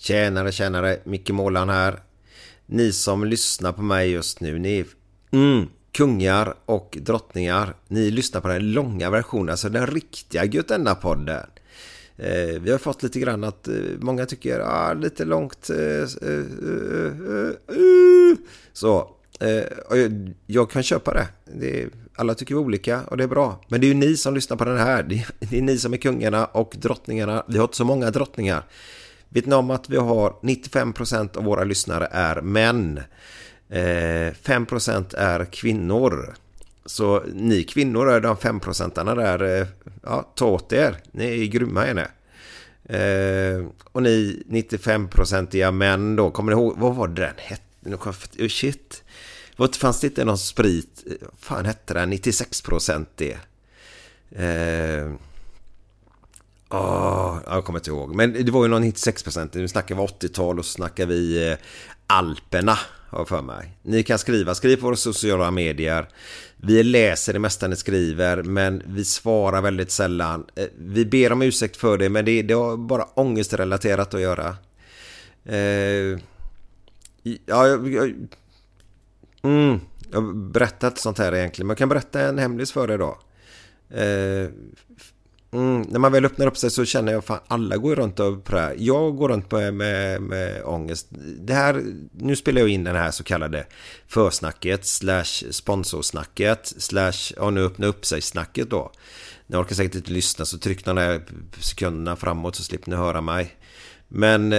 Tjänare, tjänare, Micke Målan här. Ni som lyssnar på mig just nu, ni är mm, kungar och drottningar. Ni lyssnar på den långa versionen, alltså den riktiga Götenda-podden. Eh, vi har fått lite grann att eh, många tycker ah, lite långt. Eh, eh, eh, eh så. Jag, jag, kan köpa det. det är, alla tycker vi olika och det är bra. Men det är ju ni som lyssnar på den här. Det är, det är ni som är kungarna och drottningarna. Vi har inte så många drottningar. Vet ni om att vi har 95% av våra lyssnare är män. Eh, 5% är kvinnor. Så ni kvinnor är de 5% där. Eh, ja, ta åt er. Ni är grymma är ni. Eh, och ni 95-procentiga män då, kommer ni ihåg, vad var det den hette? Oh, shit. Vad fanns det inte någon sprit? Eh, fan hette den? 96 det. Eh, oh, jag kommer inte ihåg. Men det var ju någon 96%. Nu snackar vi 80-tal och så snackar vi eh, Alperna. Har för mig. Ni kan skriva, skriv på våra sociala medier. Vi läser det mesta ni skriver men vi svarar väldigt sällan. Eh, vi ber om ursäkt för det men det, det har bara ångestrelaterat att göra. Eh, ja, jag, jag, mm, jag har berättat sånt här egentligen men jag kan berätta en hemlis för er då. Eh, Mm, när man väl öppnar upp sig så känner jag fan alla går runt och på. Jag går runt med, med, med ångest. Det här, nu spelar jag in den här så kallade försnacket slash sponsorsnacket slash, ja nu öppna upp sig snacket då. Ni orkar säkert inte lyssna så tryck de där sekunderna framåt så slipper ni höra mig. Men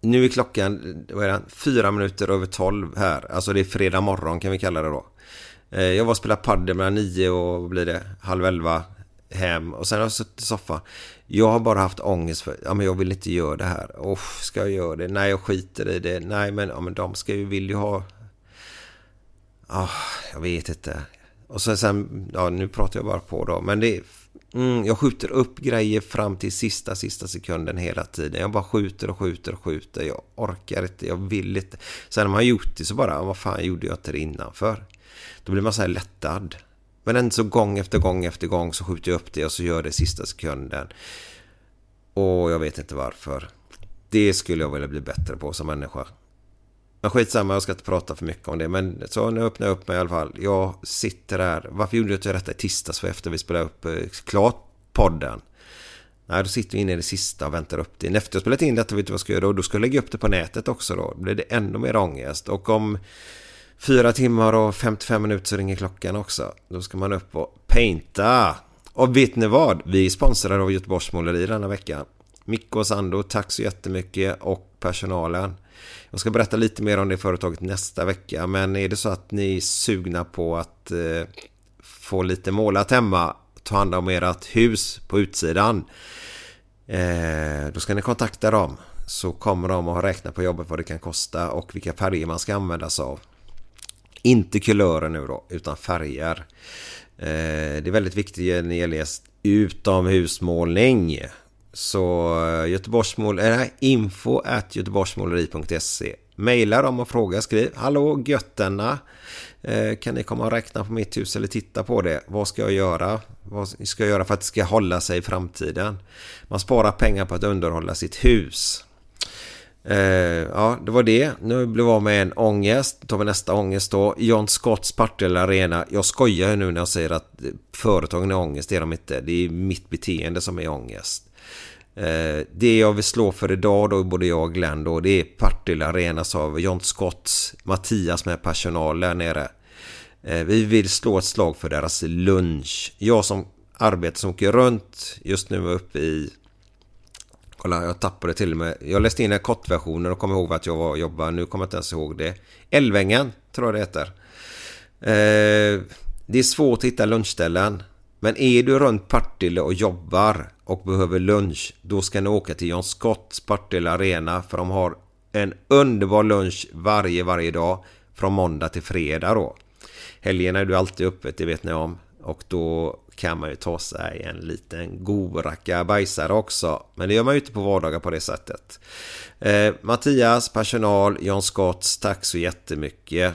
nu är klockan, vad är det, fyra minuter över tolv här. Alltså det är fredag morgon kan vi kalla det då. Eh, jag var och spelade padel mellan nio och vad blir det, halv elva hem och sen har jag suttit i soffan. Jag har bara haft ångest för, ja men jag vill inte göra det här. Oh, ska jag göra det? Nej, jag skiter i det. Nej, men, ja, men de ska ju, vill ju ha... Oh, jag vet inte. Och sen, sen, ja nu pratar jag bara på då, men det mm, jag skjuter upp grejer fram till sista, sista sekunden hela tiden. Jag bara skjuter och skjuter och skjuter. Jag orkar inte, jag vill inte. Sen när man har gjort det så bara, vad fan gjorde jag inte det innan för? Då blir man så här lättad. Men ändå så gång efter gång efter gång så skjuter jag upp det och så gör det sista sekunden. Och jag vet inte varför. Det skulle jag vilja bli bättre på som människa. Men skitsamma, jag ska inte prata för mycket om det. Men så nu öppnar jag upp mig i alla fall. Jag sitter här. Varför gjorde jag inte detta i tisdags? För efter vi spelade upp eh, klart podden. Nej, då sitter vi inne i det sista och väntar upp det. Efter jag spelat in detta, vet du vad jag ska göra då? Då ska jag lägga upp det på nätet också då. Då blir det ännu mer ångest. Och om Fyra timmar och 55 minuter så ringer klockan också. Då ska man upp och painta. Och vet ni vad? Vi är sponsrade av Göteborgs Måleri denna vecka. Micke och Sando, tack så jättemycket och personalen. Jag ska berätta lite mer om det företaget nästa vecka. Men är det så att ni är sugna på att eh, få lite målat hemma, ta hand om ert hus på utsidan. Eh, då ska ni kontakta dem så kommer de att räkna räknat på jobbet vad det kan kosta och vilka färger man ska använda sig av. Inte kulörer nu då, utan färger. Eh, det är väldigt viktigt när det gäller utomhusmålning. Så eh, Göteborgsmål, äh, info at göteborgsmåleri.se Maila dem och fråga, skriv Hallå götterna Kan ni komma och räkna på mitt hus eller titta på det? Vad ska jag göra? Vad ska jag göra för att det ska hålla sig i framtiden? Man sparar pengar på att underhålla sitt hus. Eh, ja, det var det. Nu blev jag av med en ångest. Då tar vi nästa ångest då. John Scotts Partille Arena. Jag skojar nu när jag säger att företagen är ångest. Det är de inte. Det är mitt beteende som är ångest. Eh, det jag vill slå för idag då, både jag och Glenn då, det är Partille Arenas av John Scotts, Mattias med personal där nere. Eh, vi vill slå ett slag för deras lunch. Jag som arbetar som åker runt just nu uppe i Kolla, jag tappade till och med. Jag läste in en kortversionen och kom ihåg att jag var och jobbade. Nu kommer jag inte ens ihåg det. Älvängen, tror jag det heter. Eh, det är svårt att hitta lunchställen. Men är du runt Partille och jobbar och behöver lunch, då ska ni åka till John Scotts Partille Arena för de har en underbar lunch varje, varje dag från måndag till fredag då. Helgerna är du alltid öppet, det vet ni om. Och då kan man ju ta sig en liten god rackabajsare också. Men det gör man ju inte på vardagar på det sättet. Eh, Mattias, personal, John Scotts, tack så jättemycket.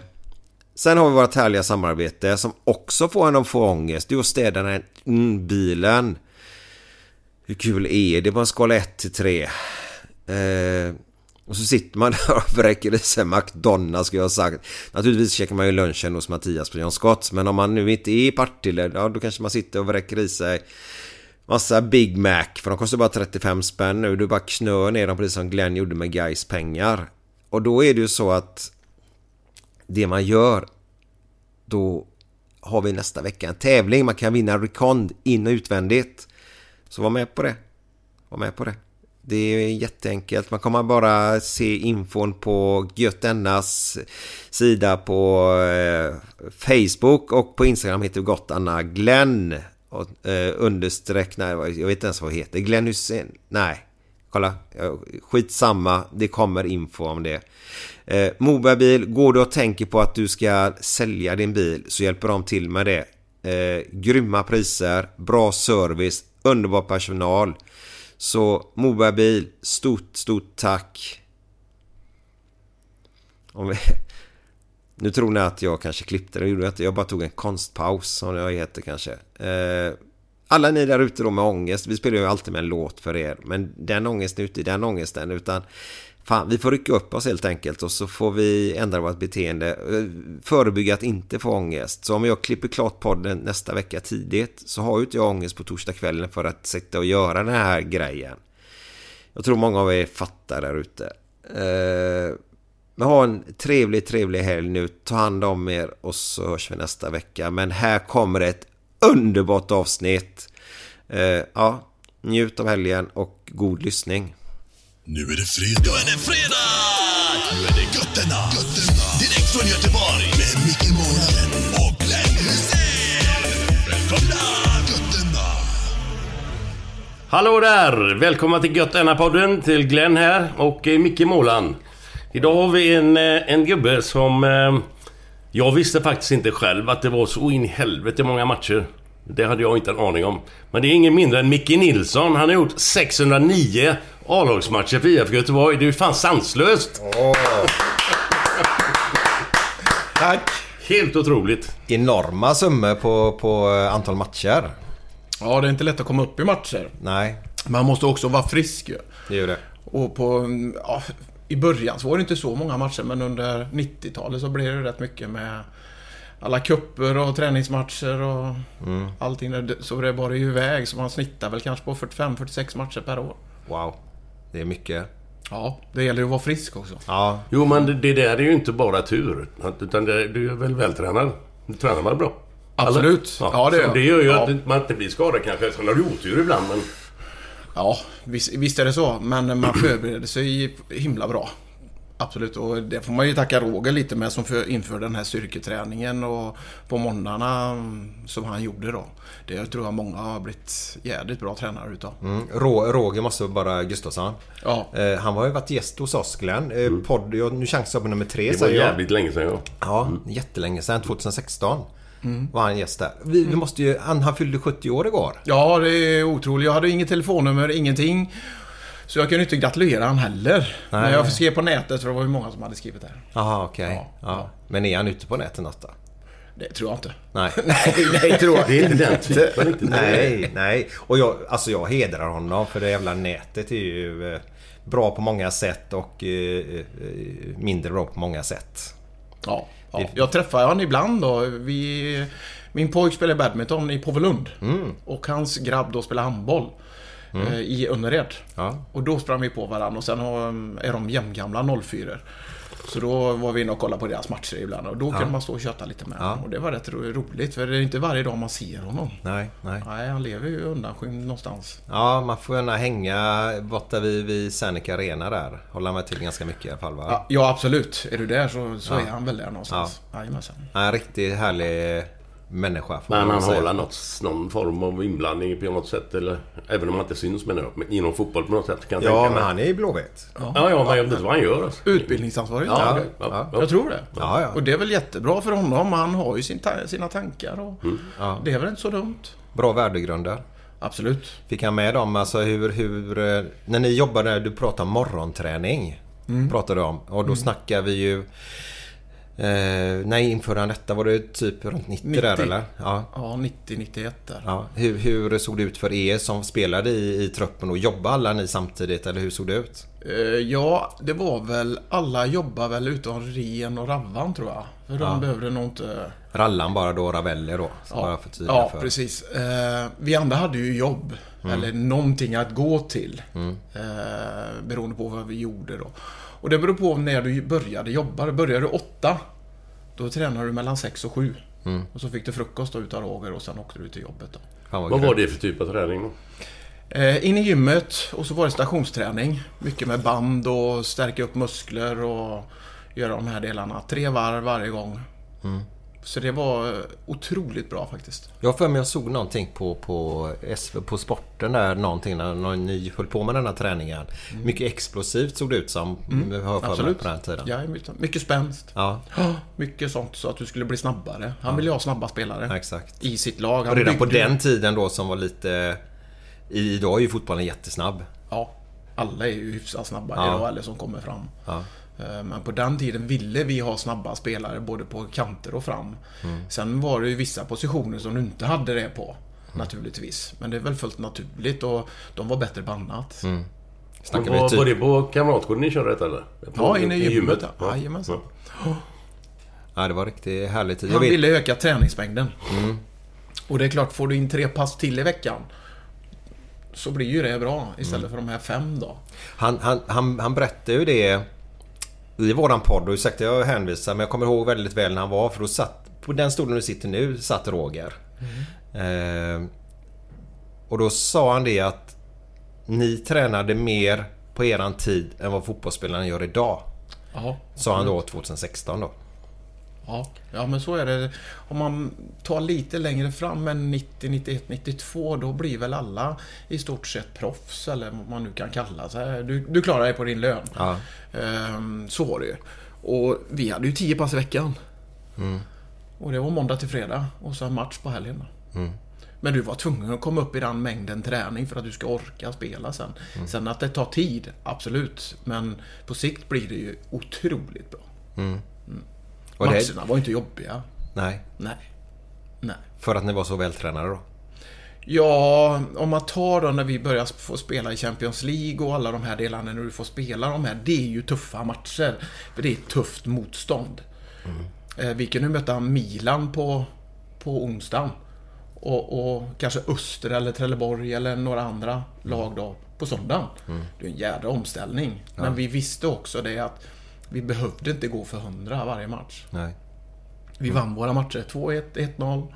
Sen har vi vårt härliga samarbete som också får en att få ångest. Det är att städa den mm, bilen. Hur kul är det på en skala 1 till 3? Eh, och så sitter man där och vräker i sig McDonalds skulle jag ha sagt. Naturligtvis käkar man ju lunchen hos Mattias på John Scotts. Men om man nu inte är i Partille, ja då kanske man sitter och vräker i sig massa Big Mac. För de kostar bara 35 spänn nu. Du bara knör ner dem precis som Glenn gjorde med Guys pengar. Och då är det ju så att det man gör, då har vi nästa vecka en tävling. Man kan vinna Recond in och utvändigt. Så var med på det. Var med på det. Det är jätteenkelt. Man kommer bara se infon på Götennas sida på eh, Facebook och på Instagram heter vi gott Anna Glenn. Och, eh, understreck, nej, jag vet inte ens vad det heter. Glenn Hussein? Nej, kolla. Skitsamma, det kommer info om det. Eh, Mobabil, går du och tänker på att du ska sälja din bil så hjälper de till med det. Eh, grymma priser, bra service, underbar personal. Så Mobabil, stort, stort tack. Om vi... Nu tror ni att jag kanske klippte det, gjorde jag Jag bara tog en konstpaus som jag heter kanske. Eh, alla ni där ute då med ångest, vi spelar ju alltid med en låt för er. Men den ångesten är inte den ångesten utan Fan, vi får rycka upp oss helt enkelt och så får vi ändra vårt beteende. Eh, förebygga att inte få ångest. Så om jag klipper klart podden nästa vecka tidigt så har ju inte jag ångest på torsdagskvällen för att sitta och göra den här grejen. Jag tror många av er fattar där ute. Eh, men ha en trevlig, trevlig helg nu. Ta hand om er och så hörs vi nästa vecka. Men här kommer ett underbart avsnitt. Eh, ja, njut av helgen och god lyssning. Nu är det fredag. Nu är det fredag! Nu är det götterna. götterna. Direkt från Göteborg. Med Micke Månaden och Glenn Hysén. Välkomna! Götterna. Hallå där! Välkomna till Götterna-podden. Till Glenn här och eh, Micke Målan. Idag har vi en, eh, en gubbe som... Eh, jag visste faktiskt inte själv att det var så in i helvete många matcher. Det hade jag inte en aning om. Men det är ingen mindre än Micke Nilsson. Han har gjort 609 A-lagsmatcher för IFK Göteborg. Det är ju fan sanslöst! Oh. Tack! Helt otroligt. Enorma summor på, på antal matcher. Ja, det är inte lätt att komma upp i matcher. Nej. Man måste också vara frisk ju. Det är det. Och på... Ja, I början så var det inte så många matcher, men under 90-talet så blev det rätt mycket med alla kupper och träningsmatcher och mm. allting. Så det bara ju iväg. Så man snittar väl kanske på 45-46 matcher per år. Wow. Det är mycket. Ja, det gäller ju att vara frisk också. Ja. Jo, men det, det där är ju inte bara tur. Utan det, du är väl vältränad? Du tränar väl bra? Absolut. Ja, ja, det gör Det gör ju ja. att man inte blir skadad kanske. Sen har du otur ibland, men... Ja, visst, visst är det så. Men man förbereder sig himla bra. Absolut, och det får man ju tacka Roger lite med som för, inför den här styrketräningen och på måndagarna mm, som han gjorde då. Det tror jag många har blivit jädrigt bra tränare utav. Mm. Roger måste vara Gustafsson. Ja, Eh, han har ju varit gäst hos oss Glenn. Eh, podd, jag, nu chansar jag på nummer tre Mm. Det var säger jag. jävligt länge sedan ja. Ja, jättelänge sedan. 2016 var han gäst där. Vi, vi måste ju, han, han fyllde 70 år igår. ja det är otroligt. Jag hade inget telefonnummer, ingenting. Så jag kunde inte gratulera han heller. Nej. Men jag skrev på nätet för det var ju många som hade skrivit det. här. Jaha, okej. Ja, Ja, ja. Men är han ute på nätet något då? Det tror jag inte. Nej. Nej, nej, tror jag Det är inte den typen riktigt. nej, nej. Och jag, alltså jag hedrar honom för det jävla nätet är ju eh, bra på många sätt och eh, eh, mindre bra på många sätt. Ja, ja. Jag träffar honom ibland då. Vi, min pojk spelar badminton i Påvelund. Och hans grabb då spelar handboll. Eh, I Önnered. Ja. Och då sprang vi på varandra och sen har, är de jämngamla 04 Så då var vi inne och kollade på deras matcher ibland och då kunde man stå och köta lite med Ja. honom. Och det var rätt ro- roligt för det är inte varje dag man ser honom. Nej, nej. Nej, han lever ju undanskymd någonstans. Ja, man får gärna hänga borta vid, vid Serneke Arena där. Håller mig till ganska mycket i alla fall va? Ja, ja absolut. Är du där så, så är han väl där någonstans. Jajamensan. En riktigt härlig människa. får Men man han säga. har väl något, någon form av inblandning på något sätt eller... Även om han inte syns menar jag. Men inom fotboll på något sätt kan jag Ja, tänka men mig. han är ju blåvit. Ja, ja, men jag vet inte vad han gör alltså. Utbildningsansvarig. Ja, Ja, ja, ja. Jag tror det. Ja, ja. Och det är väl jättebra för honom. Han har ju sin ta- sina tankar och det är väl inte så dumt. Bra värdegrunder. Absolut. Fick han med dem, alltså hur, hur... eh, När ni jobbade, du pratade morgonträning. Pratade du om. Och då snackar vi ju... Eh, när införde han detta? Var det typ runt 90, 90. där eller? Ja. Ja, 90-91 där. ja. Hur, hur såg det ut för er som spelade i, i truppen? Och jobbade alla ni samtidigt? Eller hur såg det ut? Eh, ja, det var väl... Alla jobbar väl utom Ren och Ravvan tror jag. För de behövde nog inte... Rallan bara då, Ravelli då? Så bara för ja för. precis. Eh, vi andra hade ju jobb. Eller någonting att gå till. Eh, beroende på vad vi gjorde då. Och det beror på när du började jobba. Började du åtta, då tränade du mellan sex och sju. Och så fick du frukost då utav Roger och sen åkte du till jobbet då. Fan vad var det för typ av träning då? Eh, in i gymmet och så var det stationsträning. Mycket med band och stärka upp muskler och göra de här delarna. Tre varv varje gång. Så det var otroligt bra faktiskt. Jag har för mig jag såg någonting på, på, på sporten där någonting när, ni höll på med den här träningen. Mycket explosivt såg det ut som. Mm. Jag för Absolut. på den tiden. Ja, mycket- spänst. Ja, Ja, Mycket sånt så att du skulle bli snabbare. Han ville ju ha snabba spelare. exakt. I sitt lag. Han Och redan på den tiden då som var lite... Idag är ju fotbollen jättesnabb. Ja. Alla är ju hyfsat snabba Ja. idag, eller som kommer fram. Ja. Eh, Men på den tiden ville vi ha snabba spelare både på kanter och fram. Mm. Sen var det ju vissa positioner som du inte hade det på. Mm. Naturligtvis. Men det är väl fullt naturligt och de var bättre. Mm. Men Snackar vi var, typ... var det på Kamratgården ni körde detta eller? På, Ja, inne i gymmet. Ja. Jajamensan. Ja, det var riktigt härligt. Jag Han vet... ville öka träningsmängden. Mm. Och det är klart, får du in tre pass till i veckan så blir ju det bra istället Mm. för de här fem då. Han, han, han, han berättade ju det i våran podd och ursäkta jag hänvisar men jag kommer ihåg väldigt väl när han var för då satt på den stolen du sitter nu satt Roger. Eh, och då sa han det att ni tränade mer på eran tid än vad fotbollsspelarna gör idag. Ja. Sa han då 2016 då. Ja, ja men så är det. Om man tar lite längre fram än 90, 91, 92 då blir väl alla i stort sett proffs eller vad man nu kan kalla sig. Du, du klarar dig på din lön. Ja. Ehm, så var det ju. Och vi hade ju 10 pass i veckan. Och det var måndag till fredag och så en match på helgen. då. Men du var tvungen att komma upp i den mängden träning för att du ska orka spela sen. Sen att det tar tid, absolut. Men på sikt blir det ju otroligt bra. Och det, Matcherna var inte jobbiga. nej, Nej. Nej. för att ni var så vältränade då. Ja, om man tar då när vi börjar få spela i Champions League och alla de här delarna när du får spela de här. Det är ju tuffa matcher. För det är tufft motstånd. Eh, Vi kan nu möta Milan på, på onsdagen. Och, och kanske Öster eller Trelleborg eller några andra lag då på söndagen. Det är en jädra omställning. Men vi visste också det att vi behövde inte gå för 100 varje match. Nej. Vi vann våra matcher. 2-1, 1-0.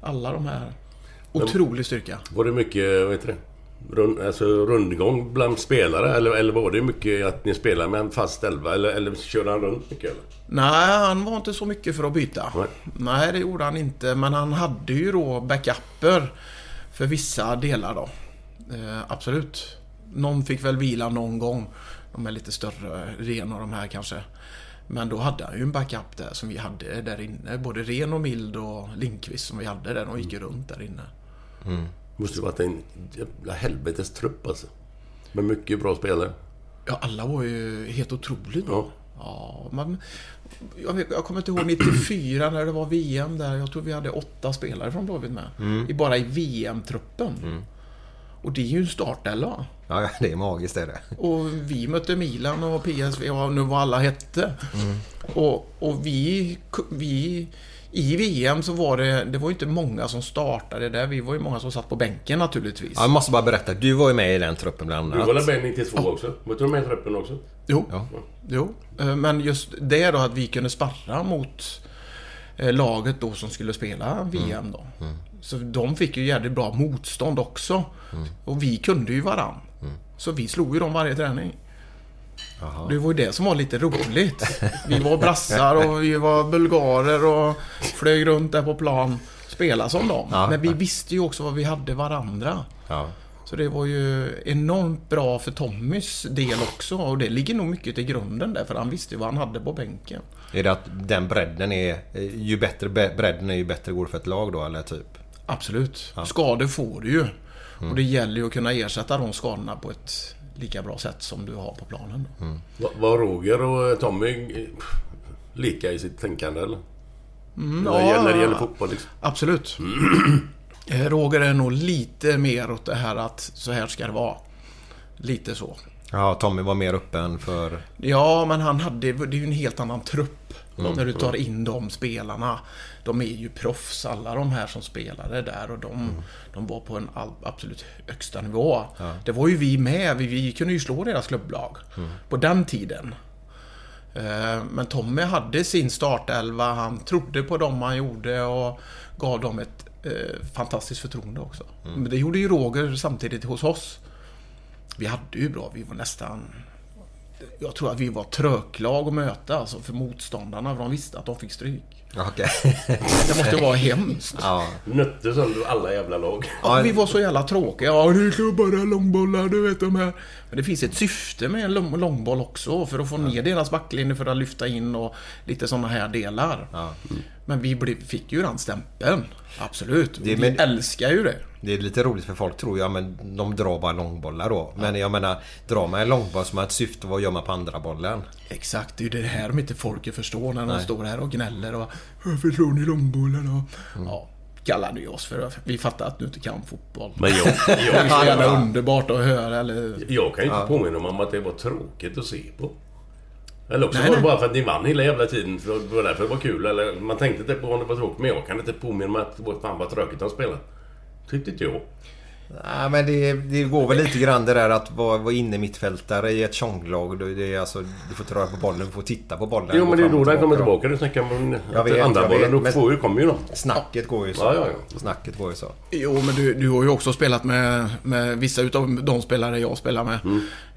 Alla de här. Otrolig styrka. Var det mycket, vad heter det? rund, alltså rundgång bland spelare? Eller, eller var det mycket att ni spelade med en fast elva? Eller, eller körde han runt mycket? Eller? Nej, han var inte så mycket för att byta. Nej. Nej, det gjorde han inte. Men han hade ju då backuper för vissa delar då. Eh, absolut. Någon fick väl vila någon gång. De är lite större, Ren och de här kanske. Men då hade han ju en backup där som vi hade där inne. Både Ren och Mild och Linkvist som vi hade där. De gick ju runt där inne. Måste ju varit en jävla helvetes trupp alltså. Med mycket bra spelare. Ja, alla var ju helt otroligt bra. Ja. Ja, man, jag, jag kommer inte ihåg 94 när det var VM där. Jag tror vi hade åtta spelare från Blåvitt med. I, bara i VM-truppen. Och det är ju en startelva. Ja, det är magiskt är det. Och vi mötte Milan och PSV och nu vad alla hette. Och, och vi, vi... I VM så var det... Det var ju inte många som startade där. Vi var ju många som satt på bänken naturligtvis. Ja, jag måste bara berätta, du var ju med i den truppen bland Du var annat. väl med 92 också? Var inte du med i truppen också? Jo. Ja. Jo. Eh, Men just det då att vi kunde sparra mot eh, laget då som skulle spela VM då. Så de fick ju jävligt bra motstånd också. Och vi kunde ju varann. Så vi slog ju dem varje träning. Det var ju det som var lite roligt. Vi var brassar och vi var bulgarer och flög runt där på plan. Spela som dem. Ja. Men vi visste ju också vad vi hade varandra. Ja. Så det var ju enormt bra för Tommys del också. Och det ligger nog mycket till grunden där. För han visste ju vad han hade på bänken. Är det att den bredden är... Ju bättre bredden är ju bättre går det för ett lag då, eller typ? Absolut. Skador får du ju. Och det gäller ju att kunna ersätta de skadorna på ett lika bra sätt som du har på planen. Var, var Roger och Tommy eh, lika i sitt tänkande eller? när, det gäller, när det gäller fotboll liksom. Absolut. Eh, Roger är nog lite mer åt det här att så här ska det vara. Lite så. Ja, Tommy var mer öppen för... Ja, men han hade... Det är ju en helt annan trupp. När du tar in de spelarna. De är ju proffs, alla de här som spelade där. Och de, de var på en absolut högsta nivå. Det var ju vi med. Vi, vi kunde ju slå deras klubblag. På den tiden. Eh, Men Tommy hade sin startelva. Han trodde på dem han gjorde och gav dem ett eh, fantastiskt förtroende också. Men det gjorde ju Roger samtidigt hos oss. Vi hade ju bra. Vi var nästan... Jag tror att vi var tröklag att möta alltså för motståndarna. För de visste att de fick stryk. Ja, Okej. Det måste vara hemskt. ja. Nötte sönder alla jävla lag. Ja, vi var så jävla tråkiga. Ja, det är bara långbollar, du vet de här. Men det finns ett syfte med en lång- långboll också. För att få ner deras backlinje, för att lyfta in och lite sådana här delar. Men vi fick ju den stämpeln. Absolut. Det- vi men- älskar ju det. Det är lite roligt för folk tror ju, ja men de drar bara långbollar då. Men jag menar, drar man en långboll som har ett syfte, vad gör man på andra bollen? Exakt, det är ju det här de inte folket förstår när de står här och gnäller och Varför slår ni långbollen? Och, Ja, kallade ju oss för Vi fattar att du inte kan fotboll. Men jag, Det är jag, jävla underbart att höra eller... jag kan ju inte påminna mig om att det var tråkigt att se på. Eller också Nej, var det nej. bara för att ni vann hela jävla tiden. För det var därför det var kul. Eller man tänkte inte på om det var tråkigt. Men jag kan inte påminna mig att det var fan vad tråkigt de spelade. Tyckte inte jag. Nej men det, det går väl lite grann det där att vara, vara inne mittfältare i ett tjonglag. Det det är alltså, du får inte röra på bollen, du får titta på bollen. Jo men det är och då den kommer då. tillbaka. Du snackar om andra jag bollen. Då får ju, kommer ju de. Snacket går ju så. Ja, ja, ja. Snacket går ju så. Jo, men du, du har ju också spelat med, med vissa utav de spelare jag spelar med.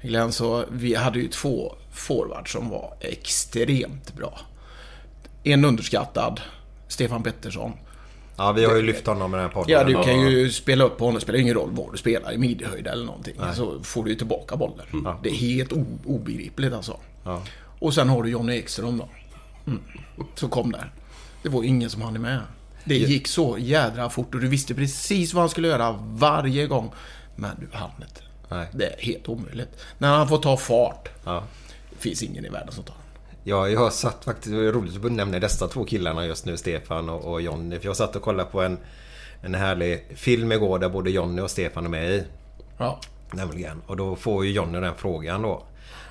Glenn, så vi hade ju två forwards som var extremt bra. En underskattad, Stefan Pettersson. Ja, vi har ju lyft honom med den här podden. Ja, du kan ju spela upp på honom. Det spelar ingen roll var du spelar, i midjehöjd eller någonting. Så får du ju tillbaka bollen. Det är helt obegripligt alltså. Ja. Och sen har du Johnny Ekström då. Mm. Så kom där. Det var ingen som hann med. Det gick så jädra fort och du visste precis vad han skulle göra varje gång. Men du hann inte. Nej. Det är helt omöjligt. När han får ta fart. Ja. Det finns ingen i världen som tar. Ja, jag har satt faktiskt, det är roligt att du nämner dessa två killarna just nu, Stefan och, och Jonny. För jag satt och kollade på en, en härlig film igår där både Jonny och Stefan är med i. Ja. Nämligen. Och då får ju Jonny den frågan då.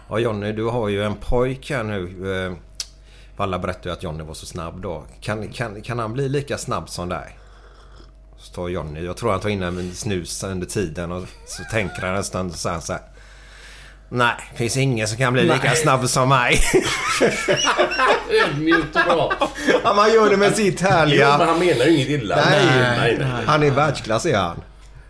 Ja Jonny, du har ju en pojk här nu. eh, Alla berättar ju att Jonny var så snabb då. Kan, kan, kan han bli lika snabb som dig? Så tar Jonny, jag tror han tar in en snus under tiden och så tänker han en stund och säger så här. Nej, det finns ingen som kan bli lika snabb som mig. Ödmjukt och bra. Ja, man gör det med sitt Jo, men härliga... han menar ju inget illa. Nej, nej, nej. Han är världsklass är han.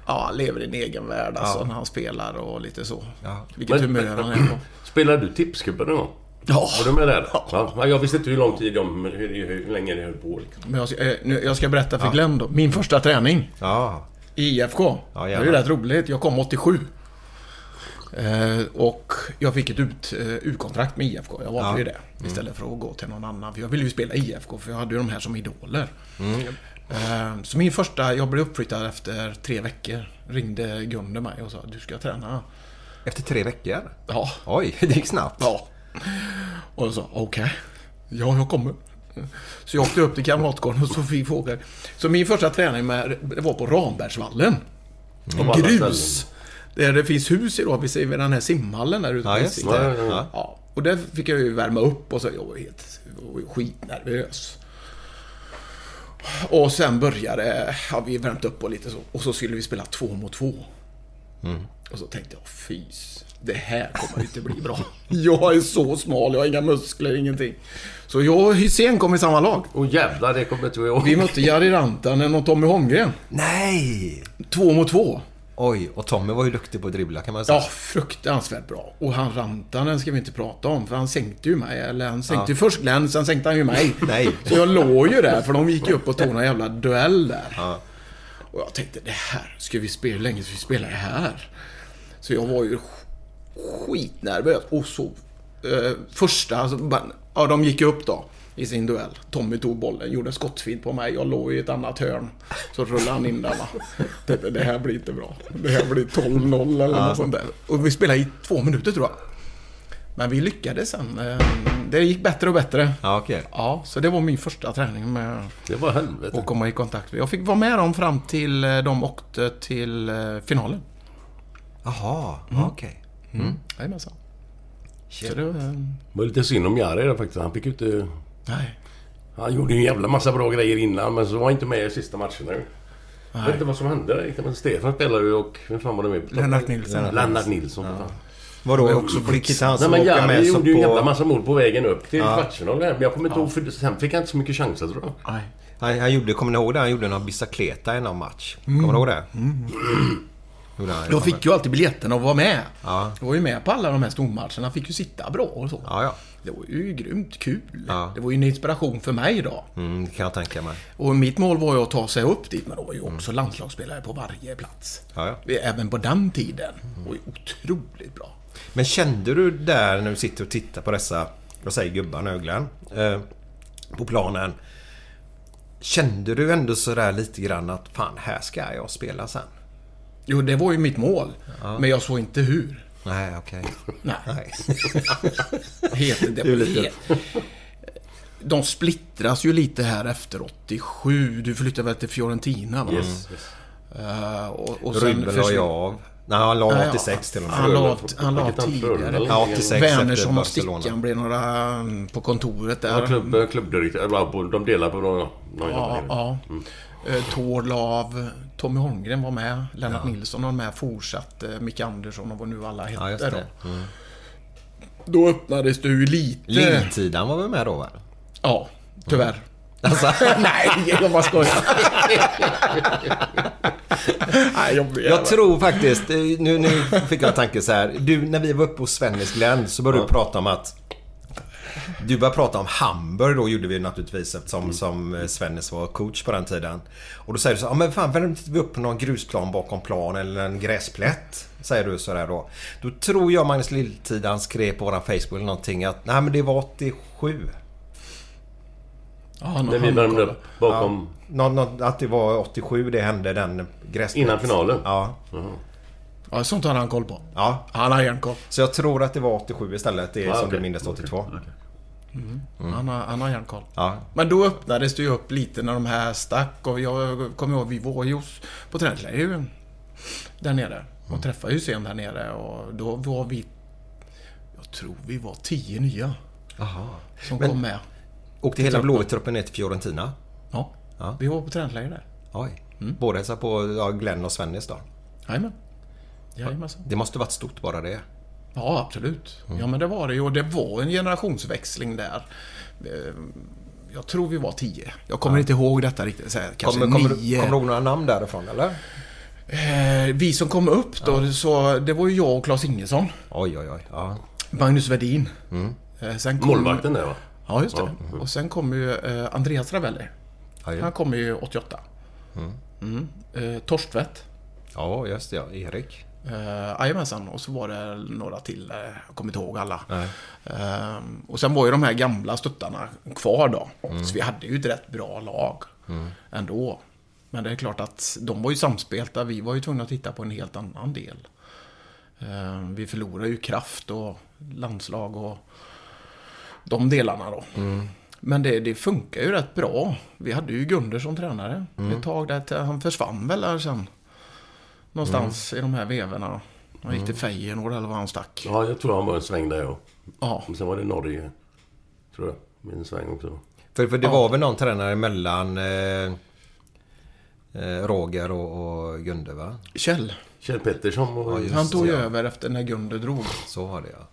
Ja, han lever i en egen värld alltså när han spelar och lite så. Ja. Vilket Men- humör han är på. Spelar du tipsgubben någon gång? Ja. Var du med där? Ja. Jag visste inte hur lång tid de... Hur, hur, hur länge det höll på liksom. Men jag, ska- eh, nu, jag ska berätta för Glenn då. Min första träning Ja. i IFK. Ja, det är ju rätt roligt. Jag kom 87. Eh, och jag fick ett ut, eh, U-kontrakt med IFK. Jag valde Ja. ju det. Istället för att gå till någon annan. För jag ville ju spela IFK, för jag hade ju de här som idoler. Eh, så min första... Jag blev uppflyttad efter tre veckor. Ringde Gunde mig och sa du ska träna. Efter tre veckor? Ja. Oj, det gick snabbt. Ja. Och jag sa okej. Ja, jag kommer. Så jag åkte upp till Kamratgården och så fick fråga. Så min första träning med, var på Rambergsvallen. Alla Grus. Där det finns hus idag, vi ser vid den här simhallen där ute. Ja, det. Ja, ja, Ja. Och där fick jag ju värma upp och så jag var helt jag var skitnervös. Och sen började, ja vi värmt upp och lite så. Och så skulle vi spela två mot två. Och så tänkte jag, fys. Det här kommer inte bli bra. Jag är så smal, jag har inga muskler, ingenting. Så jag och Hysén kom i samma lag. Åh jävlar, det kommer inte jag ihåg. Vi mötte Jari Rantanen och Tommy Holmgren. Nej! Två mot två. Oj, och Tommy var ju duktig på att dribbla kan man säga. Ja, fruktansvärt bra. Och han Rantanen ska vi inte prata om, för han sänkte ju mig. Eller han sänkte ju först Glenn, sen sänkte han ju mig. Nej. Så jag låg ju där, för de gick ju upp och tog någon jävla duell där. Ja. Och jag tänkte, det här, ska vi spela, hur länge ska vi spela det här? Så jag var ju skitnervös. Och så, eh, första, alltså, ja de gick upp då i sin duell. Tommy tog bollen, gjorde skottfint på mig. Jag låg i ett annat hörn. Så rullade han in den va. Tänkte, det här blir inte bra. Det här blir 12-0 eller något sånt där. Och vi spelade i två minuter tror jag. Men vi lyckades sen. Eh, Det gick bättre och bättre. Ja, okej. Ja, så det var min första träning med Det var helvete. och komma i kontakt med. Jag fick vara med dem fram till eh, de åkte till eh, finalen. Jaha, Mm. okej. Jajamensan. Så det var... eh, Det var lite synd om Jari där faktiskt. Han fick ju inte... Nej. Han gjorde ju en jävla massa bra grejer innan men så var han inte med i sista matchen nu. Jag vet inte vad som hände riktigt, men Stefan spelade ju och... Vem fan var det med? Lennart Nilsson. Lennart Nilsson. fan. Vadå, också inte han Nej som men åka med Jari så gjorde ju en jävla massa mål på vägen upp till Ja. kvartsfinal där. Men jag kommer inte ihåg för sen fick han inte så mycket chanser tror jag. Nej. Han, han gjorde, kommer ni ihåg det? Han gjorde någon bicicleta i någon match. Mm. Kommer du ihåg det? Han, Jag fick ju alltid biljetterna och var med. Ja. Jag var ju med på alla de här stormatcherna. Fick ju sitta bra och så. Ja, ja. Det var ju grymt kul. Ja. Det var ju en inspiration för mig då. Mm, det kan jag tänka mig. Och mitt mål var ju att ta sig upp dit, men då var ju också landslagsspelare på varje plats. Ja, ja. Även på den tiden. Det var ju otroligt bra. Men kände du där när du sitter och tittar på dessa, jag säger gubbar nu Glenn, eh, på planen. Kände du ändå sådär lite grann att fan, här ska jag spela sen? Jo, det var ju mitt mål. Men jag såg inte hur. Nej, okej. Nej. Nej. Helt, det lite-. De splittras ju lite här efter 87. Du flyttade väl till Fiorentina va? Yes, yes. Eh, och, och sen Rubben la ju av. Nej, han la Nej, 86 till och med. Han la, han la tidigare. Ja, 86 Wernersson efter och Barcelona. Stickan blev några mm, på kontoret där. Ja, klubb, klubbdirektör. De delar på någon... någon Ja, ja, ja. Eh, Tord la av. Tommy Holmgren var med. Lennart Nilsson var med. Fortsatte. Micke Andersson och vad nu alla hette Ja. Mm. Då öppnades det ju lite. Lilltidan var väl med då va? Ja, tyvärr. Alltså, Nej, jag bara skojar. Nej, jag, jag tror faktiskt, eh, nu, nu fick jag en tanke så här. Du, när vi var uppe hos Svennis Glenn så började du prata om att du började prata om Hamburg då gjorde vi naturligtvis eftersom som eh, Svennis var coach på den tiden. Och då säger du så ja men fan värmde inte vi upp på någon grusplan bakom plan eller en gräsplätt? Säger du sådär då. Då tror jag Magnus Lilltidan skrev på våran Facebook eller någonting att nej men det var 87. Ja, han- När vi värmde upp bakom... Nå, nå, att det var 87 det hände den gräsplätt. Innan finalen? Ja. Ja, sånt har han koll på. Ja. Han har järnkoll. Så jag tror att det var 87 istället. Det är Ja, som okej. du minns 82. Han, har, han har järnkoll. Ja. Men då öppnades det ju upp lite när de här stack och jag kommer ihåg, vi var ju på träningsläger där nere. Och träffade ju sen där nere och då var vi... Jag tror vi var tio nya Aha. som Men- kom med. Åkte hela Blåvitt-truppen ner till Fiorentina? Ja. Ja. Vi var på träningsläger där. Oj. Båda hälsade på ja, Glenn och Svennis då. Jajamän. Jajamensan. Det måste varit stort bara det. Ja, absolut. Ja, men det var det ju. Och det var en generationsväxling där. Eh, Jag tror vi var tio. Jag kommer inte ihåg detta riktigt. Så här, kanske Kommer, kommer, nio. kommer du ihåg några namn därifrån eller? Eh, vi som kom upp då, så det var ju jag och Claes Ingesson. Oj, oj, oj. Ja. Magnus Wedin. Eh, sen kom, Målvakten där va? Ja, just det. Och sen kom ju eh, Andreas Ravelli. Ja, ju- Han kom ju 88. Mm. Eh, Torstvedt. ja, just det. Ja. Erik. Eh, Jajamensan, och så var det några till. Eh, jag kommer inte ihåg alla. Eh, och sen var ju de här gamla stöttarna kvar då. Så vi hade ju ett rätt bra lag ändå. Men det är klart att de var ju samspelta. Vi var ju tvungna att titta på en helt annan del. Eh, vi förlorade ju kraft och landslag och de delarna då. Men det, det funkar ju rätt bra. Vi hade ju Gunder som tränare ett tag där. Han försvann väl där sen. Någonstans i de här vevorna. Han gick till Feyenoord eller var han stack. Ja, jag tror han var en sväng där ja. Ja. Men sen var det Norge. Tror jag. Med en sväng också. För, för det var väl någon tränare mellan eh, eh, Roger och, och Gunde, va? Kjell. Kjell Pettersson var ju... Han tog ju ja. över efter när Gunder drog. Så var det, ja.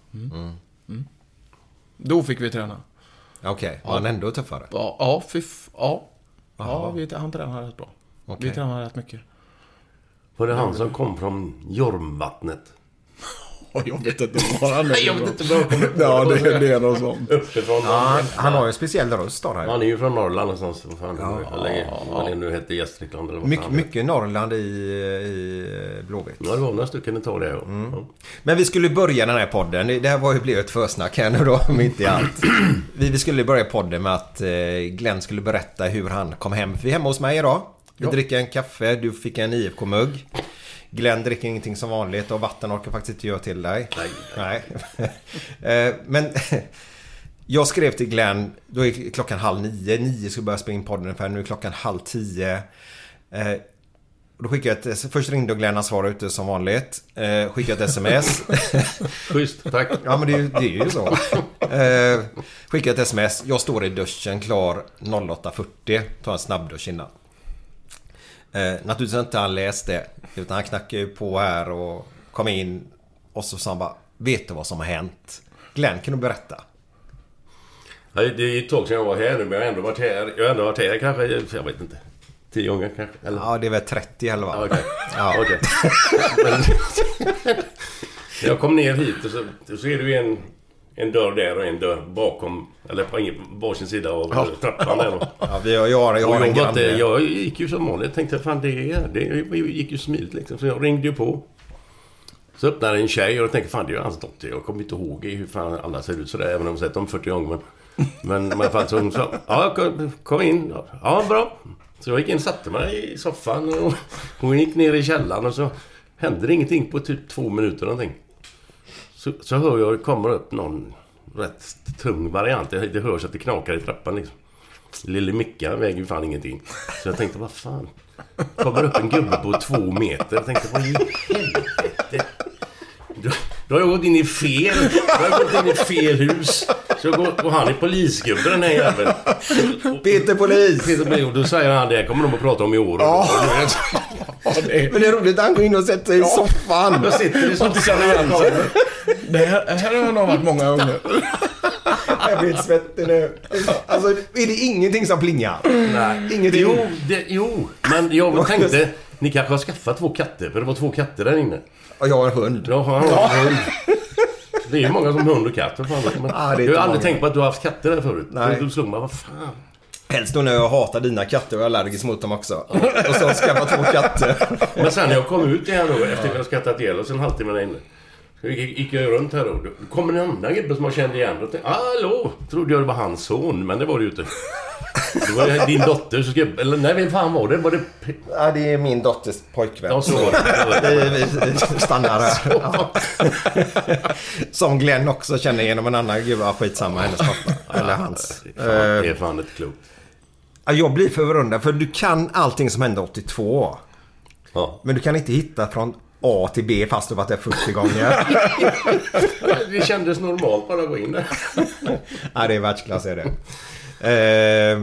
Då fick vi träna. Okej, var han ändå tuffare? Ja, ja, fy f- ja. ja vi, han tränade rätt bra. Okej. Vi tränade rätt mycket. Var det han som kom från Jormvattnet? jag vet inte var han Nej, jag vet inte vad Ja, det, det är något sånt. Uppifrån. Ja, han, han har ju en speciell röst då. Här. Han är ju från Norrland någonstans. Vad fan ja, ja, länge, vad det nu hette. Gästrikland eller vad Mycket, fan. mycket Norrland i, i Blåvitt. Ja, det var några stycken ett tag det. Ja. Ja. Men vi skulle börja den här podden. Det här var ju blev ett försnack här nu då, om inte i allt. Vi, vi skulle börja podden med att eh, Glenn skulle berätta hur han kom hem. Vi är hemma hos mig idag. Vi Ja. dricker en kaffe, du fick en IFK-mugg. Glenn dricker ingenting som vanligt och vatten orkar faktiskt inte göra till dig. Nej. Nej. Eh, Men jag skrev till Glenn, då är klockan halv nio. Nio ska börja spela in podden ungefär. Nu är klockan halv tio. Eh, då skickade jag ett, först ringde Glenn, han svarade ute som vanligt. Eh, skickade ett sms. Schysst, tack. Ja men det är ju, det är ju så. Eh, skickade ett sms. Jag står i duschen klar 08.40. Tar en snabbdusch innan. Eh, naturligtvis inte han läst det. Utan han knackade ju på här och kom in. Och så sa han bara. Vet du vad som har hänt? Glenn kan du berätta? Ja, det är ett tag sedan jag var här nu, men jag har ändå varit här. Jag har ändå varit här kanske, jag vet inte. Tio gånger kanske? Eller? Ja det är väl 30 eller Ja, vad? okej. Ja. Okej. Men- jag kom ner hit och så, så är det ju en, en dörr där och en dörr bakom, eller på varsin sida av trappan där då. Ja, vi har, jag har, jag har jag, var inte, jag gick ju som vanligt. tänkte fan det, är- det gick ju smidigt liksom. Så jag ringde ju på. Så öppnade en tjej och jag tänkte fan det är ju hans dotter. Jag kommer inte ihåg hur fan alla ser ut sådär. Även om jag sett dem 40 gånger. Men, men, men fall så hon sa ja kom, kom in. Ja bra. Så jag gick in och satte mig i soffan. Och hon gick ner i källaren och så hände det ingenting på typ två minuter någonting. Så, så hör jag det kommer upp någon rätt tung variant. Det, det hörs att det knakar i trappan liksom. Lille Micka väger ju fan ingenting. Så jag tänkte, vad fan. Kommer upp en gubbe på två meter. Jag tänkte, vad i helvete. Då, har jag gått in i fel. Då har jag gått in i fel hus. Så jag går, och han är polisgubbe den här jäveln. Peter Polis! Peter Polis, Och då säger han, det kommer de att prata om i år. Ja, det, Men det är roligt att han går in och sätter sig i soffan. Jag sitter i soffan det här, här har nog varit många gånger. Jag blir svettig nu. Alltså, är det ingenting som plingar? Nej. Ingenting? Jo, det, jo, men jag tänkte... Ni kanske har skaffat två katter? För det var två katter där inne. Och jag har en hund. Ja, han har en hund. Det är ju många som har hund och katt. Fan, men är jag har aldrig många. tänkt på att du har haft katter där förut. Nej. Du slog mig, vad fan. Helst då när jag hatar dina katter och är allergisk mot dem också. Och så skaffa två katter. Men sen när jag kom ut igen då, efter att jag skrattat ihjäl sen en halvtimme där inne. Så gick, gick jag runt här då. Då kom en annan gubbe som jag kände igen. Och tänkte, hallå! Trodde jag det var hans son, men det var det ju inte. Det var din dotters gubbe. Eller nej, vem fan var det? Var det... Ja, det är min dotters pojkvän. Ja, så var det. Vi, stannar här. Ja. Som Glenn också känner genom en annan gubbe. Ja, skitsamma, hennes pappa. Eller hans. Fan, det Eh, är fan inte klokt. ja, jag blir förundrad för du kan allting som hände 82. Ja. Men du kan inte hitta från A till B fast du varit där 40 gånger. Det kändes normalt bara att gå in där. Ja, det är världsklass är det. Eh,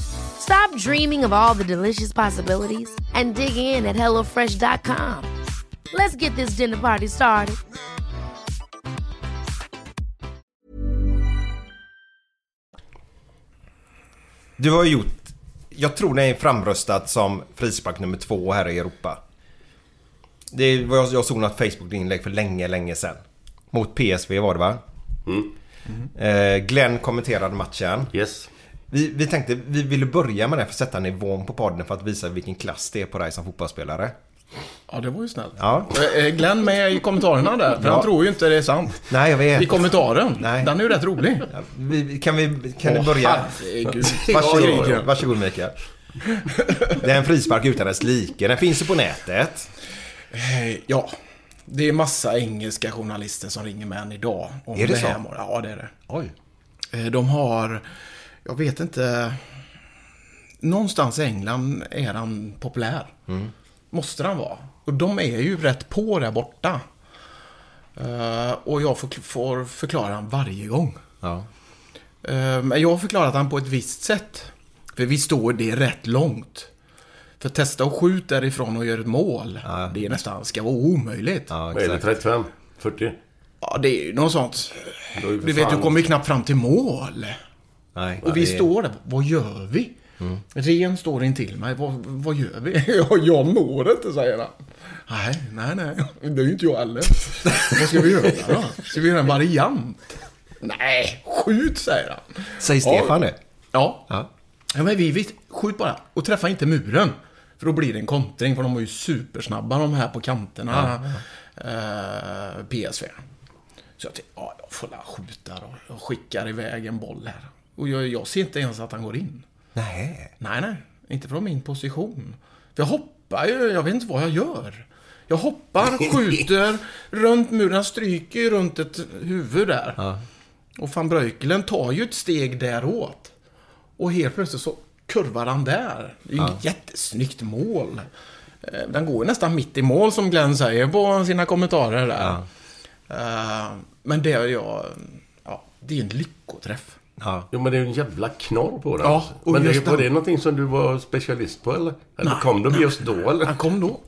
Stop dreaming of all the delicious possibilities and dig in at HelloFresh.com. Let's get this dinner party started. Du har gjort, jag tror det är framröstat som frispark nummer två här i Europa. Det var jag, jag såg något Facebook-inlägg för länge, länge sedan. Mot PSV var det va? Eh, Glenn kommenterade matchen. Yes. Vi, vi tänkte vi ville börja med det för att sätta nivån på podden för att visa vilken klass det är på dig som fotbollsspelare. Ja, det var ju snällt. Ja. Eh, eh, Glenn med i kommentarerna där, för Ja. han tror ju inte det är sant. Nej, jag vet. I kommentaren. Nej. Den är ju rätt rolig. Vi, kan vi, kan Åh, du börja? herregud. Varsågod, varsågod Mikael. Det är en frispark utan dess like. Den finns ju på nätet. Eh, Ja. Det är massa engelska journalister som ringer med en idag. Om Är det så? här. Ja, det är det. Oj. De har, jag vet inte, någonstans i England är han populär. Måste han vara. Och de är ju rätt på där borta. Eh, och jag får, får förklara han varje gång. Ja. Eh, Men jag har förklarat han på ett visst sätt. För vi står det rätt långt. För testa och skjut därifrån och göra ett mål. Ja. Det är nästan, ska vara omöjligt. Ja, Ja, Vad är det? exakt. 35? 40? det är ju något sånt. Du vet, fan- du kommer ju knappt fram till mål. Nej, Och vi det står där, vad gör vi? Ren står in till mig, vad, vad gör vi? Ja, jag når inte, säger han. Nej, nej, nej, det är ju inte jag heller. vad ska vi göra då? Ska vi göra en variant? Nej, skjut, säger han. Säger Stefan det? Ja. Ja. Ja, men vi, vi skjut bara och träffa inte muren. För då blir det en kontring, för de var ju supersnabba de här på kanterna. Eh, PSV. Så jag tänkte, ja, jag får la skjuta då. Jag skickar iväg en boll här. Och jag, jag ser inte ens att han går in. Nej. Nej, nej. Inte från min position. För jag hoppar ju, jag vet inte vad jag gör. Jag hoppar, skjuter runt muren, stryker ju runt ett huvud där. Ja. Och van Breukelen tar ju ett steg däråt. Och helt plötsligt så kurvar han där. Det är ju ett jättesnyggt mål. Eh, Den går ju nästan mitt i mål som Glenn säger på sina kommentarer där. Eh, Men det är jag... Ja, det är en lyckoträff. Ja. Jo men det är ju en jävla knorr på den. Ja, och men det, just var den- det någonting som du var specialist på eller? Eller Nej. kom de just då eller? Han kom då.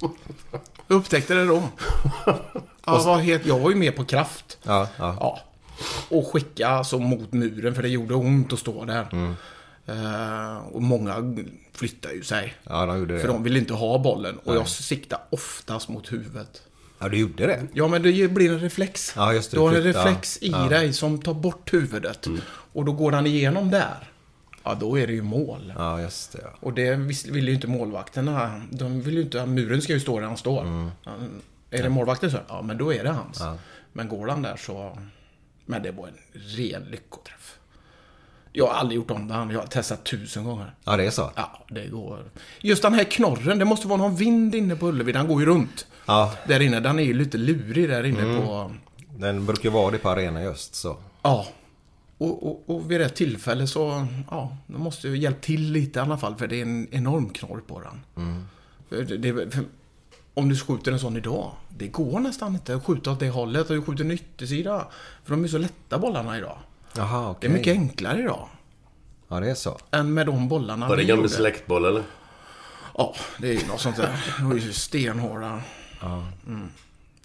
Jag upptäckte det då. Jag var, helt, jag var ju med på kraft. Ja, ja. Ja. Och skicka alltså mot muren för det gjorde ont att stå där. Eh, och många flyttade ju sig. Ja, de gjorde det. För de ville inte ha bollen. Och jag siktade oftast mot huvudet. Ja, du gjorde det? Ja, men det blir en reflex. Ja, just det. Du har en reflex i Ja. dig som tar bort huvudet. Och då går han igenom där. Ja, då är det ju mål. Ja, just det. Ja. Och det vill ju inte målvakterna. De vill ju inte... Muren ska ju stå där han står. Ja, Är det målvakten så? Ja, men då är det hans. Men går han där så... Men det var en ren lyckoträff. Jag har aldrig gjort om den. Jag har testat tusen gånger. ja, det är så? Ja, det går. Just den här knorren, det måste vara någon vind inne på Ullevi. Den går ju runt. Ja, Där inne, den är ju lite lurig där inne på... den brukar vara det på arenan just så. Ja. Och, och, och vid rätt tillfälle så, ja, de måste ju hjälpa till lite i alla fall för det är en enorm knorr på den. För det, det, för om du skjuter en sån idag, det går nästan inte att skjuta åt det hållet och du skjuter en yttersida. För de är så lätta bollarna idag. Jaha, Det okej. är mycket enklare idag. Ja, det är så. Än med de bollarna Var det gjorde. släktboll eller? Ja, det är ju något sånt där. De var ju stenhårda. Mm.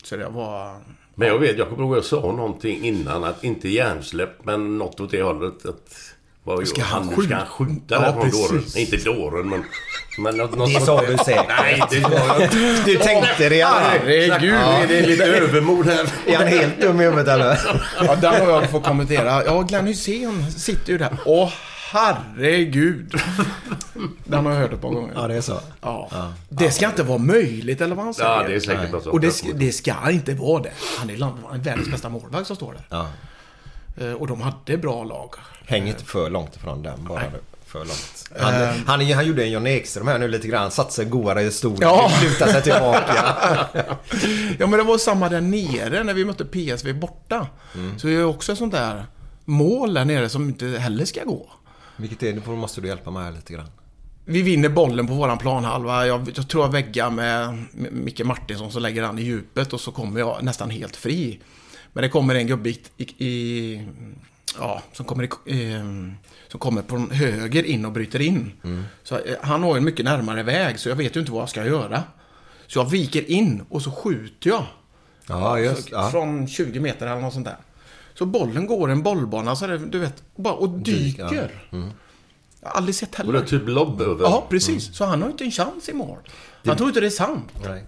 Så det var... Men jag vet, jag kommer ihåg att jag sa någonting innan att inte hjärnsläpp men något åt det hållet. Att, vad Ska han skjuta? Ska han skjuta Ja, där från precis. dåren? Inte dåren men... men något, något Det sa där. du säkert. Nej, det var Du tänkte det alla. Herregud, är det lite övermod här. Är han helt dum i huvudet eller? Ja, den har jag fått kommentera. Ja, Glenn Hysén sitter ju där. Åh, herregud. Den har jag hört ett par gånger. Ja, det är så. Ja. Det ska inte vara möjligt, eller vad han säger. Ja, det är säkert något sånt. Och det ska, det ska inte vara det. Han är land- han är världens bästa målvakt som står där. Ja. Eh, Och de hade bra lag. Häng inte för långt ifrån den bara. du. För långt. Han, han, är- han gjorde en John Ekström här nu lite grann. Satte sig godare i stolen. Ja. Lutade sig tillbaka. Ja, men det var samma där nere när vi mötte PSV borta. Så det är också ett sånt där mål där nere som inte heller ska gå. Vilket är det? Då måste du hjälpa mig här lite grann. Vi vinner bollen på våran planhalva. Jag, jag tror jag väggar med Micke Martinsson som lägger han i djupet och så kommer jag nästan helt fri. Men det kommer en gubbe i, i, ja, som kommer, i, eh, som kommer från höger in och bryter in. Så eh, han har en mycket närmare väg så jag vet ju inte vad jag ska göra. Så jag viker in och så skjuter jag. Ja, just ja. Från 20 meter eller något sånt där. Så bollen går en bollbana så det, du vet, bara och dyker. Jag har aldrig sett Och det är heller. typ lobb över. Ja, precis. Så han har inte en chans i mål. Han tror inte det är sant. Nej.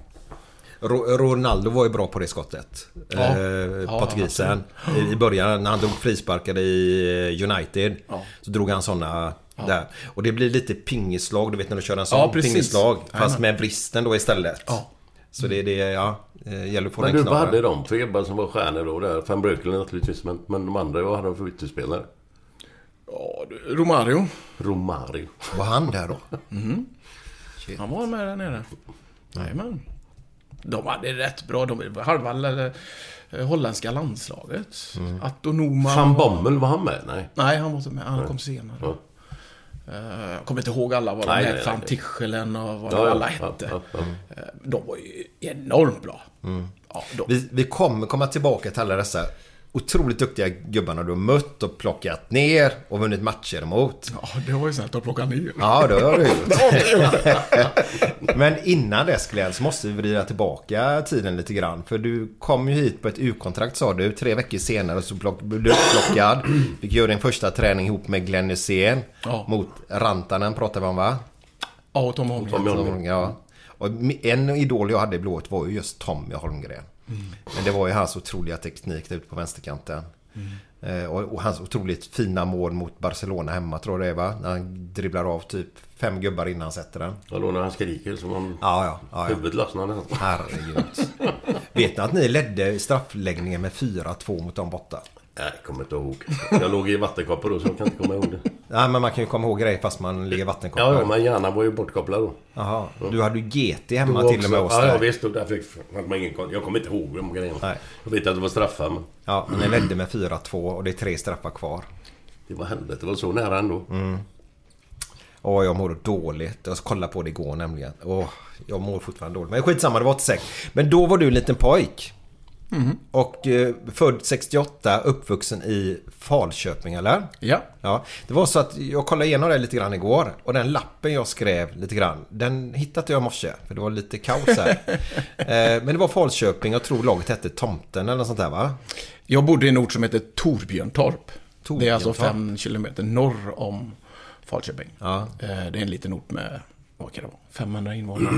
Ro- Ronaldo var ju bra på det skottet. Ja. Eh, Ja, portugisen. I, I början när han drog frisparkade i eh, United. Ja. Så drog han sådana där. Och det blir lite pingislag. Du vet när du kör en sån Ja, pingislag. Fast med vristen då istället. Ja. Så det är det, ja. eh, Gäller att få Men du, vad hade de för gubbar som var stjärnor då? Där? Van Breukelen naturligtvis, men, men de andra, vad hade de för ytterspelare? Ja, Romario. Romario. Var han där då? Han var med där nere. Jajamän. De hade rätt bra. De var halva eh, holländska landslaget. Mm. Attonoma. Van Bommel, var han med? Nej. Nej, han var inte med. Han kom senare. Ja. Eh, Jag kommer inte ihåg alla vad de hette. Van. Tichelen och vad Ja, ja, alla ja, hette. ja, ja. Eh, De var ju enormt bra. Ja, de, Vi, vi kommer komma tillbaka till alla dessa otroligt duktiga gubbarna du har mött och plockat ner och vunnit matcher emot. ja, det var ju snällt att plocka ner. Ja, det har du gjort. Men innan dess Glenn så måste vi vrida tillbaka tiden lite grann. För du kom ju hit på ett U-kontrakt sa du. Tre veckor senare så plock, blev du upplockad. Fick göra din första träning ihop med Glenn Hysén. Ja. Mot Rantanen pratar vi om va? Ja, Tom Holmgren. Tom Holmgren. Ja. Och en idol jag hade i blået var ju just Tommy Holmgren. Men det var ju hans otroliga teknik där ute på vänsterkanten. Eh, och, och hans otroligt fina mål mot Barcelona hemma tror jag det är va? När han dribblar av typ fem gubbar innan han sätter den. Ja, då när han skriker som om Ja, ja. ja, ja. huvudet lossnade. Herregud. Vet ni att ni ledde straffläggningen med 4-2 mot dem borta? Nej, jag kommer inte ihåg. Jag låg i vattenkoppor då, så jag kan inte komma ihåg det. Nej, men man kan ju komma ihåg grejer fast man ligger i vattenkoppor. Ja, ja, men hjärnan var ju bortkopplad då. Jaha. Du hade ju GT hemma till och med också- oss Ja, visst. Och där fick man ingen. Jag kommer inte ihåg de grejerna. Nej. Jag vet att det var straffar, men Ja, men ni ledde med 4-2 och det är tre straffar kvar. det var helvete. Det var så nära ändå. Åh, jag mår dåligt. Jag kollade på det igår nämligen. Åh, jag mår fortfarande dåligt. Men skitsamma, det var 86. Men då var du en liten pojk. Och eh, född 68, uppvuxen i Falköping, eller? Ja. Ja, det var så att jag kollade igenom det lite grann igår. Och den lappen jag skrev lite grann, den hittade jag i morse. För det var lite kaos här. eh, men det var Falköping, jag tror laget hette Tomten eller något sånt där va? Jag bodde i en ort som heter Torbjörntorp. Det är alltså Torbjörntorp. fem kilometer norr om Falköping. Ja. Eh, Det är en liten ort med, vad kan det vara, 500 invånare.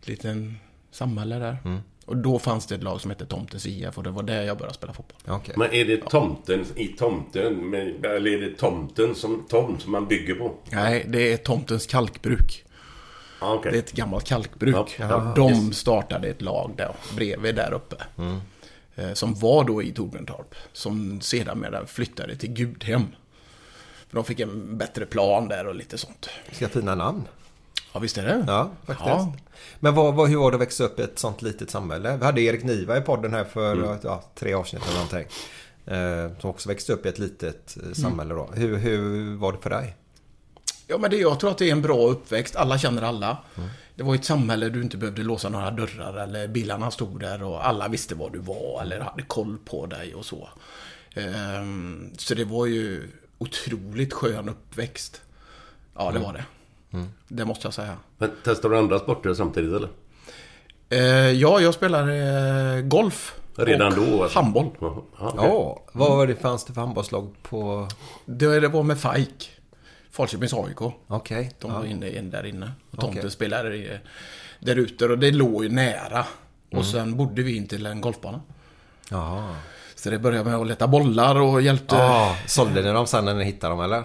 Ett liten samhälle där. Mm. Och då fanns det ett lag som hette Tomtens IF och det var där jag började spela fotboll. Okej. Men är det tomten i tomten? Eller är det tomten som tomt som man bygger på? Nej, det är Tomtens kalkbruk. Ja, okej. Det är ett gammalt kalkbruk. Ja. Och de startade ett lag där, bredvid där uppe. Eh, Som var då i Torbjörntorp. Som sedan flyttade till Gudhem. För de fick en bättre plan där och lite sånt. Ska fina namn. Ja, visst är det? Ja, faktiskt. Ja. Men vad, vad, hur var det att växa upp i ett sånt litet samhälle? Vi hade Erik Niva i podden här för ja, tre avsnitt eller någonting. Eh, som också växte upp i ett litet eh, samhälle då. Hur, hur var det för dig? Ja, men det, jag tror att det är en bra uppväxt. Alla känner alla. Det var ett samhälle du inte behövde låsa några dörrar eller bilarna stod där och alla visste var du var eller hade koll på dig och så. Ehm, så det var ju otroligt skön uppväxt. Ja, det var det. Det måste jag säga. Men testar du andra sporter samtidigt eller? Eh, ja, jag spelar eh, golf. Redan och då? alltså? handboll. Jaha, ja, okej. Ja, vad var det fanns det för handbollslag på... Det, det var med FAIK. Falköpings AIK. Okej. De var inne, in där inne. Och Tomte Okej. spelade i- där ute och det låg ju nära. Mm. Och sen bodde vi in till en golfbana. Jaha. Så det började med att leta bollar och hjälpte... Ja, sålde ni dem sen när ni hittade dem eller?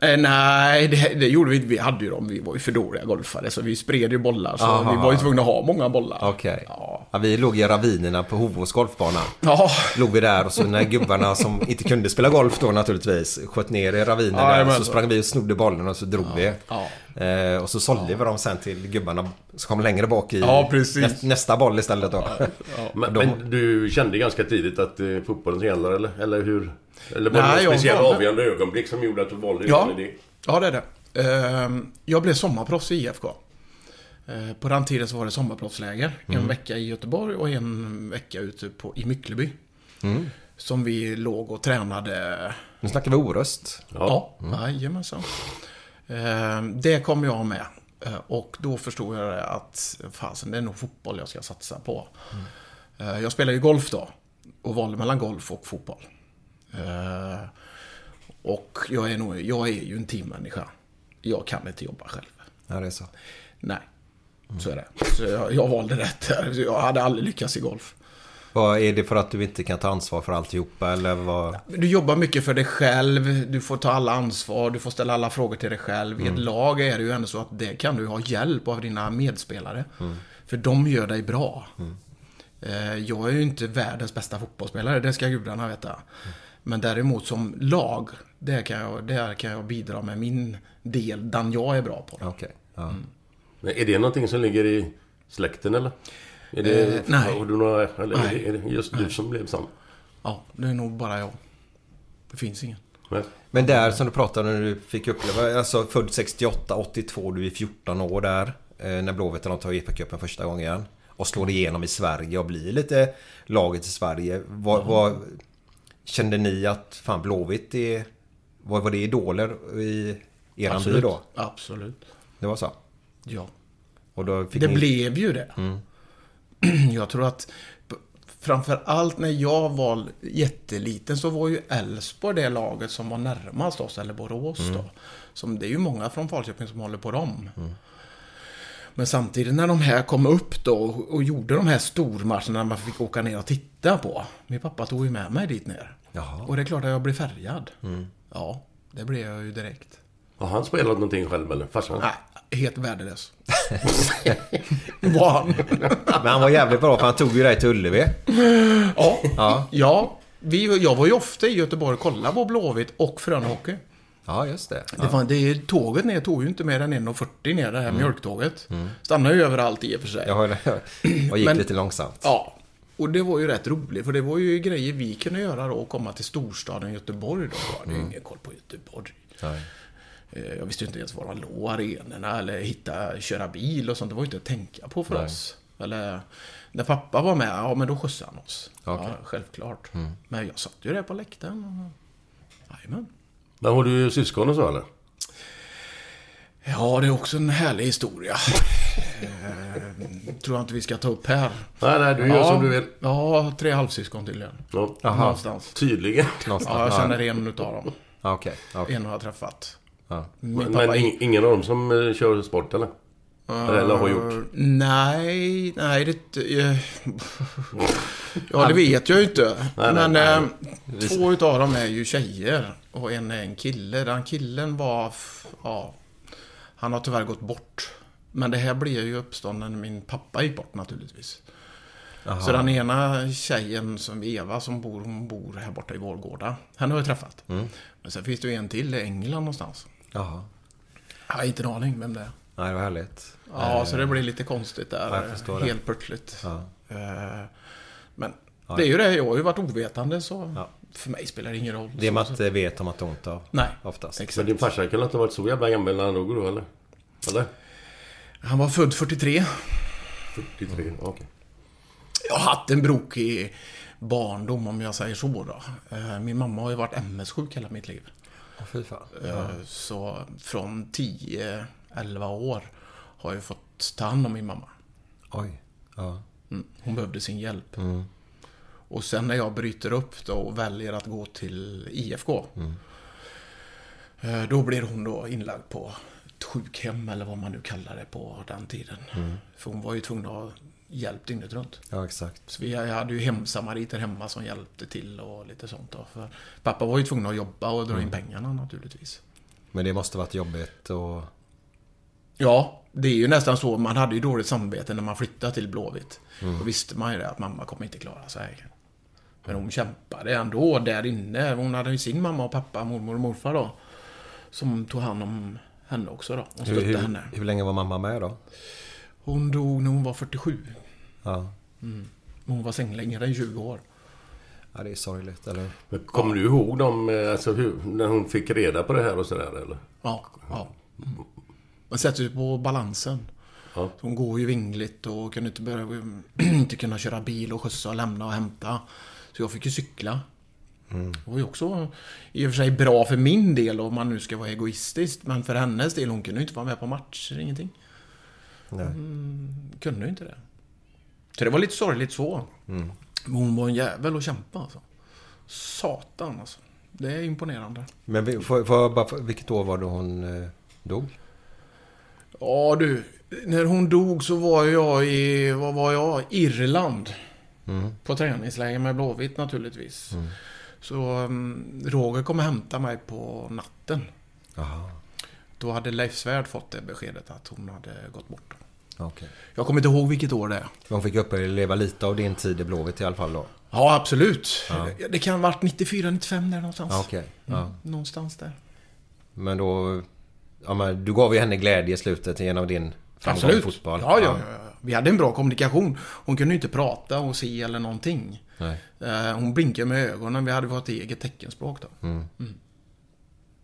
Eh, nej, det, det gjorde vi inte. Vi hade ju dem. Vi var ju för dåliga golfare. Så vi spred ju bollar. Så Aha. vi var ju tvungna att ha många bollar. Okej. Ja. Ja, vi låg i ravinerna på Hovås golfbana. Ja. Låg vi där och så när gubbarna som inte kunde spela golf då naturligtvis sköt ner i ravinen Ja, så sprang vi och snodde bollen och så drog vi. Ja. Eh, och så sålde vi dem sen till gubbarna som kom längre bak i Ja, precis. näst, nästa boll istället då. Men, De- men du kände ganska tidigt att det är fotbollen gäller eller? Eller hur? Eller var det Nej, något speciellt avgörande ögonblick som gjorde att du valde Ja. det? Ja, det är det. Ehm, Jag blev sommarproffs i IFK. Eh, På den tiden så var det sommarproffsläger. Mm. En vecka i Göteborg och en vecka ute på, i Myckleby. Mm. Som vi låg och tränade. Nu snackar vi Orust. Ja, jajamensan. Ehm, Det kom jag med. Eh, Och då förstod jag att fasen, det är nog fotboll jag ska satsa på. Eh, Jag spelade ju golf då. Och valde mellan golf och fotboll. Eh, Och jag är, nog, jag är ju en teammänniska. Jag kan inte jobba själv. Ja, det är så. Nej, så är det. Så jag, jag valde rätt där. Jag hade aldrig lyckats i golf. Vad Är det för att du inte kan ta ansvar för alltihopa eller vad? Du jobbar mycket för dig själv, du får ta alla ansvar, du får ställa alla frågor till dig själv. I ett lag är det ju ändå så att det kan du ha hjälp av dina medspelare. För de gör dig bra. Eh, Jag är ju inte världens bästa fotbollsspelare, det ska gudarna veta. Men däremot som lag, där kan jag, där kan jag bidra med min del, den jag är bra på. Okej. Ja. Men Är det någonting som ligger i släkten eller? Är det, Eh, nej. Har du några, eller Nej. är det just du som blev sån? Ja, det är nog bara jag. Det finns ingen. Nej. Men där som du pratade när du fick uppleva, alltså född 68, 82, du är 14 år där. eh, När Blåvittarna tar Uefa-cupen första gången. Och slår igenom i Sverige och blir lite laget i Sverige. Vad, vad Kände ni att fan Blåvitt är... Vad var det idoler i eran by då? Absolut. Det var så? Ja. Och då fick Det ni... blev ju det. Jag tror att framför allt när jag var jätteliten så var ju Elfsborg det laget som var närmast oss, eller Borås då. Som, det är ju många från Falköping som håller på dem. Men samtidigt när de här kom upp då och, och gjorde de här stormatcherna man fick åka ner och titta på. Min pappa tog ju med mig dit ner. Jaha. Och det är klart att jag blev färgad. Ja, det blev jag ju direkt. Har han spelat någonting själv eller? Farsan? Nej, helt värdelös. var han. Men han var jävligt bra för han tog ju dig till Ullevi. Ja. Ja. Ja. Vi, jag var ju ofta i Göteborg och kollade på Blåvitt och Frölunda Ja, just det. Det var, det, tåget ner tog ju inte mer än 1.40 ner, det här mjölktåget. Stannade ju överallt i och för sig. Har och gick Men- lite långsamt. Ja. Och det var ju rätt roligt, för det var ju grejer vi kunde göra då, och komma till storstaden Göteborg då. Jag hade ju ingen koll på Göteborg. Nej. Eh, Jag visste ju inte ens var de låg, arenorna, eller hitta, köra bil och sånt. Det var ju inte att tänka på för Nej. oss. Eller, när pappa var med, ja men då skjutsade han oss. Okej. Ja, självklart. Men jag satt ju där på läktaren. Jajamän. Men har du syskon och så eller? Ja, det är också en härlig historia. eh, tror jag inte vi ska ta upp här. Nej, nej, du gör som du vill. Ja, tre halvsyskon tydligen. Ja. Någonstans. Tydligen. Någonstans. Ja, jag känner en utav dem. Ja, Okej. okej. En har jag träffat. Ja. Min Men, men ing- ingen av dem som eh, kör sport eller? Eller har gjort? Eh, Nej, nej det... eh, Ja, det vet jag ju inte. Nej, nej, Men nej. eh, två utav dem är ju tjejer. Och en är en kille. Den killen var... Ja, han har tyvärr gått bort. Men det här blev ju uppstånden när min pappa gick bort naturligtvis. Så den ena tjejen som Eva som bor, hon bor här borta i Vårgårda. Henne har jag träffat. Mm. Men sen finns det ju en till i England någonstans. Jaha. Jag har inte en aning vem det är. Nej, det var härligt. Ja, så det blir lite konstigt där. Helt plötsligt. Ja. Eh, Men det är ju det, jag har ju varit ovetande så Ja. För mig spelar det ingen roll. Det så- inte vet om att ont av. Nej, Oftast. Men exakt. din farsa kan inte ha varit så jävla gammal när han dog då eller? Eller? Han var född 43. 43, okej. Jag har haft en brokig barndom om jag säger så då. Eh, Min mamma har ju varit MS-sjuk hela mitt liv. Åh, fy fan. Eh, Så från 10, 11 år har jag fått ta hand om min mamma. Oj. Ja. Mm. Hon behövde sin hjälp. Mm. Och sen när jag bryter upp då och väljer att gå till IFK. eh, Då blir hon då inlagd på ett sjukhem eller vad man nu kallar det på den tiden. För hon var ju tvungen att ha hjälp dygnet runt. ja, exakt. Så vi hade ju hemsamariter hemma som hjälpte till och lite sånt då. För pappa var ju tvungen att jobba och dra in pengarna naturligtvis. Men det måste varit jobbigt och... Ja, det är ju nästan så. Man hade ju dåligt samvete när man flyttade till Blåvitt. Då visste man ju det att mamma kommer inte klara sig. Men hon kämpade ändå där inne. Hon hade ju sin mamma och pappa, mormor och morfar då. Som tog hand om henne också då. Och Hur, stötte hur, henne. hur länge var mamma med då? Hon dog när hon var 47. Ja. Men Hon var sänglängre än 20 år. ja, det är sorgligt, eller? Men Kommer du ihåg dem, eh, alltså hur, när hon fick reda på det här och sådär eller? Ja, ja. Mm. Man sätter sig på balansen. Ja. Hon går ju vingligt och kunde inte, börja, inte kunna köra bil och skjutsa och lämna och hämta. Så jag fick ju cykla. Det var ju också i och för sig bra för min del om man nu ska vara egoistisk. Men för hennes del, hon kunde ju inte vara med på matcher, ingenting. Nej. Kunde ju inte det. Så det var lite sorgligt så. Men hon var en jävel att kämpa alltså. Satan alltså. Det är imponerande. Men jag bara, vilket år var det hon eh, dog? Ja du, när hon dog så var jag i, vad var jag? Irland. På träningsläger med Blåvitt naturligtvis. Så um, Roger kom och hämtade mig på natten. Jaha, Då hade Leif Svärd fått det beskedet att hon hade gått bort. okej. Jag kommer inte ihåg vilket år det är. Hon fick uppleva lite av din tid i Blåvitt i alla fall då? Ja, absolut. Det kan ha varit 94, 95 där någonstans. Ja, okej. Ja. Någonstans där. Men då... Ja, men du gav ju henne glädje i slutet genom din framgång i Absolut. fotboll. Ja, ja, ja. Vi hade en bra kommunikation. Hon kunde inte prata och se eller någonting. Nej. Eh, Hon blinkade med ögonen. Vi hade vårt eget teckenspråk då. Mm.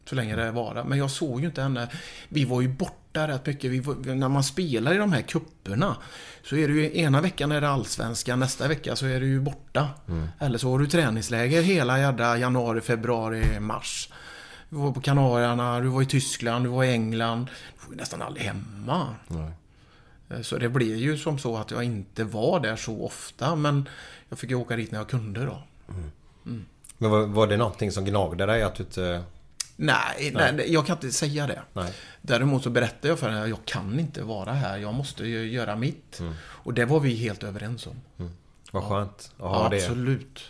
Så länge det varade. Men jag såg ju inte henne. Vi var ju borta rätt mycket. Var, när man spelar i de här kupperna så är det ju ena veckan är det allsvenskan, nästa vecka så är det ju borta. Eller så har du träningsläger hela jädra januari, februari, mars. Du var på Kanarierna, du var i Tyskland, du var i England. Du var ju nästan aldrig hemma. Eh, Så det blev ju som så att jag inte var där så ofta. Men jag fick ju åka dit när jag kunde då. Men var, var det någonting som gnagde dig att du inte... Nej, nej. jag kan inte säga det. Nej. Däremot så berättade jag för henne att jag kan inte vara här. Jag måste ju göra mitt. Mm. Och det var vi helt överens om. Vad skönt att Ja, ha det. absolut.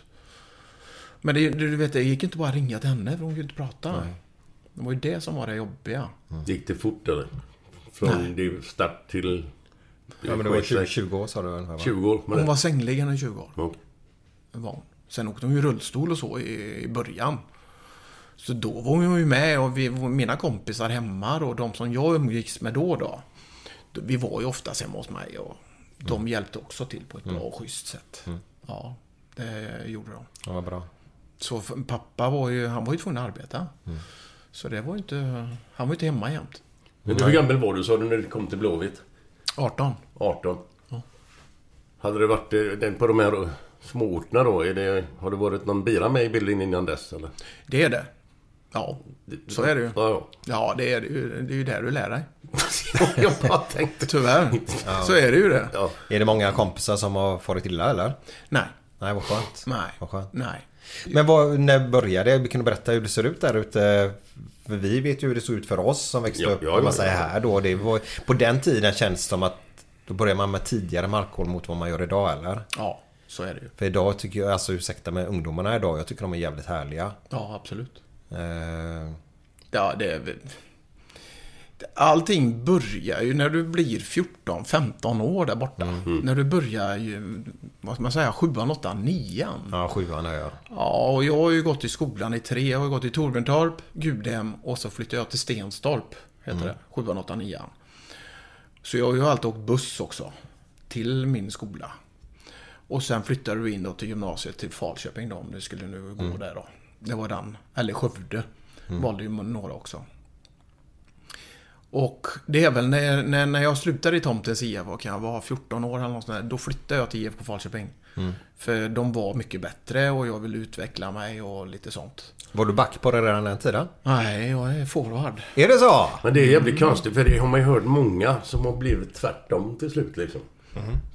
Men det, du vet, det gick inte bara att ringa till henne för hon kunde inte prata. Det var ju det som var det jobbiga. Gick det fort eller? Från start till... Ja, men det var 20, 20 år sa du va? 20 år. Men Hon var sängliggen i 20 år. Ja. var hon. Sen åkte hon ju rullstol och så i, i början. Så då var hon ju med och vi, mina kompisar hemma och de som jag umgicks med då då. Vi var ju oftast hemma hos mig och de hjälpte också till på ett bra och schysst sätt. Ja, det gjorde de. Ja, vad bra. Så pappa var ju, han var ju tvungen att arbeta. Så det var ju inte, han var ju inte hemma jämt. Men hur gammal var du sa du när du kom till Blåvitt? 18. 18? Hade det varit eh, den på de här småorterna då? Är det, har det varit någon bira med i bilden innan dess eller? Det är det. Ja, så är det ju. Ja, ja. Ja, det är det ju. Det är ju där du lär dig. jag bara tänkte... Tyvärr. Så är det ju det. Ja. Är det många kompisar som har farit illa eller? Nej. Nej, vad skönt. Nej. Vad skönt. Nej. Men vad, när började det? Kan du berätta hur det ser ut där ute? För vi vet ju hur det såg ut för oss som växte Ja, upp, ja, om man säger här då. Det var, på den tiden känns det som att då börjar man med tidigare markhål mot vad man gör idag eller? Ja, så är det ju. För idag tycker jag, alltså ursäkta med ungdomarna idag, jag tycker de är jävligt härliga. Ja, absolut. Eh, Ja, det är. Allting börjar ju när du blir 14-15 år där borta. När du börjar ju, vad ska man säga, sjuan, åttan, nian. ja, sjuan är jag. Ja, och jag har ju gått i skolan i tre. Jag har gått i Torbjörntorp, Gudhem och så flyttade jag till Stenstorp. Heter det. Sjuan, åttan, nian. Så jag har ju alltid åkt buss också. Till min skola. Och sen flyttade du in då till gymnasiet till Falköping då, om du skulle nu gå där då. Det var den. Eller Skövde. Valde ju några också. Och det är väl när, när, när jag slutade i Tomtens IF, vad kan jag vara, 14 år eller något sånt där, Då flyttade jag till IFK Falköping. För de var mycket bättre och jag ville utveckla mig och lite sånt. Var du back på det redan den tiden? Nej, jag är forward. Är det så? Men det är jävligt konstigt för det har man ju hört många som har blivit tvärtom till slut liksom.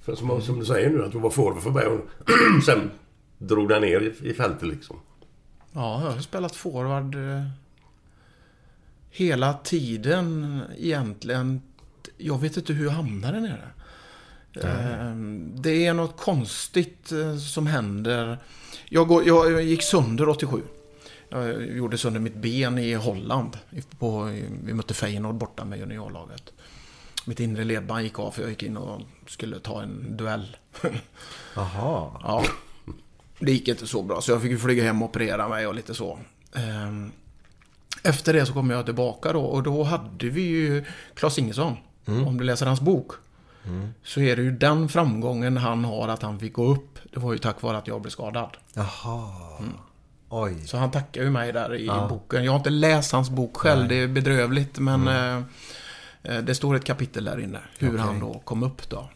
För som, som du säger nu att du var forward för början. Sen drog den ner i, i fältet liksom. Ja, jag har spelat forward eh, hela tiden egentligen. Jag vet inte hur jag hamnade nere. Eh, Det är något konstigt eh, som händer. Jag, går, jag, gick sönder 87. Jag gjorde sönder mitt ben i Holland. På, vi mötte Feyenoord borta med juniorlaget. Mitt inre ledband gick av för jag gick in och skulle ta en duell. Jaha. Ja. Det gick inte så bra, så jag fick flyga hem och operera mig och lite så. Efter det så kom jag tillbaka då och då hade vi ju Claes Ingesson. Om du läser hans bok. Så är det ju den framgången han har att han fick gå upp. Det var ju tack vare att jag blev skadad. Jaha. Oj. Så han tackar ju mig där i boken. Jag har inte läst hans bok själv, det är bedrövligt. Men eh, eh, det står ett kapitel där inne. Hur Okej. han då kom upp då.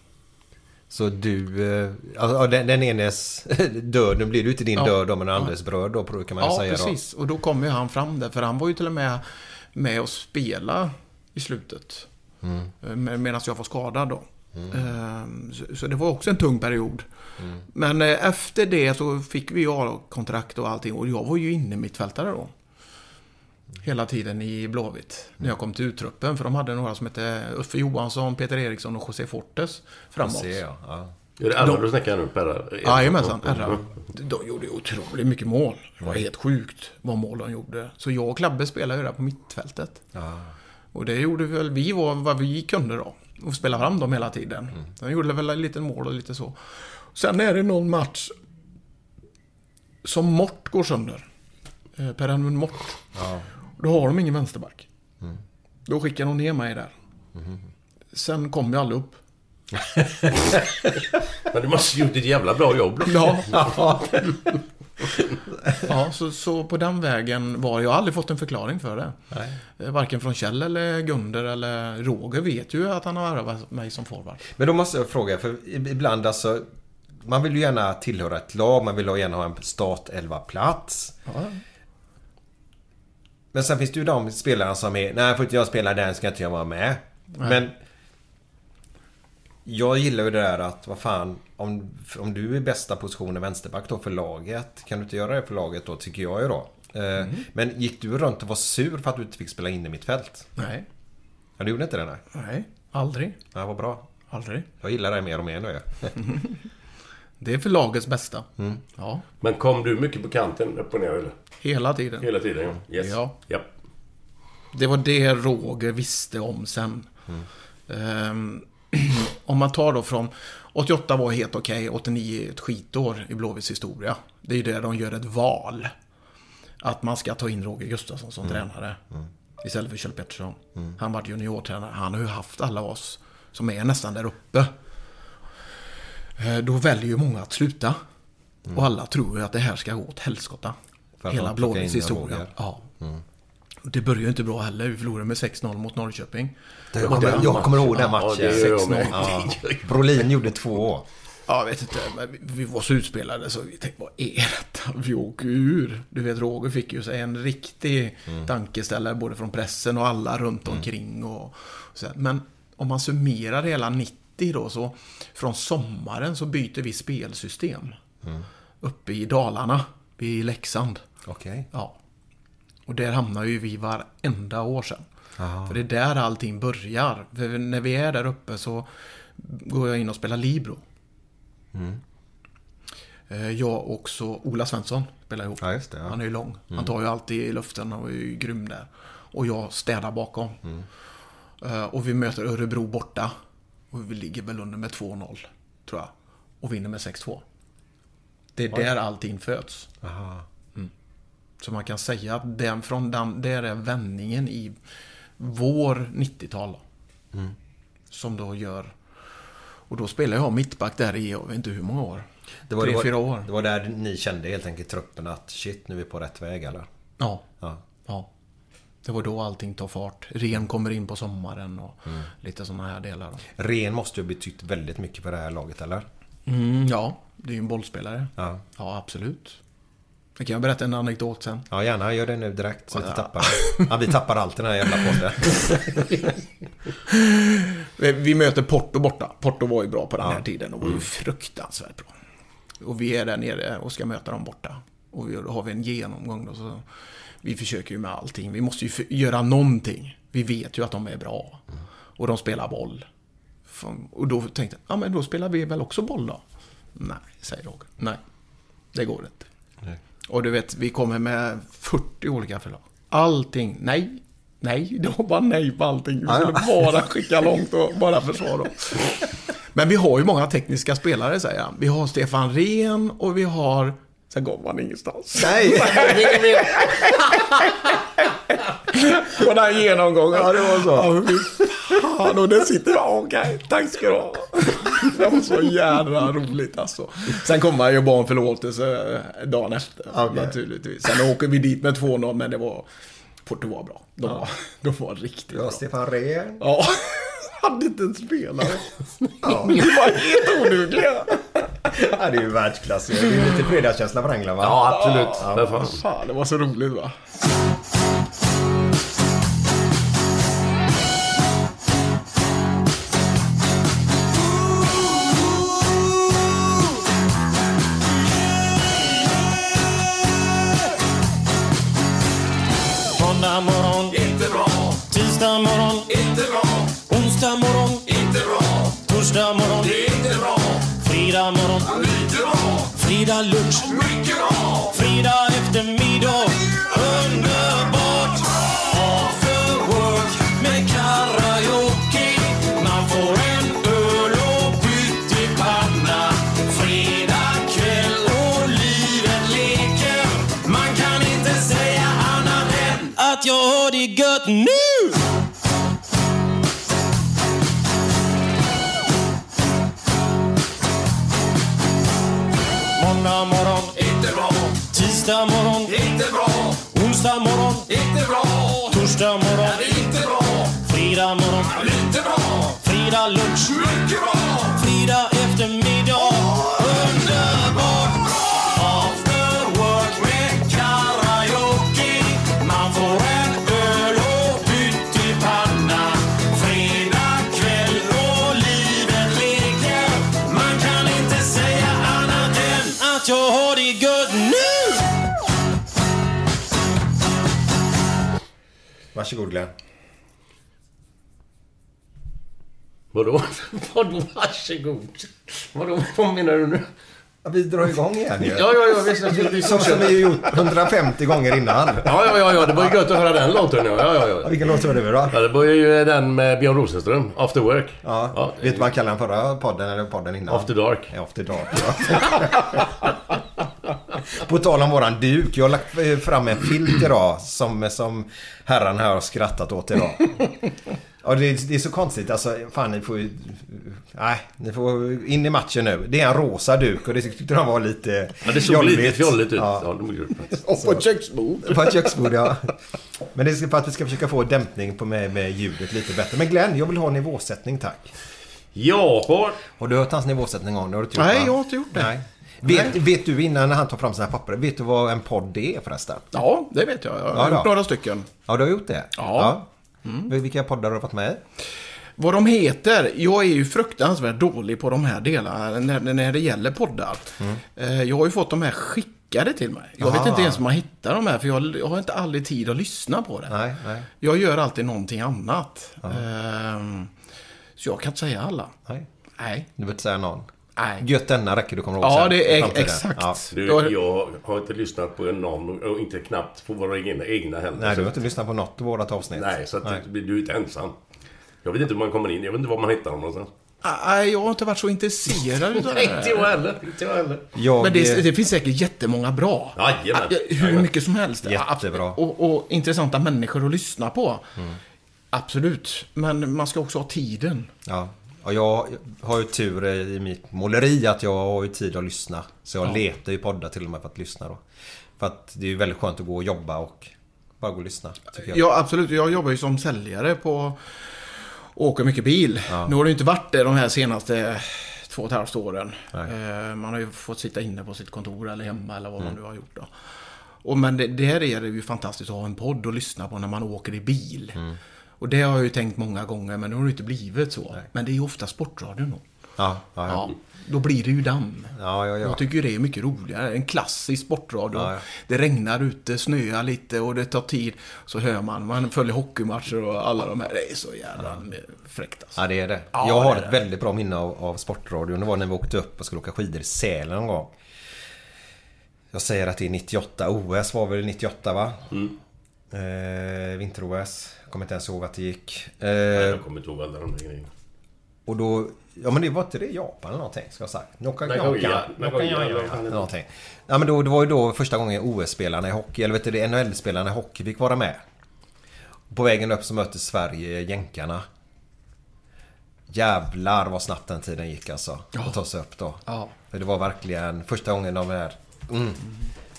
Så du... eh, Alltså, den, den enes död, nu blir ju inte din Ja. död då, men den andres bröd då, kan man Ja, säga precis. Och då kom ju han fram där. För han var ju till och med med och spela i slutet. Mm. Medan jag var skadad då. Ehm, Så, så det var också en tung period. Men eh, efter det så fick vi A-kontrakt och allting. Och jag var ju inne mittfältare då. Hela tiden i Blåvitt. När jag kom till uttruppen. För de hade några som hette Uffe Johansson, Peter Eriksson och José Fortes framåt. Ser jag. Ja. Är det alla du snackar nu Per? Jajamensan, RA. De gjorde ju otroligt mycket mål. Det var helt sjukt vad mål de gjorde. Så jag och Klabbe spelade ju där på mittfältet. Och det gjorde väl vi var vad vi kunde då. Och spela fram dem hela tiden. De gjorde väl lite mål och lite så. Sen är det någon match som Mort går sönder. Eh, Per Edmund Mort. Då har de ingen vänsterback. Då skickar de ner mig där. Sen kom jag aldrig upp. Men du måste ju gjort ett jävla bra jobb. Ja. ja, så, så på den vägen var Jag har aldrig fått en förklaring för det. Eh, Varken från Kjell eller Gunder eller Roger vet ju att han har värvat mig som forward. Men då måste jag fråga, för ibland alltså... Man vill ju gärna tillhöra ett lag, man vill gärna ha en startelva-plats. Men sen finns det ju de spelarna som är... Nej, får inte jag spela den ska inte jag vara med. Men... Jag gillar ju det där att, vad fan, om, om du är bästa positionen vänsterback då för laget. Kan du inte göra det för laget då, tycker jag ju då. Eh, Men gick du runt och var sur för att du inte fick spela in i mitt fält? Nej, Ja, du gjorde inte det nej? nej, aldrig. Ja, vad bra. Aldrig. Jag gillar det mer och mer nu. Det är för lagets bästa. Ja, Men kom du mycket på kanten upp och ner eller? hela tiden. Hela tiden ja. Yes. Ja. ja. Det var det Roger visste om sen. Ehm, om man tar då från 88 var helt okej, 89 ett skitår i Blåvitts historia. Det är ju där de gör ett val. Att man ska ta in Roger Gustafsson som tränare. Istället för Kjell Pettersson. Han var juniortränare. Han har ju haft alla oss som är nästan där uppe. Eh, Då väljer ju många att sluta. Och alla tror ju att det här ska gå åt helskotta. Hela Blåvitts historia. Ja. Och Det börjar ju inte bra heller. Vi förlorade med 6-0 mot Norrköping. Jag kommer, jag kommer ihåg den Ja, matchen. det jag med. Ja. Brolin gjorde två. Ja, jag vet inte. Men vi- var så utspelade så vi tänkte, vad är detta? Vi åker ur. Du vet, Roger fick ju sig en riktig tankeställare både från pressen och alla runt omkring. Och, och så. Men om man summerar hela 90 då, så från sommaren så byter vi spelsystem. Uppe i Dalarna, vid Leksand. Okej. Ja. Och där hamnar ju vi varenda år sedan. För det är där allting börjar. För när vi är där uppe så går jag in och spelar Libro. Eh, Jag och så Ola Svensson spelar ihop. Ja, det, ja. Han är ju lång. Han tar ju alltid i luften och är ju grym där. Och jag städar bakom. Eh, Och vi möter Örebro borta. Och vi ligger väl under med 2-0, tror jag. Och vinner med 6-2. Det är där allting föds. Mm. Så man kan säga att den, från den, där är vändningen i vår 90-tal. då. Som då gör... Och då spelar jag mittback där i, jag vet inte hur många år. Det var, Tre, det var, fyra år. Det var där ni kände helt enkelt truppen att shit, nu är vi på rätt väg eller? Ja. Ja. Ja. Det var då allting tar fart. Ren kommer in på sommaren och lite sådana här delar. Ren måste ju ha betytt väldigt mycket för det här laget, eller? Mm, ja, det är ju en bollspelare. Ja. Ja, absolut. Jag kan jag berätta en anekdot sen. Ja, gärna. Gör det nu direkt så att du tappar. Ja, vi tappar allt i den här jävla podden. Vi- Vi möter Porto borta. Porto var ju bra på den Ja. här tiden och var ju fruktansvärt bra. Och vi är där nere och ska möta dem borta. Och vi, då har vi en genomgång då. Så vi försöker ju med allting. Vi måste ju göra någonting. Vi vet ju att de är bra. Och de spelar boll. Och då tänkte jag, ja men då spelar vi väl också boll då? Nej, säger Roger. Nej, det går inte. Och du vet, vi kommer med 40 olika förslag. Allting, nej, nej, det var bara nej på allting. Vi skulle bara skicka långt och bara försvara. Men vi har ju många tekniska spelare, säger han. Vi har Stefan Rehn och vi har... Sen går man ingenstans. Nej! På den genomgången. Ja, det var så. Ja, fan, och det sitter jag. Okej, tack ska du ha. Det var så jävla roligt alltså. Sen kommer han ju bara om förlåtelse eh, dagen efter. Okej. Naturligtvis. Sen åker vi dit med 2-0, men det var... Porto var bra. De, var, de var riktigt Ja, bra. Stefan Rehn. Ja, hade inte en spelare. Ja. Vi var helt odugliga. Ja, det är ju världsklass. Det är lite fredagskänsla på England, va? Ja, absolut. För fan. Fan, det var så roligt va. Måndag morgon, inte bra. Tisdag morgon, inte bra. Onsdag morgon, inte bra. Torsdag morgon, det är inte bra. Fredag morgon. Fredag lunch. Fredag eftermiddag, Under Tisdag morgon, inte bra. Onsdag morgon, inte bra. Torsdag morgon, inte bra. Fredag morgon, lite bra. Fredag lunch, mycket bra. Fredag Varsågod Glenn. Vadå? Vadå varsågod? Vadå? Vad menar du nu? Ja, vi drar igång igen ju. Ja, ja, ja, visst. Skulle vi Som som vi gjort 150 gånger innan. Ja, ja, ja, ja, det var ju gött att höra den låten. Ja, ja, Ja, ja. Vilken låt var det då? ja det var ju den med Björn Rosenström, After Work. Ja. Vet du vad han kallade den förra podden eller podden innan? After Dark. Ja, After Dark, ja. På tal om våran duk. Jag har lagt eh, fram en filt idag som, som herran här har skrattat åt idag. Ja, det, är, det är så konstigt. Alltså, fan ni får ju... Nej, ni får in i matchen nu. Det är en rosa duk och det tyckte de var lite Ja, det såg jobbigt. lite fjolligt ut. Ja. Ja. Och på ett köksbord. På ett köksbord, ja. Men det är för att vi ska försöka få dämpning på med, med ljudet lite bättre. Men Glenn, jag vill ha nivåsättning tack. Ja, Har du hört hans nivåsättning någon gång? Det har du inte gjort, Nej, va? jag har inte gjort det. Nej. Vet, vet du innan när han tar fram sina papper, vet du vad en podd är förresten? Ja, det vet jag. Jag har Ja, gjort några stycken. Ja, du har gjort det? Ja. Mm. Vilka poddar har du varit med i? Vad de heter? Jag är ju fruktansvärt dålig på de här delarna när, när det gäller poddar. Eh, Jag har ju fått de här skickade till mig. Jag vet Aha. inte ens om man hittar de här för jag, jag har inte aldrig tid att lyssna på det. Nej, nej. Jag gör alltid någonting annat. Ehm, Så jag kan inte säga alla. nej. Nej. Du vill inte säga någon? Nej. Gött denna räcker du kommer ihåg Ja, sen, det är exakt. Ja. Du, jag har inte lyssnat på någon och inte knappt på våra egna, egna heller. Nej, du har inte lyssnat på något av vårat avsnitt. Nej, så att Nej. du är inte ensam. Jag vet inte hur man kommer in. Jag vet inte var man hittar dem någonstans. Nej, jag har inte varit så intresserad utav det Inte jag heller. Inte jag heller. Jag, Men det, det finns säkert jättemånga bra. Jajamän. Hur mycket som helst. Jättebra. Och, och intressanta människor att lyssna på. Absolut. Men man ska också ha tiden. Ja. Och jag har ju tur i mitt måleri att jag har ju tid att lyssna. Så jag letar ju poddar till och med för att lyssna då. För att det är ju väldigt skönt att gå och jobba och bara gå och lyssna. Ja, absolut. Jag jobbar ju som säljare på... Åker mycket bil. Nu har det ju inte varit det de här senaste två och ett halvt åren. Eh, Man har ju fått sitta inne på sitt kontor eller hemma eller vad man nu har gjort då. Och men det, där är det ju fantastiskt att ha en podd att lyssna på när man åker i bil. Och det har jag ju tänkt många gånger, men det har det inte blivit så. Men det är ju ofta Sportradion då. Ja, ja, Ja, ja. då blir det ju damm. Ja, ja, ja. Jag tycker ju det är mycket roligare. En klassisk sportradio. Ja, ja. Det regnar ute, snöar lite och det tar tid. Så hör man, man följer hockeymatcher och alla de här. Det är så jävla fräckt alltså. Ja, det är det. Ja, jag har det ett det. väldigt bra minne av, av Sportradion. Det var när vi åkte upp och skulle åka skidor i Sälen någon gång. Jag säger att det är 98. OS var väl 98 va? Eh, Vinter-OS. Kommer inte ens ihåg att det gick. Eh, Jag kommer inte ihåg alla de där grejerna. och då... Ja men det var inte det Japan eller någonting ska jag ha sagt. Någonting. Ja men då, det var ju då första gången OS-spelarna i hockey, eller vet du det, NHL-spelarna i hockey fick vara med. På vägen upp så mötte Sverige jänkarna. Jävlar vad snabbt den tiden gick alltså. Att ta sig upp då. Ja. För det var verkligen första gången de är... Mm.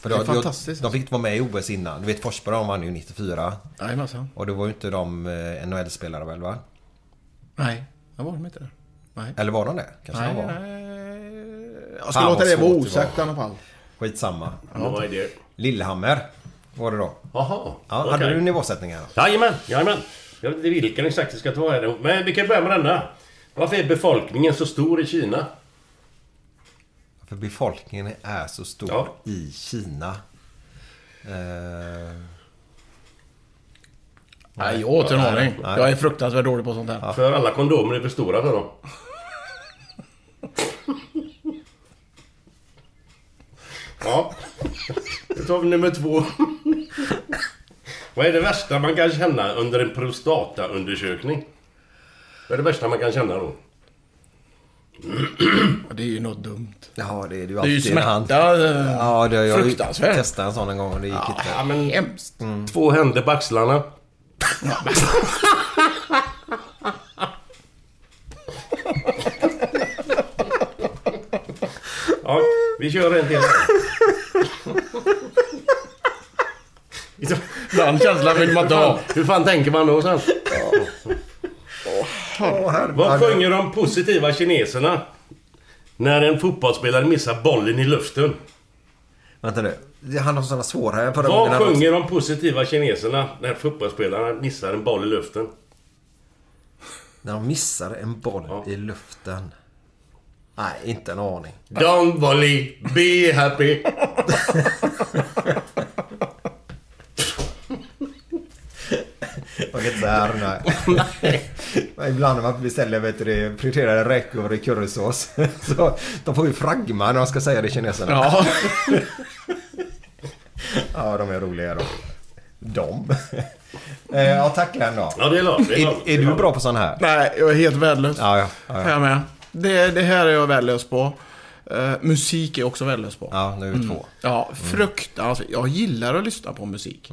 För Det är då- fantastiskt, De fick inte vara med i OS innan. Du vet Forsberg de vann ju 94. Jajamensan. Och det var ju inte de eh, NHL-spelare väl va? Nej, det var de inte det. Nej. Eller var de det? Kanske Nej, de var. nej. Jag ska låta det vara osagt i var. alla fall. Skitsamma. Det? Lillehammer var det då. Jaha. Ja, okej. Hade du nivåsättningar? Jajamän, jajamän. Jag vet inte vilken exakt det ska ta. här. Men vi kan börja med denna. Varför är befolkningen så stor i Kina? För befolkningen är så stor Ja. i Kina. Eh, Nej, jag har inte en aning. nej. Jag är fruktansvärt dålig på sånt här. För alla kondomer är för stora för dem. Ja. Då tar vi nummer två. Vad är det värsta man kan känna under en prostataundersökning? Vad är det värsta man kan känna då? Det är ju något dumt. ja, det är det ju Det är ju alltid smärta. Ja, det, jag Fruktansvärt. testade en sån en gång och det gick inte. Ja, men Hemskt. två händer på axlarna. Ja, vi kör en till. Den känslan vill man inte ha. Hur fan tänker man då sen? Vad sjunger de positiva kineserna? När en fotbollsspelare missar bollen i luften. Vänta nu. Han har såna svåra här förra Vad sjunger de positiva kineserna när fotbollsspelarna missar en boll i luften? När de missar en boll Ja. i luften. Nej, inte en aning. Don't worry, be happy. Jag kan inte säga här, nej. Men Ibland när man beställer vet du, det, prioriterade räkor i currysås. Så de får ju fragma när de ska säga det kineserna. Ja. Ja, de är roliga då. De. Eh, ja, tack Glenn då. Ja, det är lagom. det Är, är du bra på sån här? Nej, jag är helt värdelös. Ja, ja. ja, ja. Jag med. Det, det här är jag värdelös på. Eh, musik är också värdelös på. ja nu är vi två. Ja, fruktansvärt. Jag gillar att lyssna på musik.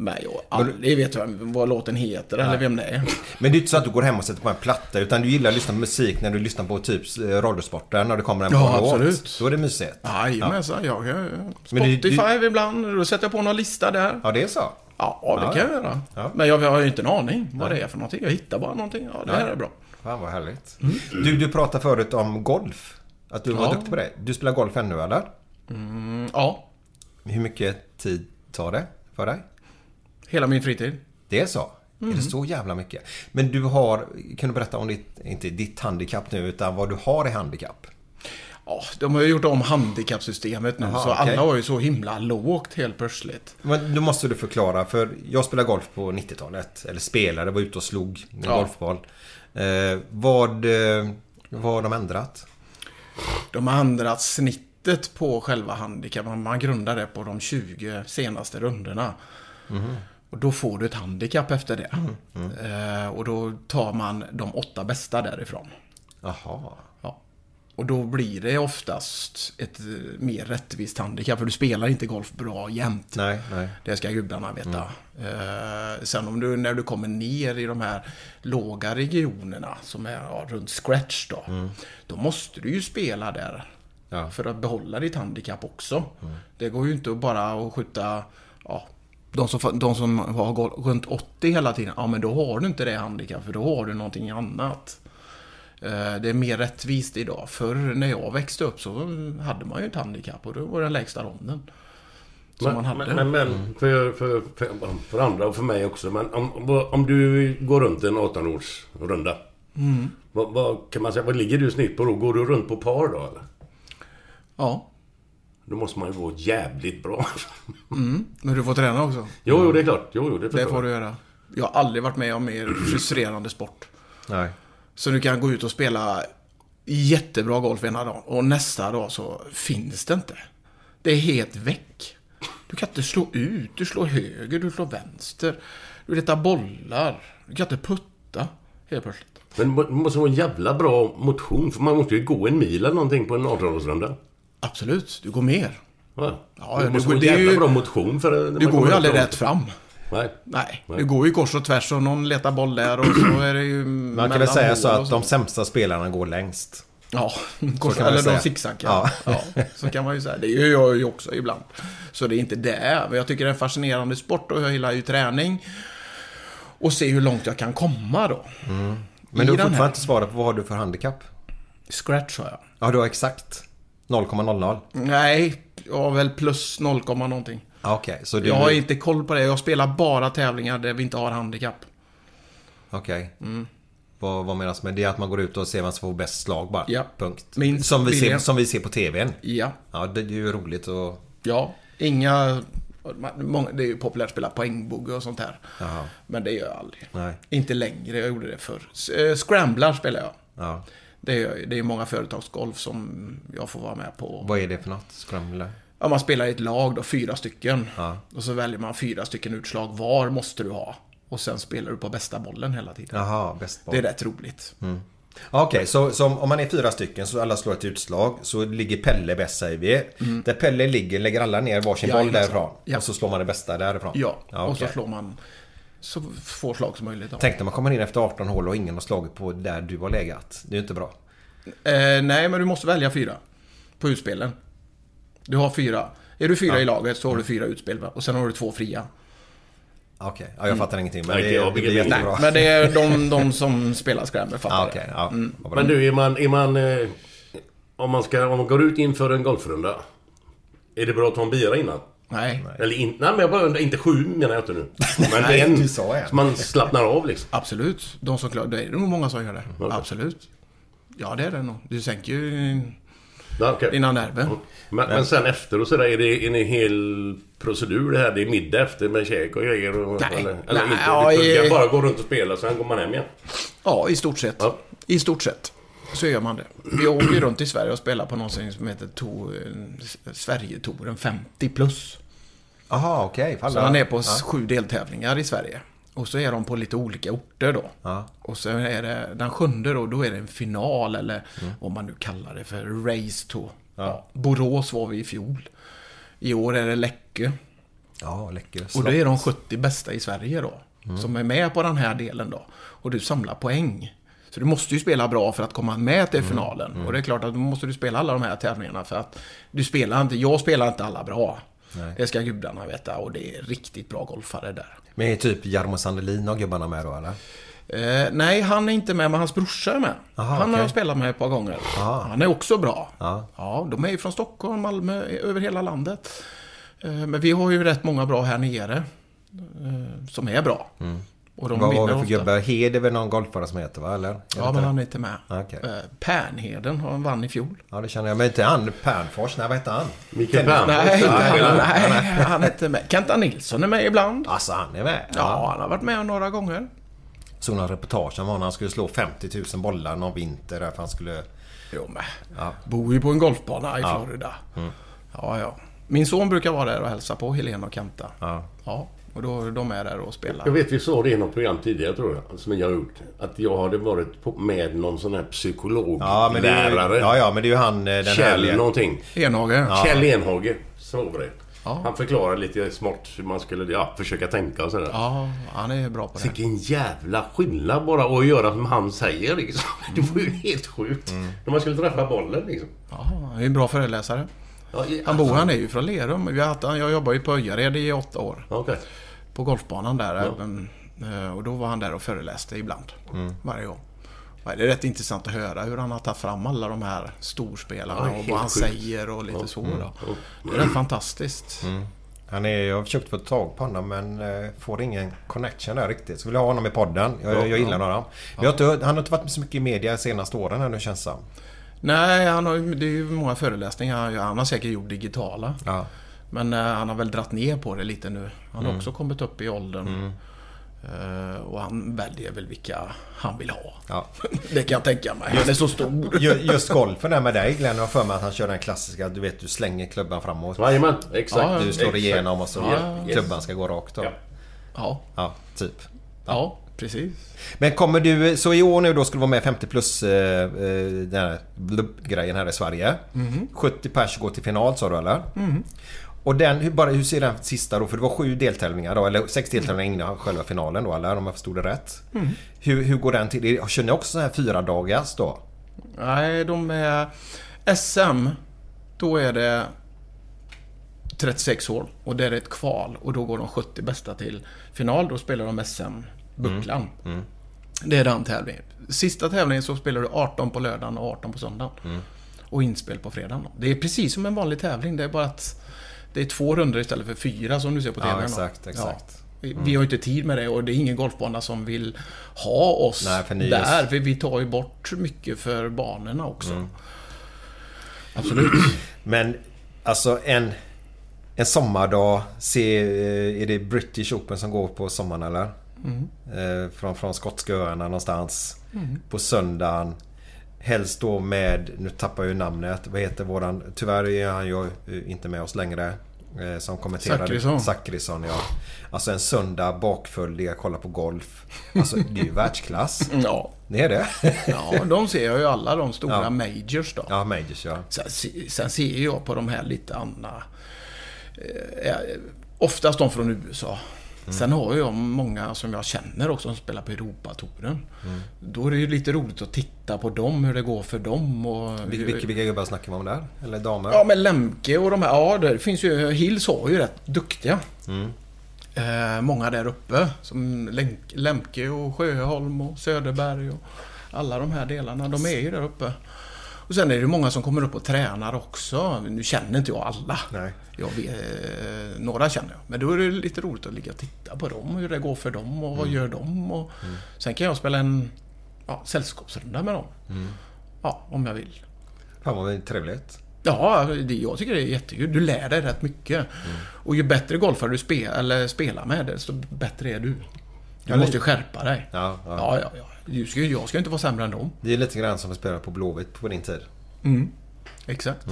Men jag aldrig vet vem, vad låten heter eller vem det är. Men det är inte så att du går hem och sätter på en platta utan du gillar att lyssna på musik när du lyssnar på typ eh, Radiosporten när det kommer en Ja, låt. absolut. Då är det mysigt. Jajamensan, jag, jag, det- Spotify ibland, då sätter jag på någon lista där. Ja, det är så. Ja, det Ja, kan jag ja. göra. Ja. Men jag har ju inte en aning vad det är för någonting. Jag hittar bara någonting. Ja, det här är bra. Fan vad härligt. Du, du pratade förut om golf. Att du var Ja. duktig på det. Du spelar golf ännu eller? Mm, ja, Hur mycket tid tar det för dig? Hela min fritid. Det är så? Är det så jävla mycket? Men du har, kan du berätta om ditt, inte ditt handikapp nu, utan vad du har i handikapp? Ja, de har ju gjort om handikappsystemet nu, Jaha, så okej. alla var ju så himla lågt helt plötsligt. Men då måste du förklara, för jag spelade golf på 90-talet. Eller spelade, var ute och slog en Ja. golfboll. Eh, vad, eh, vad har de ändrat? De har ändrat snittet på själva handikappen. Man grundar det på de 20 senaste rundorna. Och då får du ett handikapp efter det. Eh, och då tar man de åtta bästa därifrån. Jaha. Ja. Och då blir det oftast ett eh, mer rättvist handikapp. För du spelar inte golf bra jämt. Nej, nej. Det ska gudarna veta. Eh, sen om du, när du kommer ner i de här låga regionerna som är ja, runt scratch då. Då måste du ju spela där. Ja. För att behålla ditt handikapp också. Det går ju inte att bara att skjuta De som, de som har gått runt 80 hela tiden, ja men då har du inte det handikapp, för då har du någonting annat. Eh, Det är mer rättvist idag. Förr när jag växte upp så hade man ju ett handikapp och då var det den lägsta ronden. Som man hade. Men, men, men för, för, för, för andra och för mig också. Men om, om du går runt en 18-årsrunda. Mm. Vad, vad kan man säga? Vad ligger du snitt på då? Går du runt på par då eller? Ja. Då måste man ju gå jävligt bra. Mm. Men du får träna också. Jo, jo, det är klart. Jo, jo, det Det får jag. du göra. Jag har aldrig varit med om mer frustrerande sport. Nej. Så du kan gå ut och spela jättebra golf ena dagen och nästa dag så finns det inte. Det är helt väck. Du kan inte slå ut, du slår höger, du slår vänster. Du letar bollar. Du kan inte putta helt plötsligt. Men det måste vara en jävla bra motion. För man måste ju gå en mil eller någonting på en 18-årsrunda. Absolut, du går mer. Ja. Ja, det måste vara en det är jävla ju- bra motion för... Du går ju aldrig rätt fram. Nej. Nej, Nej. du går ju kors och tvärs och någon letar boll där och så är det ju Man kan väl säga så att de sämsta spelarna går längst. Ja, kors, eller de zigzaggar. Ja. Ja. så kan man ju säga. Det gör jag ju också ibland. Så det är inte det. Men jag tycker det är en fascinerande sport och jag gillar ju träning. Och se hur långt jag kan komma då. Men I du har fortfarande inte svarat på vad har du för handikapp? Scratch har jag. Ja, du har exakt 0,00. Nej, jag har väl plus 0, någonting. Okej, så du... Jag har inte koll på det. Jag spelar bara tävlingar där vi inte har handikapp. Okej. Mm. Vad, vad menas med det? Att man går ut och ser vem som får bäst slag bara? Ja. Punkt. Minst som, vi ser, som vi ser på TVn? Ja. Ja, det är ju roligt och... Ja, inga... Många, det är ju populärt att spela poängbogge och sånt här. Jaha. Men det gör jag aldrig. Nej. Inte längre, jag gjorde det förr. Eh, Scramblar spelar jag. Ja. Det är, det är många företagsgolf som jag får vara med på. Vad är det för något? Scrambler? Ja, man spelar i ett lag då, fyra stycken. Ja. Och så väljer man fyra stycken utslag. Var måste du ha? Och sen spelar du på bästa bollen hela tiden. Jaha, bäst boll. Det är rätt roligt. Ja, Okej, så, så om man är fyra stycken så alla slår ett utslag så ligger Pelle bäst säger vi. Där Pelle ligger lägger alla ner varsin boll Jajamensan. därifrån. Ja. Och så slår man det bästa därifrån. Ja, och så slår man så få slag som möjligt. Tänk när man kommer in efter 18 hål och ingen har slagit på där du har legat. Det är ju inte bra. Eh, nej, men du måste välja fyra. På utspelen. Du har fyra. Är du fyra i laget så har du fyra utspel. Va? Och sen har du två fria. Okej, ja, jag fattar ingenting. Men Nej, det, inte jag det inte. jättebra. Men det är de, de som spelar Scramble fattar Ja, det. okej. ja, bra. Men du, är man... Är man eh, om, man ska, om man går ut inför en golfrunda. Är det bra att ta en bira innan? Nej, Eller in, nej, men jag bara undrar, inte sju menar jag inte nu. Men Nej, en. du sa en. Så man slappnar av liksom. absolut. De som klarar det är nog många som gör det. Okej. Absolut. Ja, det är det nog. Du sänker ju Ja, okej. dina nerver. Men, men sen efter och sådär, är det en hel procedur det här? Det är middag efter med käk och grejer? Och, Nej. Eller, eller Nej, inte? ja, det i- bara gå runt och spela, sen går man hem igen? Ja, i stort sett. Ja. I stort sett. Så gör man det. Vi åker runt i Sverige och spelar på någonting som heter to, eh, Sverigetouren 50 plus. Jaha, okej. fan, Så han är på Ja. sju deltävlingar i Sverige. Och så är de på lite olika orter då. Ja. Och så är det den sjunde då, då är det en final eller Mm. vad man nu kallar det för, race to. Ja. Borås var vi i fjol. I år är det Läckö. Ja, läcker. Och då är de 70 bästa i Sverige då. Som är med på den här delen då. Och du samlar poäng. Så du måste ju spela bra för att komma med till finalen. Och det är klart att då måste du spela alla de här tävlingarna för att du spelar inte, jag spelar inte alla bra. Det ska gudarna veta och det är riktigt bra golfare där. Men är typ Jarmo Sandelin och gubbarna med då eller? Eh, nej, han är inte med, men hans brorsa är med. Aha, han har okej. jag spelat med ett par gånger. Aha. Han är också bra. Ja. ja, de är ju från Stockholm, Malmö, över hela landet. Eh, men vi har ju rätt många bra här nere. Eh, som är bra. Och de Mm. Vad var det för gubbar? Hed är väl någon golfare som heter va? Eller? Är Ja, men han är inte med. Okej. Eh, Pärnheden har han vann i fjol. Ja, det känner jag. Men inte han Pernfors? Nej, vad heter han? Mikael Pernfors? Nej, inte Ja, han, ja. nej, han är inte med. Kenta Nilsson är med ibland. Alltså, han är med? Ja, han har varit med några gånger. Såg någon reportage om honom. Han skulle slå 50 000 bollar någon vinter där för han skulle... Jo, men. Bor ju på en golfbana i Florida. Ja, ja. Min son brukar vara där och hälsa på Helena och Kenta. Ja. Ja, och då de är där och spelar. Jag vet vi sa det i något program tidigare tror jag, som jag har gjort. Att jag hade varit på, med någon sån här psykologlärare. Ja, ja, ja, men det är ju han eh, den Kjell härliga... någonting. Enhage. Kjell Enhage. Så var det. Ja. Han förklarar lite smått hur man skulle ja, försöka tänka och sådär. Ja, han är bra på det. Vilken jävla skillnad bara att göra som han säger liksom. Det var ju helt sjukt. När man skulle träffa bollen liksom. Ja, han är en bra föreläsare. Ja, i- Han bor, han är ju från Lerum. Vi har haft, jag jobbade ju på Öjared i åtta år. Okej. På golfbanan där även. Eh, Och då var han där och föreläste ibland. Varje gång. Ja, Det är rätt intressant att höra hur han har tagit fram alla de här storspelarna Ja, och vad han sjukt. säger och lite så. Då. Det är rätt fantastiskt. Han är, jag har försökt få tag på honom men eh, får ingen connection där riktigt. Så vill jag ha honom i podden. Jag, jag gillar honom. Vi har inte, han har inte varit så mycket i media de senaste åren här nu känns det. Nej, han har, det är ju många föreläsningar han gör. Han har säkert gjort digitala. Ja. Men eh, han har väl dratt ner på det lite nu. Han Mm. har också kommit upp i åldern. Eh, och han väljer väl vilka han vill ha. Ja. Det kan jag tänka mig. Han är så stor. Ju- Just golfen där med dig Glenn. Jag har för mig att han kör den klassiska. Du vet du slänger klubban framåt. Jajamän, exakt. Ja, Du slår Exakt. igenom och så Ja, yes. klubban ska gå rakt då. Ja. Ja, Ja, typ. ja precis. Men kommer du, så i år nu då ska du vara med 50 plus eh, eh, den här blubb-grejen här i Sverige. 70 pers går till final sa du eller? Och den, hur, bara, hur ser den sista då? För det var sju deltävlingar då, eller sex deltävlingar innan själva finalen då eller? Om jag förstod det rätt. Hur, hur går den till? Kör ni också så här fyra dagars då? Nej, de är... SM, då är det 36 hål och det är ett kval och då går de 70 bästa till final. Då spelar de SM-bucklan. Det är den tävlingen. Sista tävlingen så spelar du 18 på lördagen och 18 på söndagen. Och inspel på fredagen. Det är precis som en vanlig tävling. Det är bara att det är två runder istället för fyra som du ser på Ja, TVn. då. exakt, exakt. Vi, vi har inte tid med det och det är ingen golfbana som vill ha oss Nej, där. För vi tar ju bort mycket för banorna också. Mm. Absolut. Men alltså en, en sommardag, se, eh, är det British Open som går på sommaren eller? Eh, från, från skotska öarna någonstans. På söndagen. Helst då med, nu tappar jag ju namnet, vad heter våran, tyvärr är han ju eh, inte med oss längre. eh, Som kommenterade. Zachrisson. Zachrisson ja. Alltså en söndag bakfull, jag kollar på golf. Alltså det är ju världsklass. Ja. Det är det. ja, de ser jag ju alla de stora Ja. majors då. Ja, Majors ja. Sen, se- sen ser jag på de här lite andra... Eh, oftast de från USA. Mm. Sen har jag många som jag känner också som spelar på Europatouren. Då är det ju lite roligt att titta på dem, hur det går för dem. Och Vil- Vilka, vilka gubbar snackar vi om där? Eller damer? Ja, men Lemke och de här. Ja, det finns ju... Hills har ju rätt duktiga. Eh, många där uppe. Som Lem- Lemke och Sjöholm och Söderberg och alla de här delarna. De är ju där uppe. Och sen är det många som kommer upp och tränar också. Nu känner inte jag alla. Nej. Jag vet, eh, några känner jag. Men då är det lite roligt att ligga och titta på dem. Hur det går för dem och vad gör de. Och Sen kan jag spela en ja, sällskapsrunda med dem. Ja, om jag vill. Fan vad trevligt. Ja, det, jag tycker det är jättekul. Du lär dig rätt mycket. Och ju bättre golfare du spe, eller spelar med, desto bättre är du. Du måste ju skärpa dig. Ja, ja. ja, ja. ja. Du ska, jag ska inte vara sämre än dem. Det är lite grann som att spela på Blåvitt på din tid. Exakt.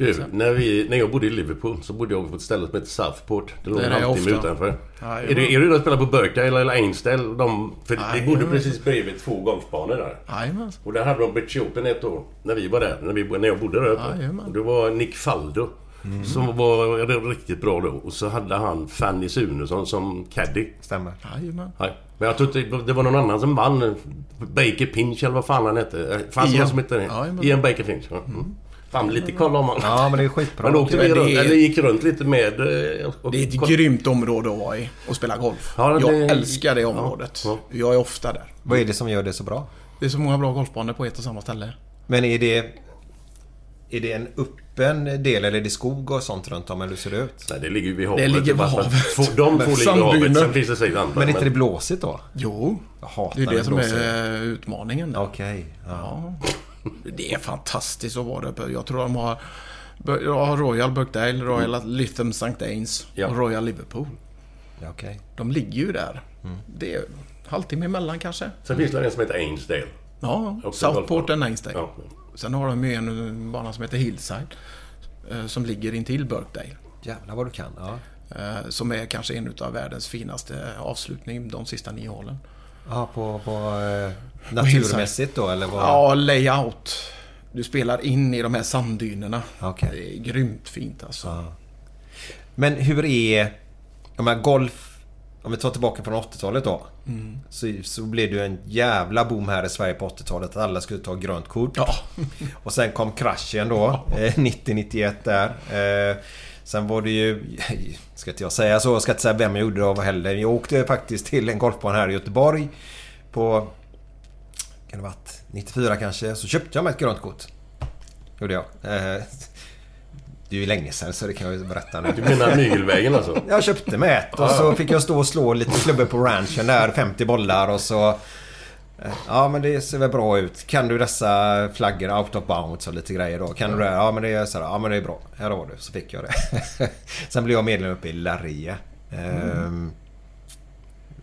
Du, när, vi, när jag bodde i Liverpool så bodde jag på ett ställe som heter Southport. Det låg en halvtimme utanför. Ja, är, du, är du och spelar på Birkdale eller Ainsdale? De, för Nej, vi bodde precis bredvid två golfbanor där. Jajamän. Och där hade de British Open ett år. När vi var där. När, vi, när jag bodde där uppe. Jajamän. och det var Nick Faldo. Som var riktigt bra då. Och så hade han Fanny Sunesson som caddy. Stämmer. Jajamän. Men jag tror det var någon annan som vann. Baker Pinch eller vad fan han hette. Fanns det någon som hette det? Ian Baker Finch. Ja. Mm. Fan, lite koll om han. Ja men det är skitbra. Men då åkte vi det runt, är- eller gick runt lite med... eh, och- Det är ett koll- grymt område att vara i och spela golf. Ja, det- Jag älskar det området. Ja, Jag är ofta där. Vad är det som gör det så bra? Det är så många bra golfbanor på ett och samma ställe. Men är det... Är det en öppen del eller är det skog och sånt runt om eller hur ser det ut? Nej, det ligger ju vid havet. Det ligger vid havet. Två, de två ligger vid havet. Sen finns det säkert andra. Men är inte det blåsigt då? Jo, Jag hatar det är det när som är utmaningen. där. Okej. Ja. Ja. Det är fantastiskt att vara där uppe. Jag tror de har, jag har Royal Birkdale, Royal Lytham St. Ains Ja. och Royal Liverpool. Ja, Okej. De ligger ju där. Det är halvtimme emellan kanske. Sen finns det en som heter Ainsdale. Ja, Southport and Ainsdale. Ja. Sen har de ju en bana som heter Hillside. eh, Som ligger intill Birkdale. Jävlar vad du kan. Ja. eh, Som är kanske en av världens finaste avslutning de sista nio hålen. Ja, på, på eh, naturmässigt då eller vad? Ja, layout. Du spelar in i de här sanddynerna. Okej. Det är grymt fint alltså. Men hur är... Jag menar golf... om vi tar tillbaka från 80-talet då. Så, så blev det ju en jävla boom här i Sverige på 80-talet. Att alla skulle ta grönt kort. Ja. Och sen kom kraschen då. eh, 90-91 där. Eh, sen var det ju... Ska inte jag säga så. Jag ska inte säga vem jag gjorde det av heller. Jag åkte faktiskt till en golfbana här i Göteborg. På... Kan det varit 94 kanske. Så köpte jag mig ett grönt kort. Gjorde jag. Eh, det är ju länge sedan så det kan jag ju berätta nu. Du menar mygelvägen alltså? Jag köpte mig ett och så fick jag stå och slå lite klubbor på ranchen där. 50 bollar och så... eh, Ja men det ser väl bra ut. Kan du dessa flaggor out of bounds och lite grejer då? Kan du det? Ja men det är så här, Ja men det är bra. Här har du. Så fick jag det. Sen blev jag medlem uppe i Larrie. Ehm,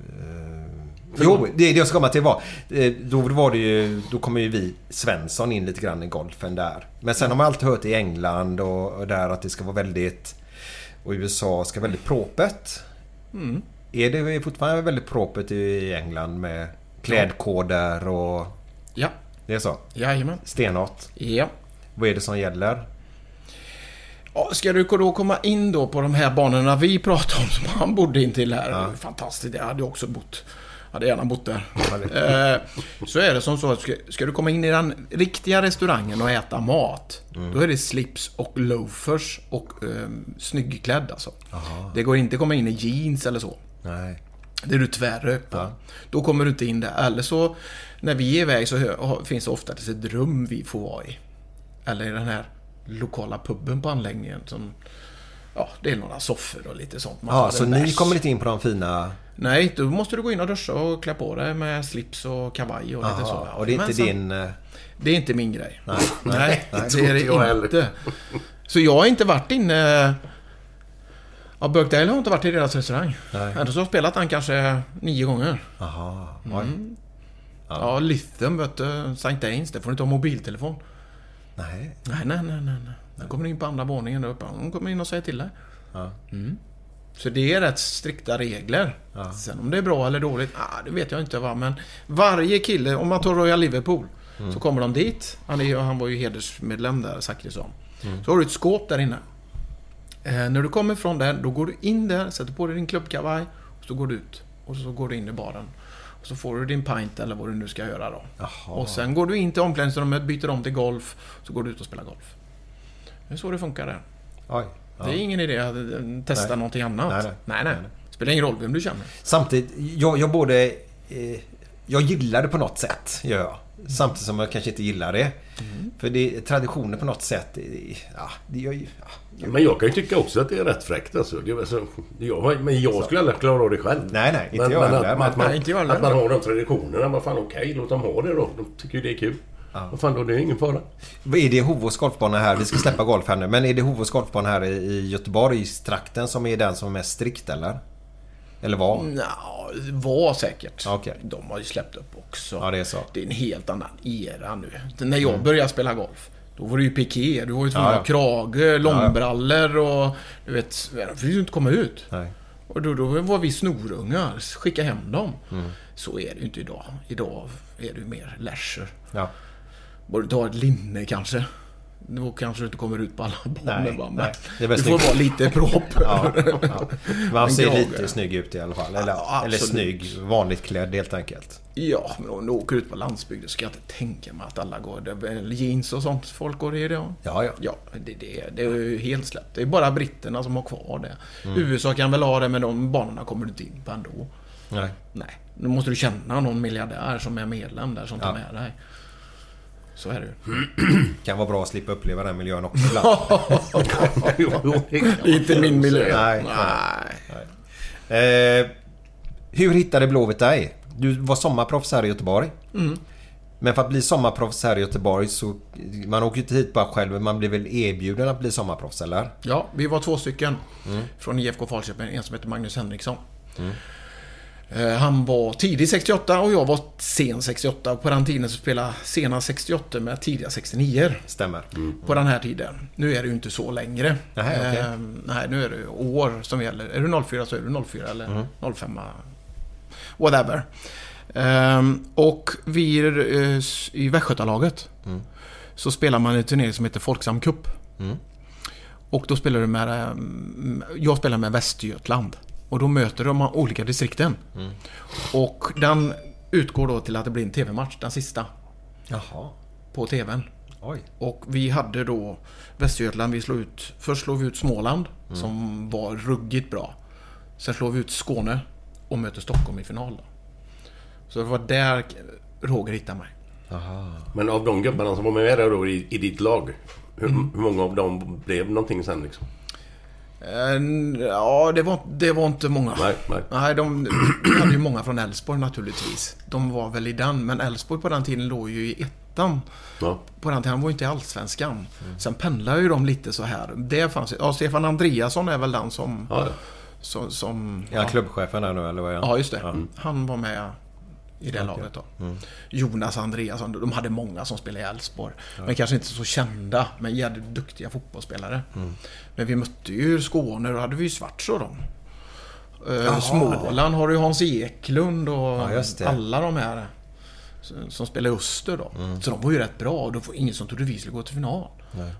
ehm, Jo, det, det jag ska komma till var... eh, Då var det ju... Då kommer ju vi Svensson in lite grann i golfen där. Men sen har man alltid hört i England och, och där att det ska vara väldigt... Och USA ska vara väldigt propert. Är det fortfarande väldigt propert i England med klädkoder och... Ja. Det är så? Jajamän. Stenhårt. Ja. Vad är det som gäller? Ja, Ska du då komma in då på de här banorna vi pratade om som han bodde intill här. Det var Fantastiskt, jag hade också bott. Hade gärna bott där. eh, så är det som så att ska, ska du komma in i den riktiga restaurangen och äta mat. Då är det slips och loafers och eh, snyggklädd alltså. Det går inte att komma in i jeans eller så. Nej. Det är du tvärrök på. Då kommer du inte in där. Eller så, när vi är iväg så finns det ofta ett rum vi får vara i. Eller i den här lokala puben på anläggningen som... Ja, det är några soffor och lite sånt. Man Ja, så ni bärs. kommer inte in på de fina... Nej, då måste du gå in och duscha och klä på dig med slips och kavaj och lite så. Aha, och det är inte sen- din... eh, Det är inte min grej. Nej, Nej, nej, det är det jag heller. inte. Så jag har inte varit inne... Ja, Birkdale har inte varit i deras restaurang. Nej. Ändå så har spelat den kanske nio gånger. Aha, oj. Mm. Ja, Lytham, vet du. St. Danes, där får du inte ha mobiltelefon. Nej. Nej, nej, nej, nej. nej. Då kommer du in på andra våningen där uppe. Hon kommer in och säger till dig. Ja. Mm. Så det är rätt strikta regler. Sen om det är bra eller dåligt, ah, det vet jag inte va. Men varje kille, om man tar Royal Liverpool, så kommer de dit. Han, är, han var ju hedersmedlem där, Zachrisson. Så har du ett skåp där inne. Eh, när du kommer från där, då går du in där, sätter på dig din klubbkavaj och så går du ut. Och så går du in i baren. Och så får du din pint eller vad du nu ska göra då. Jaha. Och sen går du in till omklädningsrummet, byter om till golf, så går du ut och spelar golf. Det är så det funkar där. Oj. Ja. Det är ingen idé att eh, testa Nej. någonting annat. Nej, Nej, nej. nej. Spelar ingen roll vem du känner. Samtidigt, jag, jag både... Eh, jag gillar det på något sätt, gör jag. Samtidigt som jag kanske inte gillar det. För det är traditioner på något sätt. det- Ja, det ju... Ja. Men jag kan ju tycka också att det är rätt fräckt alltså. Det är, väl så, jag, men jag skulle aldrig klara av det själv. Nej, nej, inte men, jag men heller, att, men- att, man, Nej, inte jag heller. att man har de traditionerna. Vad fan okej, låt dem ha det då. De tycker ju det är kul. Vad fan då, det är ingen fara. Är det Hovås golfbana här? Vi ska släppa golf här nu. Men är det Hovås golfbana här i- Göteborgstrakten som är den som är mest strikt eller? Eller var? Nja, det var säkert. Okej. De har ju släppt upp också. Ja, det är så. Det är en helt annan era nu. När jag började spela golf, då var det ju piké. Du var ju tvungen att ha krage, långbrallor och... Du vet, de fick ju inte komma ut. Nej. Och då, då var vi snorungar. Skicka hem dem. Mm. Så är det ju inte idag. Idag är det ju mer leisure. Ja. Borde ta ett linne kanske. Då kanske du inte kommer ut på alla banor va? Men nej. Det du får vara lite proper. Ja, ja. Man ser lite snygg ut i alla fall. Eller, Ja, eller snygg, vanligt klädd helt enkelt. Ja, men om du åker ut på landsbygden så kan jag inte tänka mig att alla går... Det jeans och sånt folk går i idag. Ja, ja. Ja, det, det, det är ju helt släppt. Det är bara britterna som har kvar det. Mm. USA kan väl ha det, men de banorna kommer du inte in på ändå. Nej. Nej. Nu måste du känna någon miljardär som är medlem där som tar med dig. Så är det ju. Kan vara bra att slippa uppleva den miljön också ibland. Inte min miljö. Nej, Nej. Eh, hur hittade Blåvitt dig? Du var sommarproffs här i Göteborg. Mm. Men för att bli sommarproffs här i Göteborg så... Man åker ju inte hit bara själv. Man blir väl erbjuden att bli sommarproffs, eller? Ja, vi var två stycken Mm. från IFK Falköping. En som heter Magnus Henriksson. Eh, Han var tidig 68 och jag var sen 68. På den tiden så spelade sena 68 med tidiga 69 Stämmer. på den här tiden. Nu är det ju inte så längre. Nej, okej. Eh, nej, nu är det år som gäller. Är du 04 så är du 04 eller Mm. 05. Whatever. Ehm, och vi eh, i Västgötalaget Mm. så spelar man en turnering som heter Folksam Cup. Och då spelar du med... ehm, Jag spelar med Västergötland. Och då möter de olika distrikten. Och den utgår då till att det blir en TV-match, den sista, Jaha. på TVn. Oj. Och vi hade då Västergötland, vi slog ut, först slog vi ut Småland som var ruggigt bra. Sen slog vi ut Skåne och möter Stockholm i final. Då. Så det var där Roger hittade mig. Men av de gubbarna som var med där då i, i ditt lag. Hur, hur många av dem blev någonting sen liksom? Eh, Ja, det var, det var inte många. Nej, nej. Nej, de, vi hade ju många från Elfsborg naturligtvis. De var väl i den, men Elfsborg på den tiden låg ju i ettan. Ja. På den tiden, han var ju inte i Allsvenskan. Sen pendlade ju de lite så här. Det fanns ja, Stefan Andreasson är väl den som... Ja, ja. som, som Är han klubbchefen där nu eller vad är han? Ja, just det. Han var med i det laget då. Jonas Andreasson. De hade många som spelade i Elfsborg. Men kanske inte så kända, men jävligt duktiga fotbollsspelare. Men vi mötte ju Skåne, då hade vi ju Svarts och dem. Eh, Småland har du ju Hans Eklund och Ja, alla de här som- spelar Öster då. Så de var ju rätt bra och det var ingen som trodde vi skulle gå till final.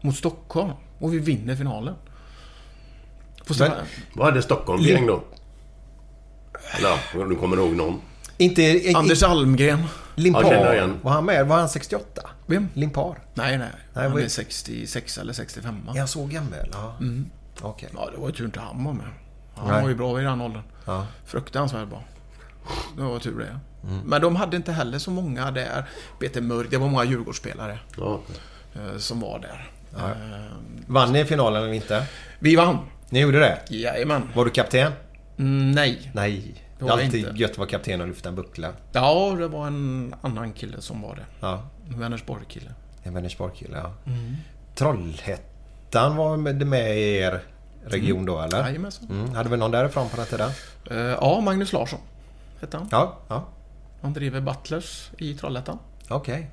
Mot Stockholm. Och vi vinner finalen. Men- Vad hade Stockholm för gäng då? Eller ja, du kommer ihåg någon? Inte... Anders Almgren. Limpar. Ja. Var han med? Var han 68? Vem? Limpar? Nej, nej. Nej, Han är 66 eller 65. Är han så gammal? Ja. Okej. Ja, det var ju tur inte han var med. Han Nej. var ju bra i den åldern. Ja. Fruktansvärt bra. Det var tur det. Men de hade inte heller så många där. Peter Mörk, det var många Djurgårdsspelare Ja. eh, som var där. Eh, Vann ni finalen eller inte? vi vann. Ni gjorde det? Jajamän. Var du kapten? Mm, nej. Nej. Det var är alltid inte. gött att vara kapten och lyfta en buckla. Ja, det var en annan kille som var det. Ja. En Vänersborg-kille. En Vänersborg-kille, ja. Mm. Trollhättan var med i er region då, eller? Jajamensan. Mm. Hade vi någon därifrån på den tiden? Eh, ja, Magnus Larsson hette han. Ja, ja. Han driver Butlers i Trollhättan. Okej.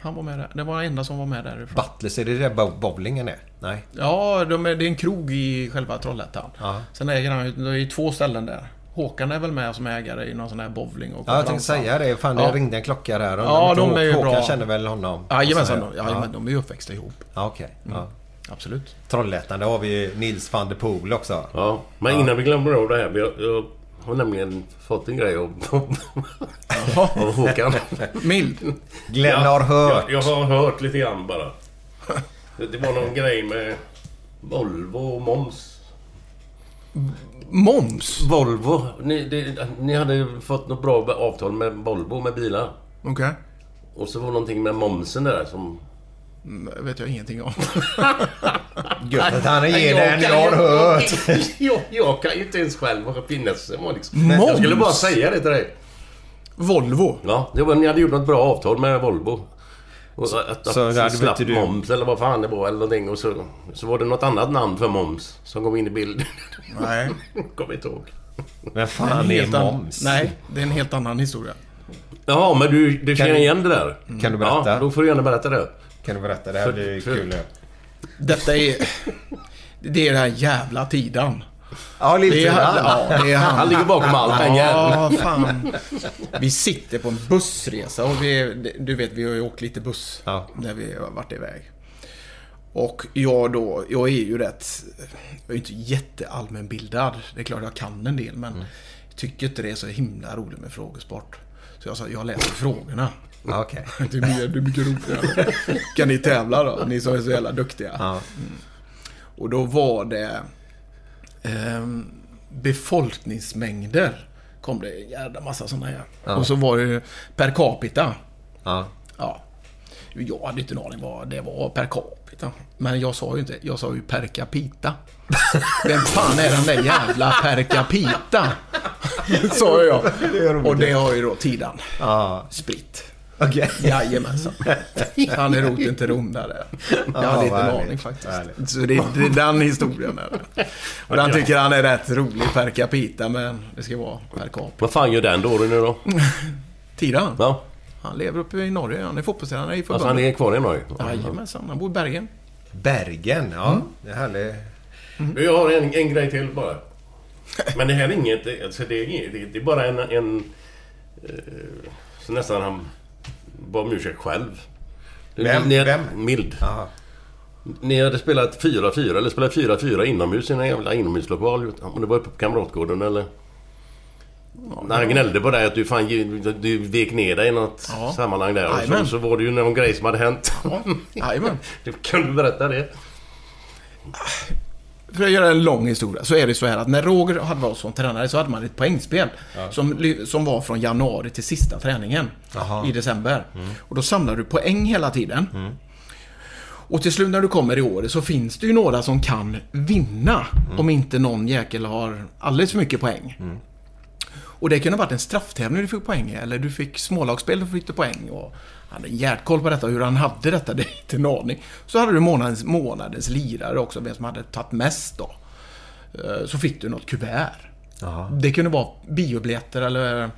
Han var med där. Det var den enda som var med därifrån. Butlers, är det där bo- bowlingen är? Nej. Ja, de är, det är en krog i själva Trollhättan. Ja. Sen äger han ju, det är två ställen där. Håkan är väl med som ägare i någon sån här bowling och Ja, jag tänkte säga det. Fan, det Ja. ringde en klocka där. Ja, de är ju Håkan bra. känner väl honom? Jajamensan, Så- ja, men de är ju uppväxta ihop. Ja, okej. Ja. Absolut. Trollhättan, där har vi ju Nils van der Poel också. Ja, men innan vi glömmer av det här. Jag, jag har nämligen fått en grej av, av Håkan. Mild. Glenn har hört. Jag, jag har hört lite grann bara. Det, det var någon grej med Volvo och moms. Moms? Volvo. Ni, det, ni hade fått något bra avtal med Volvo med bilar. Okej. Och så var det någonting med momsen där som... Mm, vet jag ingenting om. Gött att han ger den, kan jag har ju- hört. jag, jag kan ju inte ens själv finnäs. Liksom. Jag skulle bara Moms? säga det till dig. Volvo? Ja, det var, ni hade gjort något bra avtal med Volvo. Och att, att, så att hade slapp du- moms eller vad fan det var eller någonting. Och så, så var det något annat namn för moms som kom in i bilden. Nej. Kommer inte ihåg. Men fan är Helt an- moms? Nej, det är en helt annan historia. Jaha, men du, du känner igen det där? Kan du berätta? Ja, då får du gärna berätta det. Kan du berätta? Det här För- blir för- kul nu. Detta är... Det är den här jävla tiden. Ja, Det är, lillfillan. ja, det är han. Han ligger bakom allt jäveln. Ja, fan. Vi sitter på en bussresa och vi, du vet, vi har ju åkt lite buss Ja. när vi har varit iväg. Och jag då, jag är ju rätt, jag är inte jätteallmänbildad. Det är klart jag kan en del men jag tycker inte det är så himla roligt med frågesport. Så jag sa, jag läser frågorna. Okej. Det blir, det är mycket roligare. Kan ni tävla då? Ni som är så jävla duktiga. Ja. Och då var det ehm, befolkningsmängder. Kom det en jävla massa sådana här. Ja. Och så var det per capita. Ja. Ja. Jag hade inte en aning vad det var per capita. Men jag sa ju inte, jag sa ju per capita. Vem fan är den där jävla per capita? Sa jag. Och det har ju då Tidan Ja. spritt. Okej. Jajamensan. Han är roten till Rom där. Jag hade vad inte en aning faktiskt. Härligt. Så det, det är den historien. Är det. Och den tycker han är rätt rolig per capita, men det ska vara per cap. Vad fan gör den då nu då? Tidan, Ja, han lever uppe i Norge. Han är fotbollstränare i alltså han förbundet. är kvar i Norge? Jajamensan, han bor i Bergen. Bergen, ja. Det är härligt. Jag har en, en grej till bara. Men det här är inget... Alltså det, är, det är bara en... en eh, så nästan han bad om ursäkt själv. Vem? Ni- Vem? Mild. Jaha. Ni hade spelat 4-4 eller spelat 4-4 inomhus i en jävla inomhuslokal. Om det var uppe på Kamratgården eller? När han gnällde på dig att du fan du, du vek ner dig i något Ja. sammanhang där. Och så, så var det ju någon grej som hade hänt. Ja, du berätta det? För att göra en lång historia så är det så här att när Roger hade varit som tränare så hade man ett poängspel. Som, ly- som var från januari till sista träningen. Jaha. I december. Och då samlar du poäng hela tiden. Och till slut när du kommer i år så finns det ju några som kan vinna. Om inte någon jäkel har alldeles för mycket poäng. Och det kunde ha varit en strafftävling du fick poäng i, eller du fick smålagsspel och fick du poäng. Och han hade hjärtkoll på detta, hur han hade detta, det är inte en aning. Så hade du månadens, månadens lirare också, vem som hade tagit mest då. Eh, Så fick du något kuvert. Det kunde vara biobiljetter eller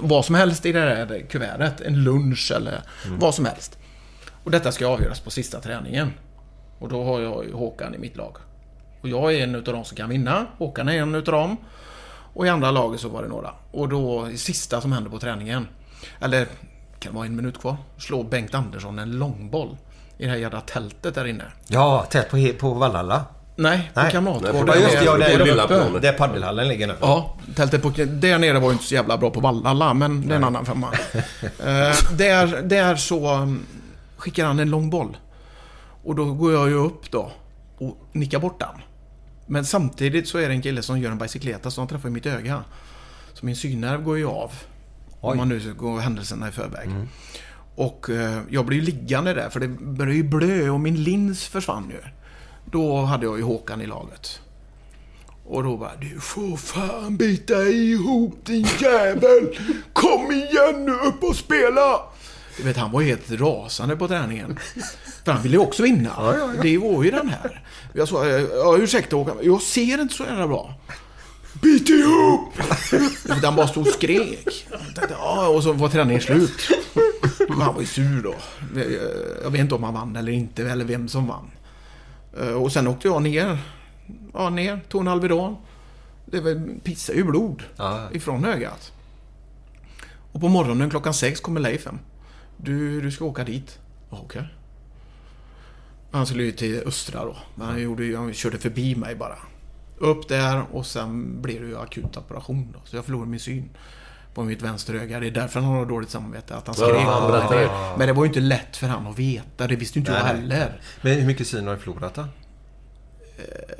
vad som helst i det där kuvertet. En lunch eller vad som helst. Och detta ska avgöras på sista träningen. Och då har jag ju Håkan i mitt lag. Och jag är en utav de som kan vinna. Håkan är en utav dem. Och i andra laget så var det några. Och då, det sista som hände på träningen. Eller, kan det vara en minut kvar? Slår Bengt Andersson en långboll. I det här jävla tältet där inne. Ja, tätt på, på Vallhalla. Nej, på Nej. Kamratgården. Nej, Ja, just det. Ja, där där, där paddelhallen ligger nu. Ja, tältet på... Där nere var ju inte så jävla bra på Vallhalla, men det är en annan femma. eh, där, där så um, skickar han en lång boll. Och då går jag ju upp då och nickar bort den. Men samtidigt så är det en kille som gör en bicykleta som han träffar i mitt öga. Så min synnerv går ju av. Om man nu ska gå händelserna i förväg. Och eh, jag ju liggande där för det började ju blö och min lins försvann ju. Då hade jag ju Håkan i laget. Och då bara, du får fan bita ihop din jävel! Kom igen nu upp och spela! Du vet, han var ju helt rasande på träningen. För han ville ju också vinna. Det var ju den här. Jag sa, ja, ursäkta Håkan, jag ser inte så jävla bra. Bit ihop! Han bara stod och skrek. Ja, och så var träningen slut. Han var ju sur då. Jag vet inte om han vann eller inte, eller vem som vann. Eh, Och sen åkte jag ner. Ja, ner. Tog en Alvedon. Det var, pissade ju blod Ja. ifrån ögat. Och på morgonen klockan sex kommer Leif hem. Du, du ska åka dit. Okej. Han skulle ju till Östra då. Men han, gjorde, han körde förbi mig bara. Upp där och sen blev det ju akut operation då. Så jag förlorade min syn på mitt vänsteröga. Det är därför han har dåligt samvete. Att han Ja, skrek han på mig. berättade det. Men det var ju inte lätt för han att veta. Det visste ju inte jag Nej, nej. heller. Men hur mycket syn har du förlorat då?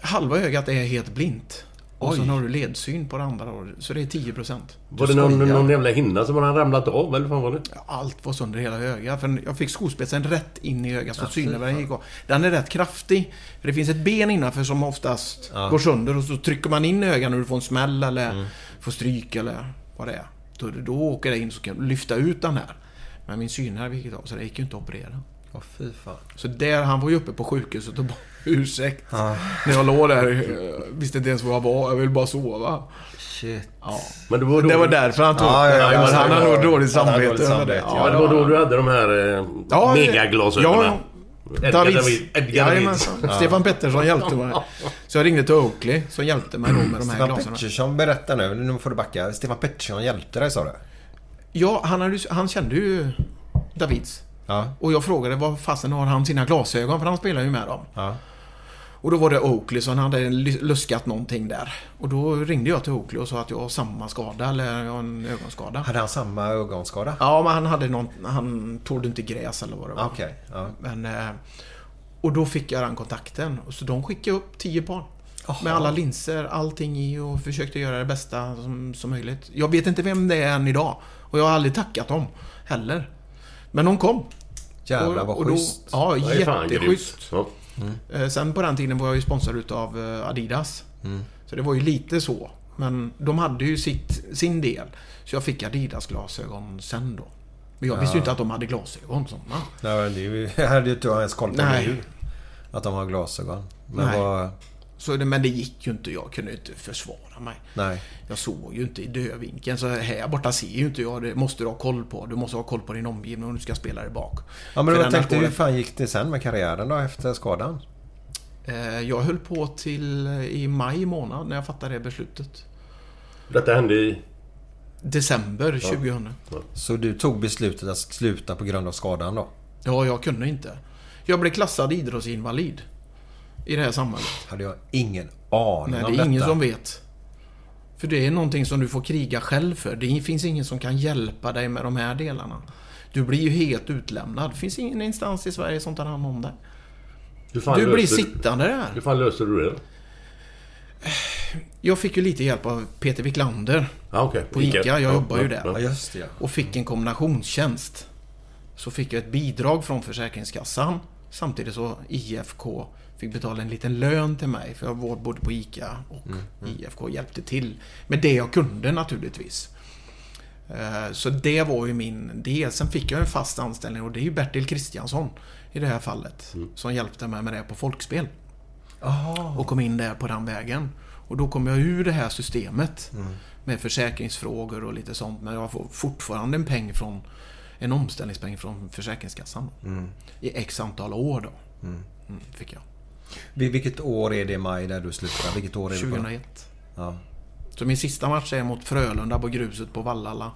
Halva ögat är helt blint. Och Oj. sen har du ledsyn på det andra. då. Så det är 10% Var det någon, någon jävla hinna som hade ramlat av eller vad var det? Allt var sönder hela ögat. För jag fick skospetsen rätt in i ögat så synnervärden gick av. Den är rätt kraftig. För det finns ett ben innanför som oftast går sönder och så trycker man in ögat när du får en smäll eller får stryk eller vad det är. Då, då åker det in så kan du lyfta ut den här. Men min synnerv gick av så det gick ju inte att operera. Åh fy fan. Så där, han var ju uppe på sjukhuset och ursäkt. När jag låg där, eh, visste inte ens var jag var, jag ville bara sova. Shit. Ja. Men det var då, Det var därför han tog Ja, ja, ja, han var- nog dåligt samvete. dåligt ja, det var då du hade de här eh, Ja, megaglasögonen. Ja, Edgar Davids. David. Edgar David. Jajamensan. Stefan Pettersson hjälpte mig. Så jag ringde till Oakley som hjälpte mig då med de här Stefan glasögonen. Pettersson, berätta nu. Nu får du backa. Stefan Pettersson hjälpte dig sa du? Ja, han, hade, han kände ju Davids. Ja. Och jag frågade var fasen har han sina glasögon? För han spelar ju med dem. Ja. Och då var det Oakley så han hade luskat någonting där. Och då ringde jag till Oakley och sa att jag har samma skada eller jag har en ögonskada. Hade han samma ögonskada? Ja, men han hade någon... Han tålde inte gräs eller vad det var. Okej. Ja. Men, eh, och då fick jag den kontakten. Och Så de skickade upp 10 par. Med alla linser, allting i och försökte göra det bästa som, som möjligt. Jag vet inte vem det är än idag. Och jag har aldrig tackat dem heller. Men de kom. Jävlar Och- vad och då- schysst. Ja, jätteschysst. Ja. Eh, Sen på den tiden var jag ju sponsrad utav eh, Adidas. Så det var ju lite så. Men de hade ju sitt, sin del. Så jag fick Adidas-glasögon sen då. Men jag visste ju inte att de hade glasögon sådana. Nej, det hade ju inte jag ens koll på nu. Att de har glasögon. Men Nej. vad... Så men det gick ju inte. Jag kunde inte försvara mig. Nej. Jag såg ju inte i dödvinkeln. Så här borta ser ju inte jag. Det måste du ha koll på. Du måste ha koll på din omgivning om du ska spela där bak. Ja men jag tänkte går hur fan gick det sen med karriären då efter skadan? Eh, Jag höll på till eh, i maj månad när jag fattade det beslutet. Detta hände i... December 2000. Så du tog beslutet att sluta på grund av skadan då? Ja, jag kunde inte. Jag blev klassad idrottsinvalid. I det här samhället. Hade jag ingen aning Nej, om det är ingen detta. som vet. För det är någonting som du får kriga själv för. Det finns ingen som kan hjälpa dig med de här delarna. Du blir ju helt utlämnad. Det finns ingen instans i Sverige som tar hand om dig. Fan Du blir sittande där. Hur fan löser du det? Jag fick ju lite hjälp av Peter Wiklander Ja, okej. på ICA. Jag Ja, jobbar ju där. Ja, just det ja. och fick en kombinationstjänst. Så fick jag ett bidrag från Försäkringskassan. Samtidigt så IFK fick betala en liten lön till mig för jag var både på ICA och IFK hjälpte till med det jag kunde naturligtvis. Eh, Så det var ju min del. Sen fick jag en fast anställning och det är ju Bertil Kristiansson i det här fallet. Som hjälpte mig med det på Folkspel. Och kom in där på den vägen. Och då kom jag ur det här systemet. Med försäkringsfrågor och lite sånt. Men jag får fortfarande en peng från en omställningspeng från Försäkringskassan. I x antal år då. Mm, fick jag. Vil- Vilket år är det Maj där du slutar? Vilket år är det? på? 2001. Ja. Så min sista match är mot Frölunda på gruset på Vallala.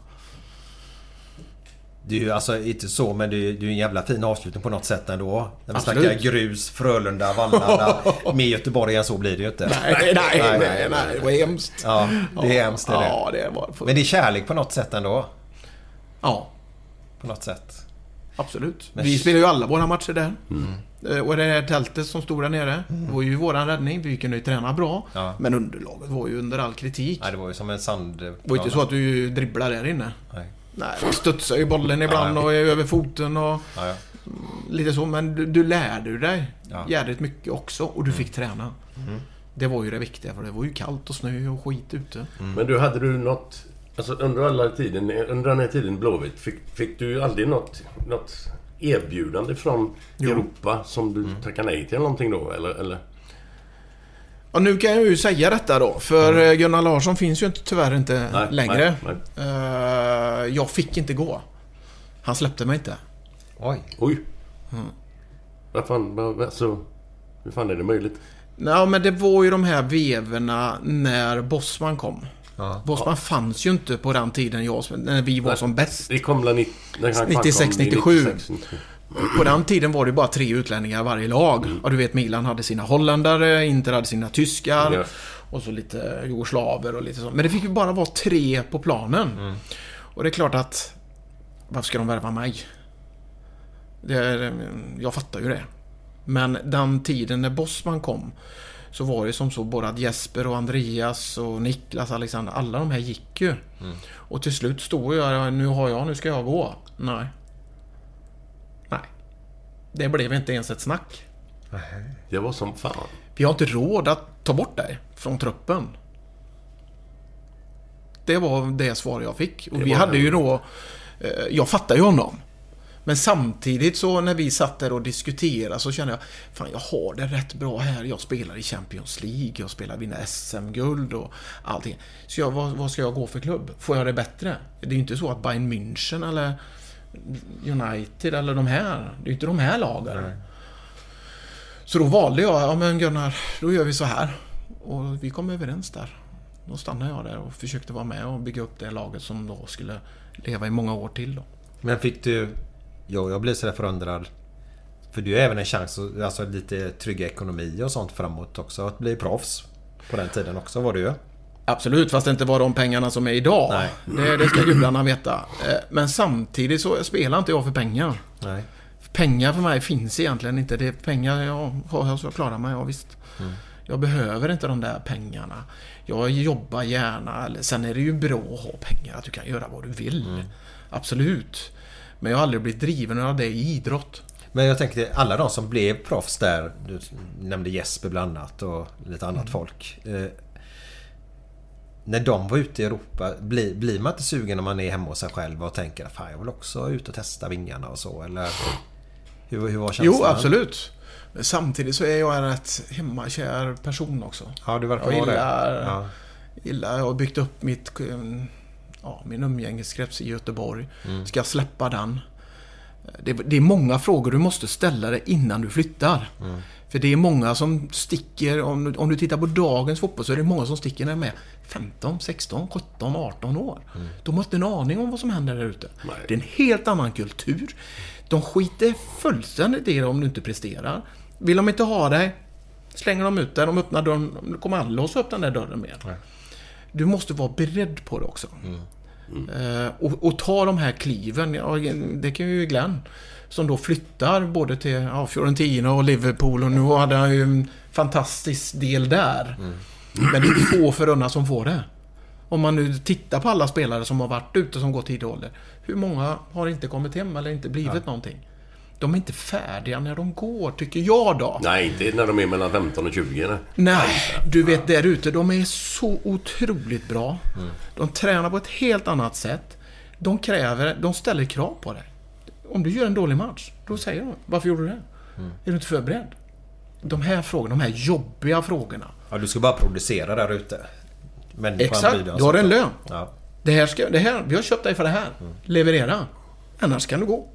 Det är ju alltså inte så men det är det ju en jävla fin avslutning på något sätt ändå. När vi Absolut. snackar grus, Frölunda, Vallala. Med Göteborg än så blir det ju inte. Nej, nej, nej, nej, det var hemskt. Ja, det är hemskt det är det. Ja, det var... Men det är kärlek på något sätt ändå. Ja, På något sätt. Absolut. Men- Vi spelar ju alla våra matcher där. Eh, Och det här tältet som stod där nere det var ju våran räddning. Vi kunde ju träna bra. Ja. Men underlaget var ju under all kritik. Nej, det var ju som en sand... Det var ju inte så att du dribblade där inne. Nej. Nej, vi studsar ju bollen ibland och är över foten och Ja, ja. lite så. Men du, du lärde dig Ja. Mm. jädrigt mycket också och du fick träna. Det var ju det viktiga för det var ju kallt och snö och skit ute. Men du, hade du något... Alltså under alla tiden, under den här tiden Blåvitt, fick, fick du aldrig något, något erbjudande från Jo. Europa som du Mm. tackade nej till någonting då? Eller? eller? Och nu kan jag ju säga detta då. För mm. Gunnar Larsson finns ju inte, tyvärr inte Nej, längre. nej, Eh, jag fick inte gå. Han släppte mig inte. Oj. Oj! Mm. Vad fan, vad, alltså, hur fan är det möjligt? Nej, men det var ju de här veverna när Bosman kom. Ja. Bosman fanns ju inte på den tiden jag, när vi var Nej. som bäst. Det kom väl ni- när han 96, kom i 97. 96, 97. På den tiden var det bara tre utlänningar varje lag. Och du vet Milan hade sina holländare, Inter hade sina tyskar. Ja. Och så lite jugoslaver och lite så. Men det fick ju bara vara tre på planen. Och det är klart att... Varför ska de värva mig? Det är, jag fattar ju det. Men den tiden när Bosman kom så var det som så både att Jesper och Andreas och Niklas, Alexander, alla de här gick ju. Och till slut stod jag nu har jag, nu ska jag gå. Nej. Nej. Det blev inte ens ett snack. Det var som fan. Vi har inte råd att ta bort dig från truppen. Det var det svar jag fick. Och Det vi hade det. ju då... eh, Jag fattar ju honom. Men samtidigt så när vi satt där och diskuterade så kände jag Fan jag har det rätt bra här. Jag spelar i Champions League. Jag spelar vinna SM-guld och allting. Så jag, vad, vad ska jag gå för klubb? Får jag det bättre? Det är ju inte så att Bayern München eller United eller de här. Det är ju inte de här lagen. Så då valde jag, ja men Gunnar, då gör vi så här. Och vi kom överens där. Då stannade jag där och försökte vara med och bygga upp det laget som då skulle leva i många år till då. Men fick du... Jo, jag blir sådär förundrad. För du har även en chans att alltså, lite trygga ekonomi och sånt framåt också. Att bli proffs. På den tiden också var du ju. Absolut, fast det inte var de pengarna som är idag. Nej. Det, det ska gudarna veta. Eh, Men samtidigt så spelar inte jag för pengar. Nej. Pengar för mig finns egentligen inte. Det är pengar jag har så jag klarar mig, ja visst. Jag behöver inte de där pengarna. Jag jobbar gärna. Sen är det ju bra att ha pengar, att du kan göra vad du vill. Absolut. Men jag har aldrig blivit driven av det i idrott. Men jag tänker alla de som blev proffs där. Du nämnde Jesper bland annat och lite annat folk. Eh, när de var ute i Europa, blir, blir man inte sugen när man är hemma hos sig själv och tänker Fan jag vill också ut och testa vingarna och så eller? Hur, hur var känslan? Jo, absolut. Men samtidigt så är jag en rätt hemmakär person också. Ja, du verkar Jag vara det. gillar, Ja. gillar, jag har byggt upp mitt, eh, ja, min umgängeskrets i Göteborg. Mm. Ska jag släppa den? Det, det är många frågor du måste ställa dig innan du flyttar. Mm. För det är många som sticker, om, du- om du tittar på dagens fotboll så är det många som sticker när de är 15, 16, 17, 18 år. De har inte en aning om vad som händer där ute. Nej. Det är en helt annan kultur. De skiter fullständigt i det om du inte presterar. Vill de inte ha dig, slänger de ut dig. De öppnar dörren. De kommer aldrig låsa upp den där dörren mer. Du måste vara beredd på det också. Eh, och, och ta de här kliven. Ja, det kan ju Glenn. Som då flyttar både till ja, Fiorentina och Liverpool och nu hade han ju en fantastisk del där. Men det är få förunnat som får det. Om man nu tittar på alla spelare som har varit ute som gått tidig ålder. Hur många har inte kommit hem eller inte blivit någonting? De är inte färdiga när de går, tycker jag då. Nej, inte när de är mellan 15 och 20. Nej. Nej, du vet där ute, de är så otroligt bra. De tränar på ett helt annat sätt. De kräver, de ställer krav på dig. Om du gör en dålig match, då säger de Varför gjorde du det? Är du inte förberedd? De här frågorna, de här jobbiga frågorna. Ja, du ska bara producera där ute. Människan Exakt, du har en lön. Ja. Det här ska, det här, vi har köpt dig för det här. Leverera. Annars kan du gå.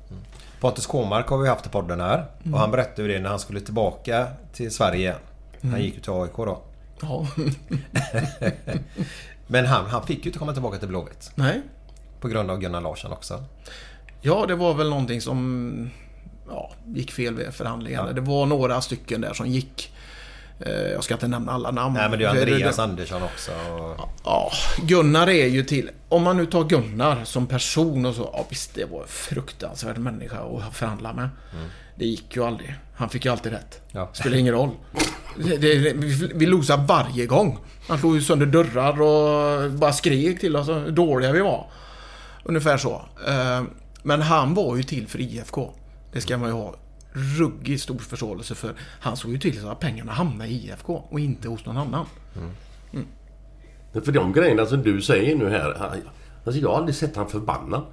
Pontus Kåmark har vi haft i podden här. Och han berättade ju det när han skulle tillbaka till Sverige. Han gick ju till AIK då. Ja. Men han, han fick ju inte komma tillbaka till Blåvitt. Nej. På grund av Gunnar Larsson också. Ja, det var väl någonting som ja, gick fel vid förhandlingarna. Det var några stycken där som gick. Eh, Jag ska inte nämna alla namn. Nej men det är Andreas Andersson också. Och... Ja, Gunnar är ju till... Om man nu tar Gunnar som person och så. Ja visst, det var en fruktansvärd människa att förhandla med. Det gick ju aldrig. Han fick ju alltid rätt. Ja. Spelar ingen roll. Det, det, vi, vi losade varje gång. Han slog ju sönder dörrar och bara skrek till oss hur dåliga vi var. Ungefär så. Eh, Men han var ju till för IFK. Det ska man ju ha ruggigt stor förståelse för. Han såg ju till så att pengarna hamnade i IFK och inte hos någon annan. För de grejerna som du säger nu här. han- Alltså jag har aldrig sett han förbannad.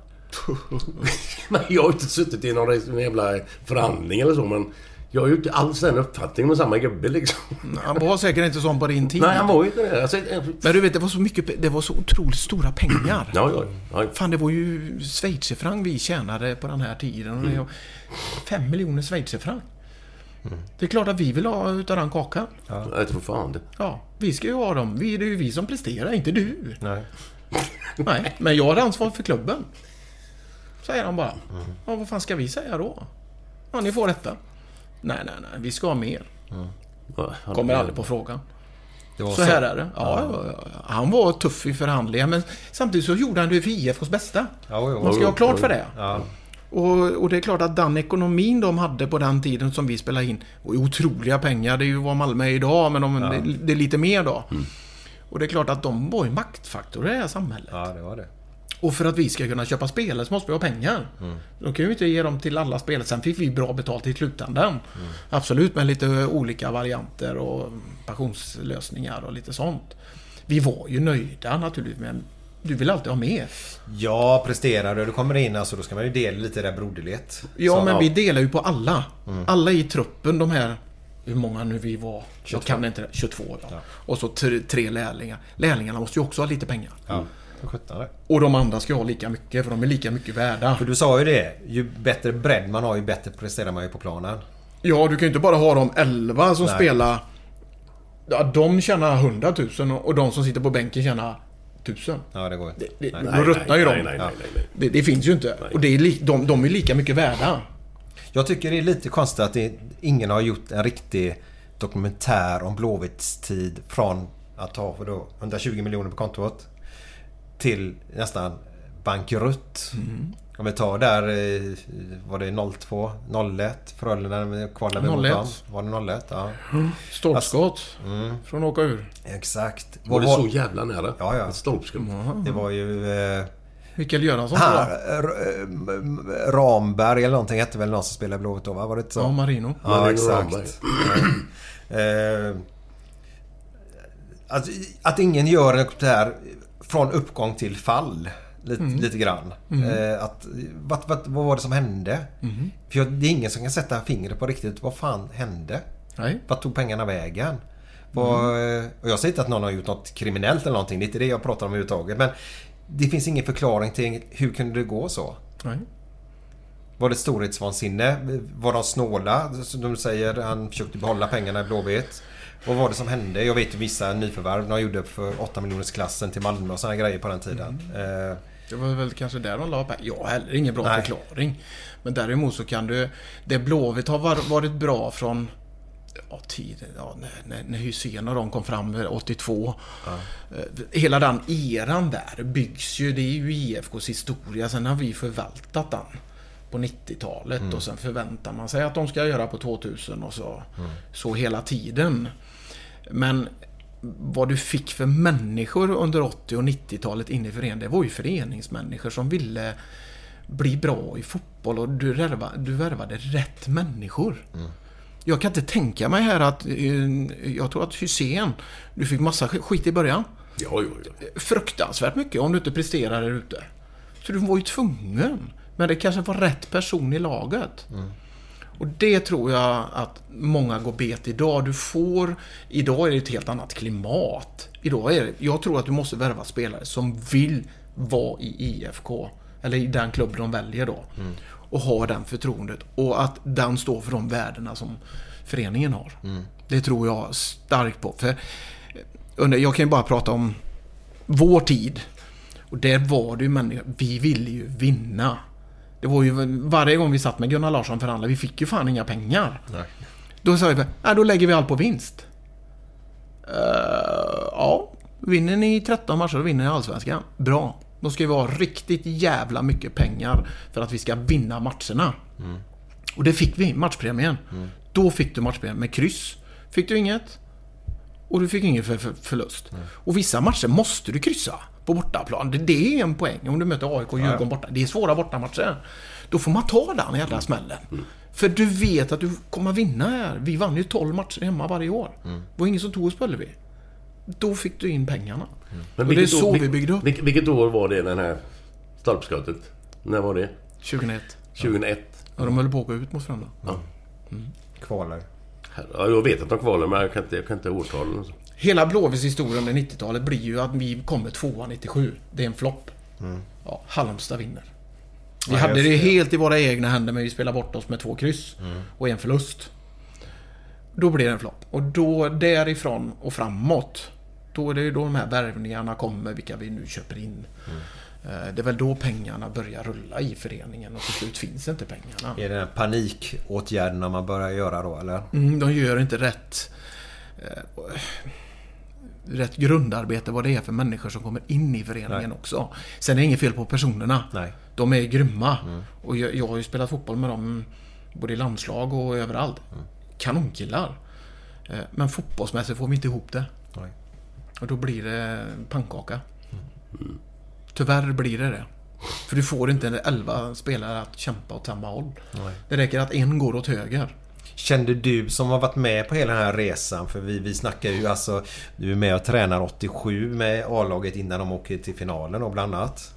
Men jag har inte suttit i någon jävla förhandling eller så men... Jag har ju inte alls den uppfattningen med samma gubbe liksom. Han var säkert inte sån på din tid. Nej, han var ju inte det. Alltså, eh, Men du vet, det var så mycket, det var så otroligt stora pengar. ja, ja, ja. Fan, det var ju schweizerfranc vi tjänade på den här tiden. Var Fem miljoner schweizerfranc. Det är klart att vi vill ha utav den kakan. Jag tror fan det. Ja, vi ska ju ha dem. Vi, det är ju vi som presterar, inte du. Nej. Nej, men jag har ansvar för klubben. Säger han bara. Ja, vad fan ska vi säga då? Ja, ni får detta. Nej, nej, nej. Vi ska ha mer. Ja, han- Kommer aldrig på frågan. Var Så här är det. Ja, ja, ja. Han var tuff i förhandlingar men samtidigt så gjorde han det för IFKs bästa. Ja, Man ska ha klart för det. Ja. Och, och det är klart att den ekonomin de hade på den tiden som vi spelade in ju otroliga pengar. Det är ju vad Malmö är idag men de, det, det är lite mer då. Och det är klart att de var ju maktfaktorer i det här samhället. ja, det var det. Och för att vi ska kunna köpa spelare så måste vi ha pengar. Då kan vi inte ge dem till alla spelare. Sen fick vi bra betalt i slutändan. Absolut med lite olika varianter och pensionslösningar och lite sånt. Vi var ju nöjda naturligtvis men du vill alltid ha mer. Ja, presterar du. Du kommer in alltså, då ska man ju dela lite i det broderlighet. Ja Så, men ja. vi delar ju på alla. Alla i truppen, de här... Hur många nu vi var? Jag kan inte det. 22 ja. Och så tre, tre lärlingar. Lärlingarna måste ju också ha lite pengar. Ja. Och de andra ska ha lika mycket för de är lika mycket värda. För du sa ju det. Ju bättre bredd man har, ju bättre presterar man ju på planen. Ja, du kan ju inte bara ha de 11 som Nej. spelar... Ja, de tjänar 100 000 och de som sitter på bänken tjänar 1000. Ja, det går inte. Det, Nej. då ruttnar ju de. nej, nej, nej, nej, nej. Det, det finns ju inte. Och det är li, de, de är lika mycket värda. Jag tycker det är lite konstigt att det, ingen har gjort en riktig dokumentär om Blåvitts tid från att ha för då 120 miljoner på kontot till nästan bankrutt. Om vi tar där, eh, var det 02, 01 Frölunda kvalade vi mot 01. dem. Var det 01? Ja. Stolpskott. Från att åka ur. Exakt. Var det så jävla nära? Ja, ja. Ett stolpskott. Det var ju... Eh, Mikael Göransson här. R- eh, Ramberg eller någonting hette väl någon som spelade Blåvitt då va? Var det inte så? Ja, Marino. Ja, Marino exakt. Eh, att, att ingen gör en där från uppgång till fall. Lite, lite grann. Eh, att, vad, vad, vad var det som hände? För jag, det är ingen som kan sätta fingret på riktigt vad fan hände? Nej. Vart tog pengarna vägen? Vad, och jag säger inte att någon har gjort något kriminellt eller någonting. Det är inte det jag pratar om överhuvudtaget. Men det finns ingen förklaring till hur kunde det gå så? Nej. Var det storhetsvansinne? Var de snåla? Som de säger, han försökte behålla pengarna i Blåvitt. Vad var det som hände? Jag vet vissa nyförvärv de gjorde för 8 miljoners klassen till Malmö och sådana grejer på den tiden. Eh, Det var väl kanske där de la pengar. Jag har heller ingen bra Nej. förklaring. Men däremot så kan du... Det Blåvitt har var- varit bra från... Ja, tiden, ja, när, när, när Hysén och de kom fram eh, 82. Eh, Hela den eran där byggs ju. Det är ju IFKs historia. Sen har vi förvaltat den på 90-talet Mm. och sen förväntar man sig att de ska göra på 2000 och så. Så hela tiden. Men vad du fick för människor under 80 och 90-talet inne i föreningen, det var ju föreningsmänniskor som ville bli bra i fotboll och du, värva, du värvade rätt människor. Jag kan inte tänka mig här att... eh, Jag tror att Hussein, du fick massa sk- skit i början. Ja, ja, ja. Fruktansvärt mycket om du inte presterar där ute. Så du var ju tvungen. Men det kanske var rätt person i laget. Och det tror jag att många går bet idag. Du får... Idag är det ett helt annat klimat. Idag är det, jag tror att du måste värva spelare som vill vara i IFK. Eller i den klubb de väljer då. Och ha den förtroendet. Och att den står för de värdena som föreningen har. Det tror jag starkt på. För under, jag kan ju bara prata om vår tid. Och där var det ju människor, vi ville ju vinna. Det var ju varje gång vi satt med Gunnar Larsson förhandlade, vi fick ju fan inga pengar. Nej. Då sa vi, nej då lägger vi allt på vinst. Eh, ja, vinner ni 13 matcher och vinner ni Allsvenskan. Bra. Då ska vi ha riktigt jävla mycket pengar för att vi ska vinna matcherna. Och det fick vi, matchpremien. Då fick du matchpremien med kryss. Fick du inget. Och du fick ingen för, för, förlust. Och vissa matcher måste du kryssa på bortaplan. Det, det är en poäng om du möter AIK och Djurgården borta. Det är svåra bortamatcher. Då får man ta den jävla smällen. För du vet att du kommer vinna här. Vi vann ju 12 matcher hemma varje år. Det var ingen som tog oss på Ullevi. Då fick du in pengarna. Men och det är vilket så år- vi byggde upp. Vilket, vilket år var det den här stolpskottet? När var det? 2001. 2001? Och de höll på att gå ut mot Frölunda. kvalar. Ja, jag vet att de kvalar men jag kan inte, jag kan inte årtalen. Hela Blåvitts historia under 90-talet blir ju att vi kommer tvåa 97. Det är en flopp. Ja, Halmstad vinner. Vi Ja, hade det helt i våra egna händer men vi spelade bort oss med två kryss. Och en förlust. Då blir det en flopp. Och då därifrån och framåt. Då är det ju då de här värvningarna kommer, vilka vi nu köper in. Eh, Det är väl då pengarna börjar rulla i föreningen och till slut finns inte pengarna. Är det den panikåtgärderna man börjar göra då eller? Mm, de gör inte rätt eh, rätt grundarbete vad det är för människor som kommer in i föreningen Nej. också. Sen är det inget fel på personerna. Nej. De är grymma. Och jag, jag har ju spelat fotboll med dem både i landslag och överallt. Kanonkillar. Eh, Men fotbollsmässigt får vi inte ihop det. Nej. Och då blir det pannkaka. Tyvärr blir det det. För du får inte 11 spelare att kämpa åt samma håll. Det räcker att en går åt höger. Kände du som har varit med på hela den här resan, för vi, vi snackar ju alltså... Du är med och tränar 87 med A-laget innan de åker till finalen då bland annat.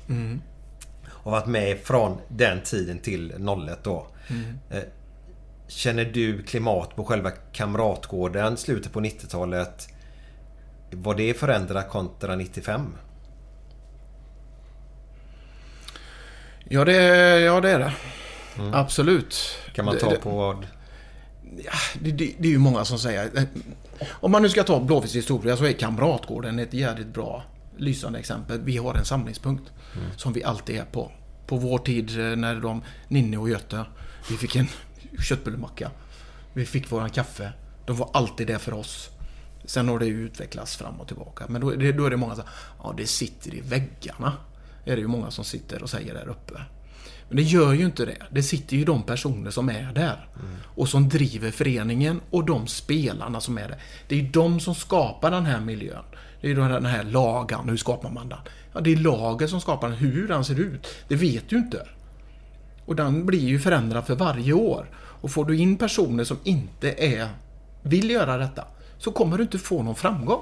Och varit med från den tiden till 01 då. Eh, Känner du klimat på själva Kamratgården slutet på 90-talet? Var det förändrat kontra 95? Ja, det, ja, det är det. Absolut. Kan man ta det, på vad? Det, det, det är ju många som säger... eh, Om man nu ska ta Blåvitts historia så är Kamratgården ett jävligt bra lysande exempel. Vi har en samlingspunkt som vi alltid är på. På vår tid eh, när de, Ninni och Göte, vi fick en köttbullemacka. Vi fick våran kaffe. De var alltid där för oss. Sen har det ju utvecklats fram och tillbaka. Men då, är det- då är det många som säger ja det sitter i väggarna. är det ju många som sitter och säger där uppe. Men det gör ju inte det. Det sitter ju de personer som är där. Och som driver föreningen och de spelarna som är där. Det är ju de som skapar den här miljön. Det är ju den här lagan. Hur skapar man den? Ja, det är laget som skapar den. Hur den ser ut, det vet du inte. Och den blir ju förändrad för varje år. Och får du in personer som inte är, vill göra detta, så kommer du inte få någon framgång.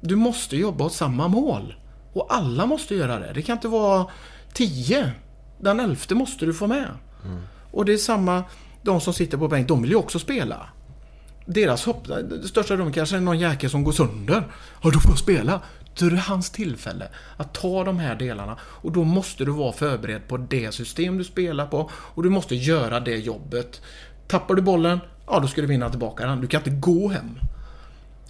Du måste jobba åt samma mål. Och alla måste göra det. Det kan inte vara tio. Den elfte måste du få med. Och det är samma, de som sitter på bänk, de vill ju också spela. Deras hopp, det största rum kanske är någon jäkel som går sönder. Ja, då får jag spela. Då är det hans tillfälle att ta de här delarna. Och då måste du vara förberedd på det system du spelar på. Och du måste göra det jobbet. Tappar du bollen, ja då ska du vinna tillbaka den. Du kan inte gå hem.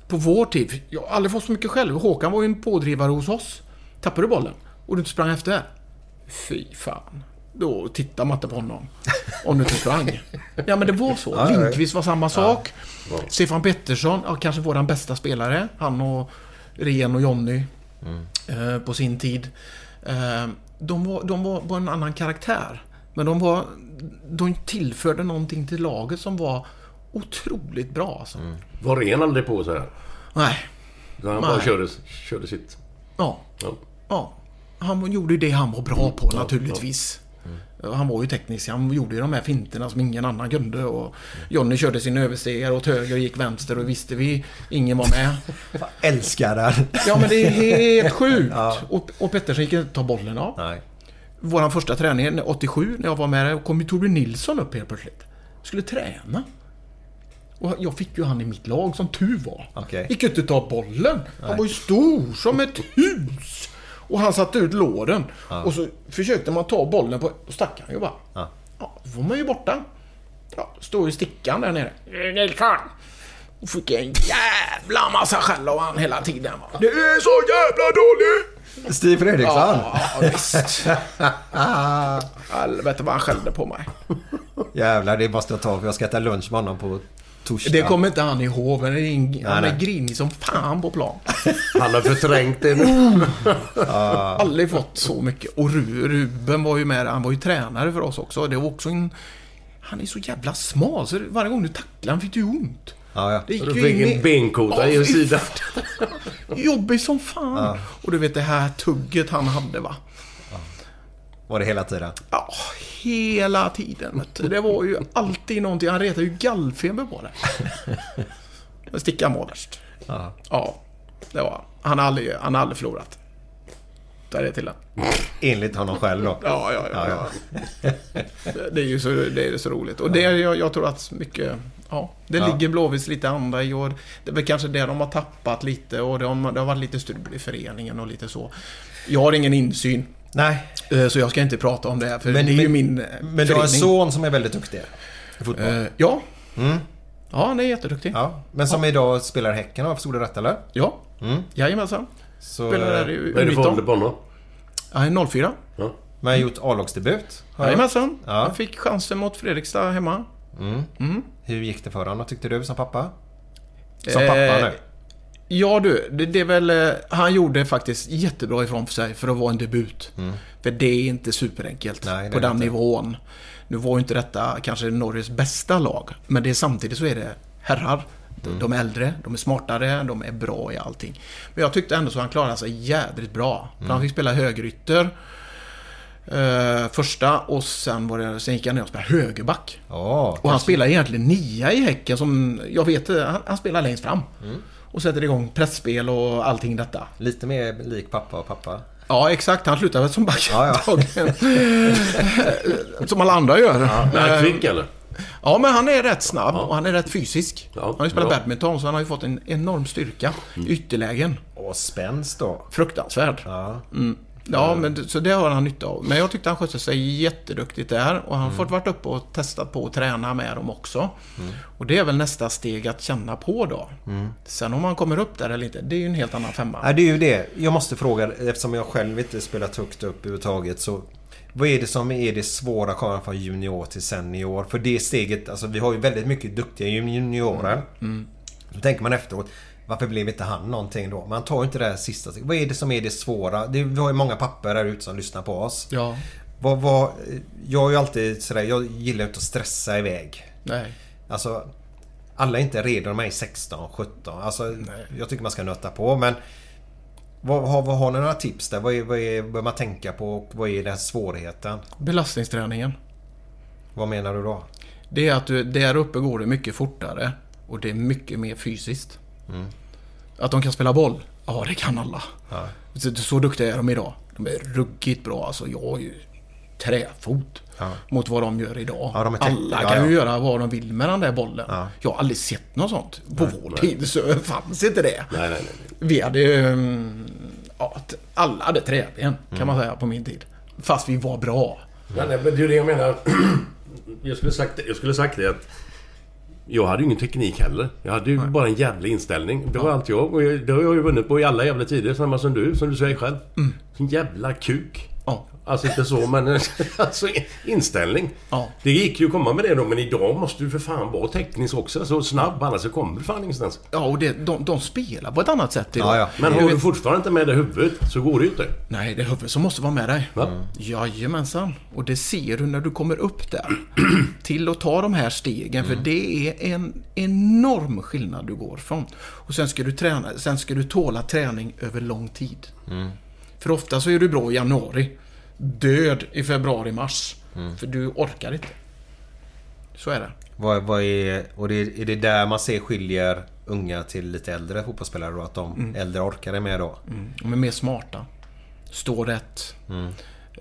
På vår tid, jag har aldrig fått så mycket själv. Håkan var ju en pådrivare hos oss. Tappar du bollen och du inte sprang efter. Fy fan. Då tittar man inte på honom. Om du inte sprang. Ja men det var så. Ja, ja, ja. Lindqvist var samma sak. Stefan Pettersson, ja, kanske vår bästa spelare. Han och Ren och Jonny. Eh, på sin tid. Eh, de var, de var, var en annan karaktär. Men de var... De tillförde någonting till laget som var otroligt bra alltså. Var ren aldrig på så här. Nej. Så han bara körde, körde sitt. Ja. Ja. Ja. Han gjorde ju det han var bra på naturligtvis. Han var ju teknisk. Han gjorde ju de här finterna som ingen annan kunde. Och Johnny körde sin överstegare åt höger och gick vänster och visste vi. Ingen var med. Älskar den. Ja men det är helt sjukt. Och, och Pettersson gick inte ta bollen av. Nej. Vår första träning 87 när jag var med där kom ju Torbjörn Nilsson upp helt plötsligt. Skulle träna. Och jag fick ju han i mitt lag som tur var. Okej. Gick inte ta bollen. Han var ju stor som ett hus. Och han satte ut låren. Och så försökte man ta bollen på... Då stack han ju bara. Ja. Ja, då var man ju borta. Ja, står i stickan där nere. Nilsson! Och fick en jävla massa skäll av han hela tiden. va. Du är så jävla dålig! Stig Fredriksson. Ja, visst. Helvete vad han skällde på mig. Jävlar, det måste jag ta för jag ska äta lunch med honom på torsdag. Det kommer inte han ihåg, men är ing- han är grinig som fan på plan. Han har förträngt det nu. Aldrig fått så mycket. Och Ru- Ruben var ju med, han var ju tränare för oss också. Det var också en... Han är så jävla smal, så varje gång du tacklar han fick du ont. Ja, ja. Det gick Du fick en benkota i Ja, en fy sida. Jobbig som fan. Och du vet det här tugget han hade va. Var det hela tiden? Ja, hela tiden. Det var ju alltid någonting. Han retade ju gallfeber på det. Stickan var värst. Ja. Ja, det var han. Han har aldrig, han har aldrig förlorat. Där är det till den. Enligt honom själv då? Ja, ja, ja. Ja, ja. Det är ju så, det är så roligt. Och det, jag, jag tror att mycket... Ja, det Ja. ligger Blåvitt lite andra i år. Det är väl kanske det de har tappat lite och det har varit lite strul i föreningen och lite så. Jag har ingen insyn. Nej. eh, Så jag ska inte prata om det här, för Men- det är ju min eh, Men du har en son som är väldigt duktig i fotboll? Eh, Ja. Ja, han är jätteduktig. Ja. Ja. Men som idag spelar Häcken, har jag förstod det rätt eller? ja. Mm. Jajamensan. Så, Spelar där i Vad är det för ålder U19. på honom? Han är 04. Ja. Men har gjort A-lagsdebut? Jajamensan. Ja. Han fick chansen mot Fredrikstad hemma. Hur gick det för honom, tyckte du som pappa? Som pappa nu? Ja du, det, det är väl... eh, Han gjorde faktiskt jättebra ifrån sig för att vara en debut. För det är inte superenkelt Nej, på den inte. nivån. Nu var ju inte detta kanske Norges bästa lag. Men det är samtidigt så är det herrar. De- De är äldre, de är smartare, de är bra i allting. Men jag tyckte ändå så han klarade sig jädrigt bra. För han fick spela högerytter. Eh, första och sen, var det, sen gick han ner och spelade högerback. Ja, Och han spelar egentligen nia i Häcken som, jag vet, han, han spelar längst fram. Mm. Och sätter igång pressspel och allting detta. lite mer lik pappa och pappa. Ja, exakt. Han slutar väl som back Ja, ja. Som alla andra gör. Är han Eh, kvick eller? Ja, men han är rätt snabb och han är rätt fysisk. Ja, han har ju spelat bra. badminton så han har ju fått en enorm styrka i ytterlägen. Och spänst då. Fruktansvärd. Ja. Mm. Ja, men, så det har han nytta av. Men jag tyckte han skötte sig jätteduktigt där. Och han har fått varit uppe och testat på att träna med dem också. Och det är väl nästa steg att känna på då. Sen om han kommer upp där eller inte, det är ju en helt annan femma. Nej, det är ju det. Jag måste fråga, eftersom jag själv inte spelat högt upp överhuvudtaget så vad är det som är det svåra att komma från junior till senior? För det steget, alltså vi har ju väldigt mycket duktiga juniorer. Då tänker man efteråt, varför blev inte han någonting då? Man tar inte det här sista. Vad är det som är det svåra? Det, vi har ju många papper där ute som lyssnar på oss. Ja, Vad, vad, jag är ju alltid sådär, jag gillar inte att stressa iväg. nej. Alltså Alla är inte redo man är 16, 17. Alltså Jag tycker man ska nöta på men vad, har, vad har ni några tips där? Vad, är, vad är, bör man tänka på? Och vad är den svårigheten? Belastningsträningen. Vad menar du då? Det är att du, där uppe går det mycket fortare. Och det är mycket mer fysiskt. Att de kan spela boll? Ja, det kan alla. Ja. Så, så duktiga är de idag. De är ruggigt bra. Alltså, jag har ju träfot Ja. mot vad de gör idag. Ja, de alla Ja, kan ju göra vad de vill med den där bollen. Ja. Jag har aldrig sett något sånt. På vår tid så fanns inte det. Nej, nej, nej. Vi hade... Um, ja, alla hade träben kan man säga på min tid. Fast vi var bra. Nej, nej, men det är det jag menar. Jag skulle sagt, jag skulle sagt det att... Jag hade ju ingen teknik heller. Jag hade ju bara en jävla inställning. Det var allt jag. Och det har jag ju vunnit på i alla jävla tider. Samma som du, som du säger själv. En jävla kuk. Ja. Alltså inte så, men alltså inställning. Ja. Det gick ju att komma med det då, men idag måste du för fan vara teknisk också. Så snabb, annars så kommer du fan ingenstans. Ja, och det, de, de spelar på ett annat sätt idag. Ja, ja. Men har vet- du fortfarande inte med det i huvudet så går det ju inte. Nej, det är huvudet som måste vara med dig. Va? Jajamensan. Och det ser du när du kommer upp där. till att ta de här stegen. För det är en enorm skillnad du går från. Och sen ska du, träna, sen ska du tåla träning över lång tid. För ofta så är du bra i januari. Död i februari, mars. För du orkar inte. Så är det. Vad, vad är, och det, är det där man ser skiljer unga till lite äldre fotbollsspelare då? Att de äldre orkar det mer då? De är mer smarta. Står rätt.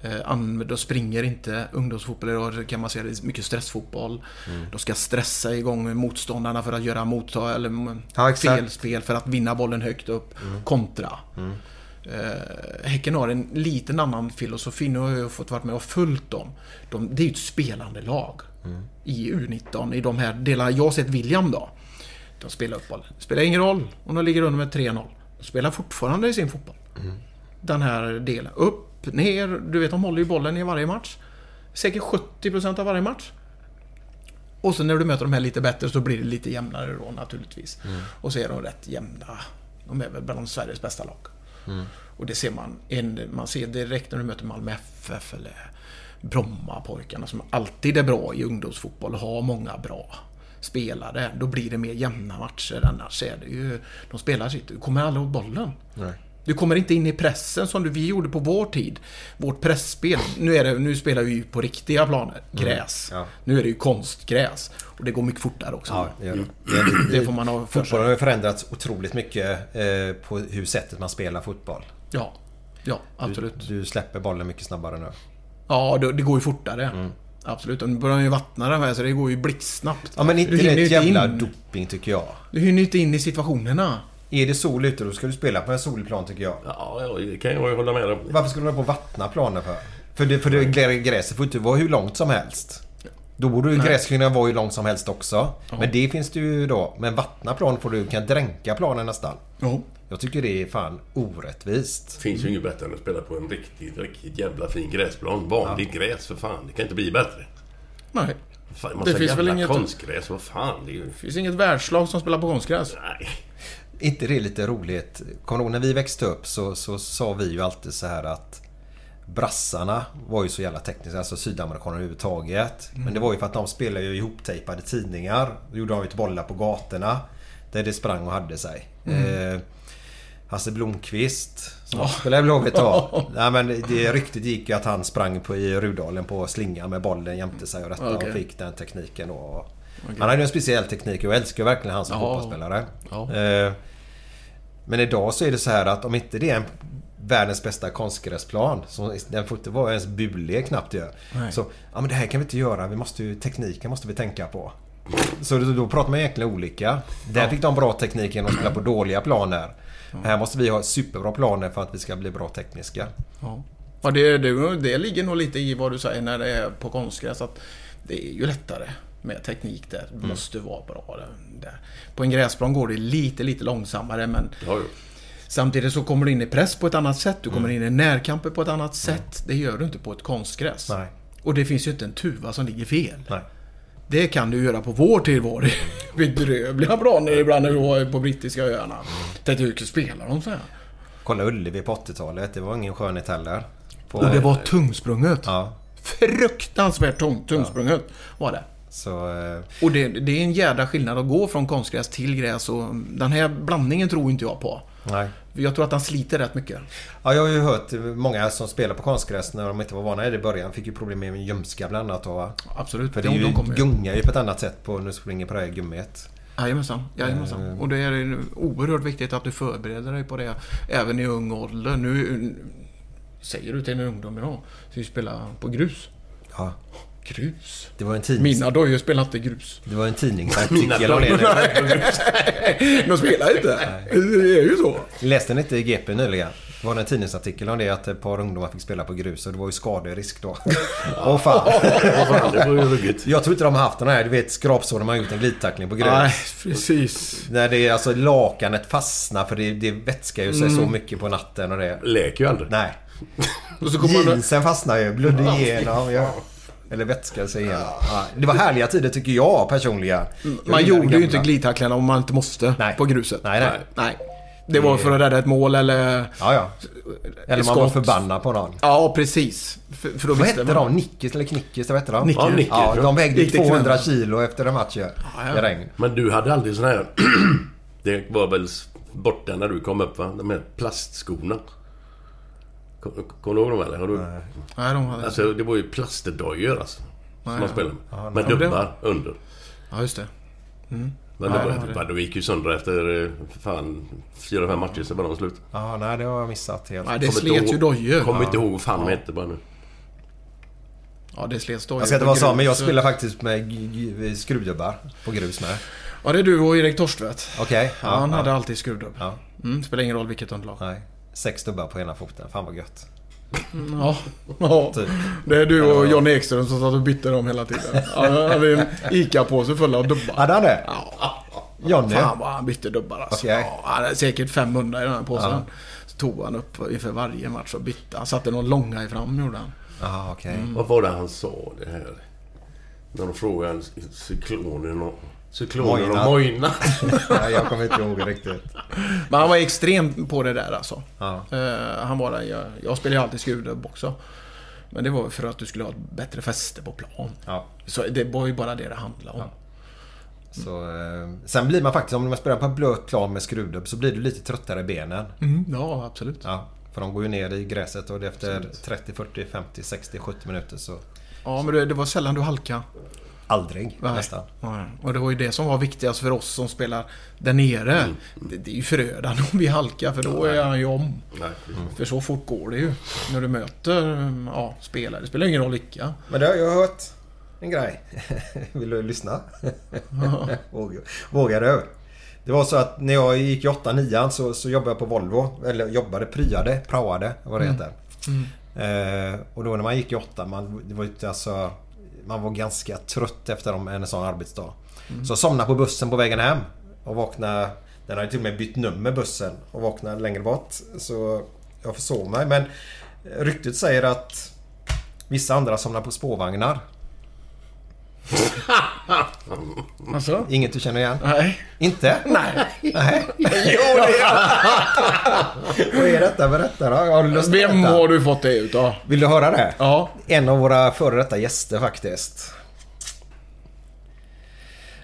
Eh, an- de springer inte. Ungdomsfotboll idag kan man säga det är mycket stressfotboll. De ska stressa igång motståndarna för att göra mottag eller mm, Ja, felspel för att vinna bollen högt upp. Kontra. Eh, häcken har en liten annan filosofi. Nu har jag fått vara med och följt dem. De, det är ju ett spelande lag. I U19, i de här delarna. Jag har sett William då. De spelar upp bollen. Spelar ingen roll om de ligger under med 3-0. De spelar fortfarande i sin fotboll. Den här delen. Upp, ner. Du vet, de håller ju bollen i varje match. Säkert 70% av varje match. Och så när du möter de här lite bättre så blir det lite jämnare då naturligtvis. Och så är de rätt jämna. De är väl bland Sveriges bästa lag. Mm. Och det ser man. En, man ser direkt när du möter Malmö FF eller Brommapojkarna som alltid är bra i ungdomsfotboll och har många bra spelare. Då blir det mer jämna matcher. Annars är det ju... De spelar sitt. Du kommer aldrig åt bollen. Nej. Du kommer inte in i pressen som du, vi gjorde på vår tid. Vårt pressspel. Nu, är det, nu spelar vi ju på riktiga planer. Gräs. Ja. Nu är det ju konstgräs. Och det går mycket fortare också. Ja, det det. det. Det får man ha för. Fotbollen har ju förändrats otroligt mycket eh, på hur sättet man spelar fotboll. Ja. Ja, absolut. Du släpper bollen mycket snabbare nu. Ja, det, går ju fortare. Mm. Absolut. Och nu börjar ju vattna den här så det går ju blixtsnabbt. Ja men inte du det jävla in. doping tycker jag. Du hinner ju inte in i situationerna. Är det sol ute då ska du spela på en solplan tycker jag. Ja, ja, det kan jag ju hålla med om. Varför skulle du hålla på och vattna planen för? För, det, för det, grä- gräset får inte vara hur långt som helst. Då borde ju kunna vara hur långt som helst också. Men det finns det ju då. Men vattna plan får du kan dränka planen nästan. Ja. Jag tycker det är fan orättvist. Det finns ju inget bättre än att spela på en riktigt, riktigt jävla fin gräsplan. Vanligt gräs för fan. Det kan inte bli bättre. Nej. Fan, massa Det finns väl inget- konstgräs. Vad fan. Det är ju... Det finns inget världslag som spelar på konstgräs. Nej. Inte det lite roligt? Kommer du ihåg när vi växte upp så, så sa vi ju alltid så här att Brassarna var ju så jävla tekniska, alltså sydamerikaner överhuvudtaget. Men det var ju för att de spelade ju ihoptejpade tidningar. Då gjorde de ju bollar på gatorna. Där det sprang och hade sig. Eh, Hasse Blomqvist som också spelade Blåvitt då. Nej men det ryktet gick ju att han sprang på, i Rudalen på slingan med bollen jämte sig och detta Okej. och fick den tekniken då. Han hade ju en speciell teknik och jag älskar verkligen han som Ja. fotbollsspelare. Ja. Eh, men idag så är det så här att om inte det är en världens bästa konstgräsplan. Så den får inte vara ens bulig knappt ju. Så, ja men det här kan vi inte göra. Vi måste ju, tekniken måste vi tänka på. Så då, pratar man egentligen olika. Där fick de bra teknik genom att spela på dåliga planer. Här måste vi ha superbra planer för att vi ska bli bra tekniska. Ja. Ja, det, det, det ligger nog lite i vad du säger när det är på konstgräs. Att det är ju lättare med teknik där. Det måste vara bra där. På en gräsplan går det lite, lite långsammare men Ja, samtidigt så kommer du in i press på ett annat sätt. Du kommer in i närkamper på ett annat sätt. Det gör du inte på ett konstgräs. Nej. Och det finns ju inte en tuva som ligger fel. Nej. Det kan du göra på vår det bedrövliga planer ibland när du var på brittiska öarna. Tänkte hur spelar de så här? Kolla Ullevi på 80-talet. Det var ingen skönhet heller. På, Och det var tungsprunget. Ja. Fruktansvärt tung, tungsprunget var det. Så... eh, Och det, det är en jädra skillnad att gå från konstgräs till gräs och den här blandningen tror inte jag på. Nej. Jag tror att den sliter rätt mycket. Ja, jag har ju hört många som spelar på konstgräs när de inte var vana i det i början fick ju problem med ljumskar bland annat. Och, Absolut. för det de, är ju, de gungar ju på ett annat sätt på när du springer på det här gummiet. Jajamensan. Jajamensan. Och det är oerhört viktigt att du förbereder dig på det även i ung ålder. Nu säger du till en ungdom idag, ska vi spela på grus? Ja, Grus? det var en, tidnings, Mina dojor spelar inte grus. det var en tidningsartikel om det. De spelar inte. Det är ju så. Läste ni inte i GP nyligen? Det var en tidningsartikel om det att ett par ungdomar fick spela på grus och det var ju skaderisk då. Åh fan. Vad fan, det var ju ruggigt. Jag tror inte de har haft den här, du vet skrapsår när man gjort en glidtackling på grus. Nej, precis. När det är alltså lakanet fastnar för det, det vätskar ju sig Mm. så mycket på natten och det. Läker ju aldrig. Nej. Och så kommer man... Jeansen fastnar ju, blödde igenom. Ja. Eller vätskar sig igenom. Ja. Det var härliga tider tycker jag personligen. Jag Man gjorde ju inte glidtacklarna om man inte måste Nej. på gruset. Nej, nej. Nej. Det var för att rädda ett mål eller... Ja, ja. Eller man var skott. förbannad på någon. Ja, precis. För, för då Vad hette man. de? Nickis eller Knickis? Vad hette de? Nickis. Ja, Nickis, Ja, ja. de vägde Gick det 200 knäna? kilo efter en match ju, ja. i regn. Men du hade aldrig sån här... det var väl borta när du kom upp va? De här plastskorna. Kom- Kommer du ihåg dem eller? Har du... Nej, de hade... Alltså det var ju plastdojor alltså. Som man spelade med. Med men det- dubbar under. Ja, just det. Men det, Ja, var, det var det. det gick ju sönder efter eh, fan fyra, fem matcher så var de slut. Ja, nej det har jag missat helt. Nej, det Kommer slet ju dojor. Kommer inte ihåg vad fan de hette bara nu. Ja, det slets dojor. Jag ska inte vara så, men jag spelar faktiskt med g- skruvdubbar på grus med. Ja, det är du och Erik Torstvedt. Okej. Ja, han hade alltid skruvdubb. Ja. Mm, spelar ingen roll vilket underlag. Nej. Sex dubbar på ena foten. Fan vad gött. Ja, ja. Typ. det är du och John Ekström som satt och bytte dem hela tiden. Han hade en ICA-påse full av dubbar. Hade han det? Ja, Johnny? fan vad han bytte dubbar alltså. Okej. Ja, han hade säkert 500 i den här påsen. Ja. Så tog han upp inför varje match och bytte. Han satte någon långa i fram gjorde han. Jaha, okej. Vad var det han sa det här? När de frågade en cyklonen och... Cyklonen Mojna. och Mojna. Nej, jag kommer inte ihåg riktigt. Men han var extrem på det där alltså. Ja. Eh, han var där, jag, jag spelar ju alltid skruvdubb också. Men det var för att du skulle ha ett bättre fäste på plan. Ja. Så det var ju bara det det handlade om. Så, eh, sen blir man faktiskt, om man spelar på en blöt plan med skruvdubb så blir du lite tröttare i benen. Mm, ja, absolut. Ja, för de går ju ner i gräset och det efter 30, 40, 50, 60, 70 minuter så... Ja, men det, det var sällan du halkade. Aldrig Nej. nästan. Nej. Och det var ju det som var viktigast för oss som spelar där nere. Det, det är ju förödande om vi halkar för då är han ju om. Nej. För så fort går det ju. När du möter ja, spelare. Det spelar ingen roll vilka. Men det har jag hört en grej. Vill du lyssna? Vågar, vågar du? Det var så att när jag gick i 8-9 så, så jobbade jag på Volvo. Eller jobbade, pryade, praoade vad det heter. Eh, och då när man gick i 8 man, det var ju alltså, man var ganska trött efter en- en sån arbetsdag. Så jag somnade på bussen på vägen hem. Och vaknade... Den hade till och med bytt nummer bussen. Och vaknade längre bort. Så jag försov mig. Men ryktet säger att vissa andra somnar på spårvagnar. Alltså? Inget du känner igen? Nej. Inte? Nej. Nej. Jo, det Vad är detta? Berätta då. Har du lust Vem berätta? har du fått det utav? Vill du höra det? Ja. En av våra före detta gäster faktiskt.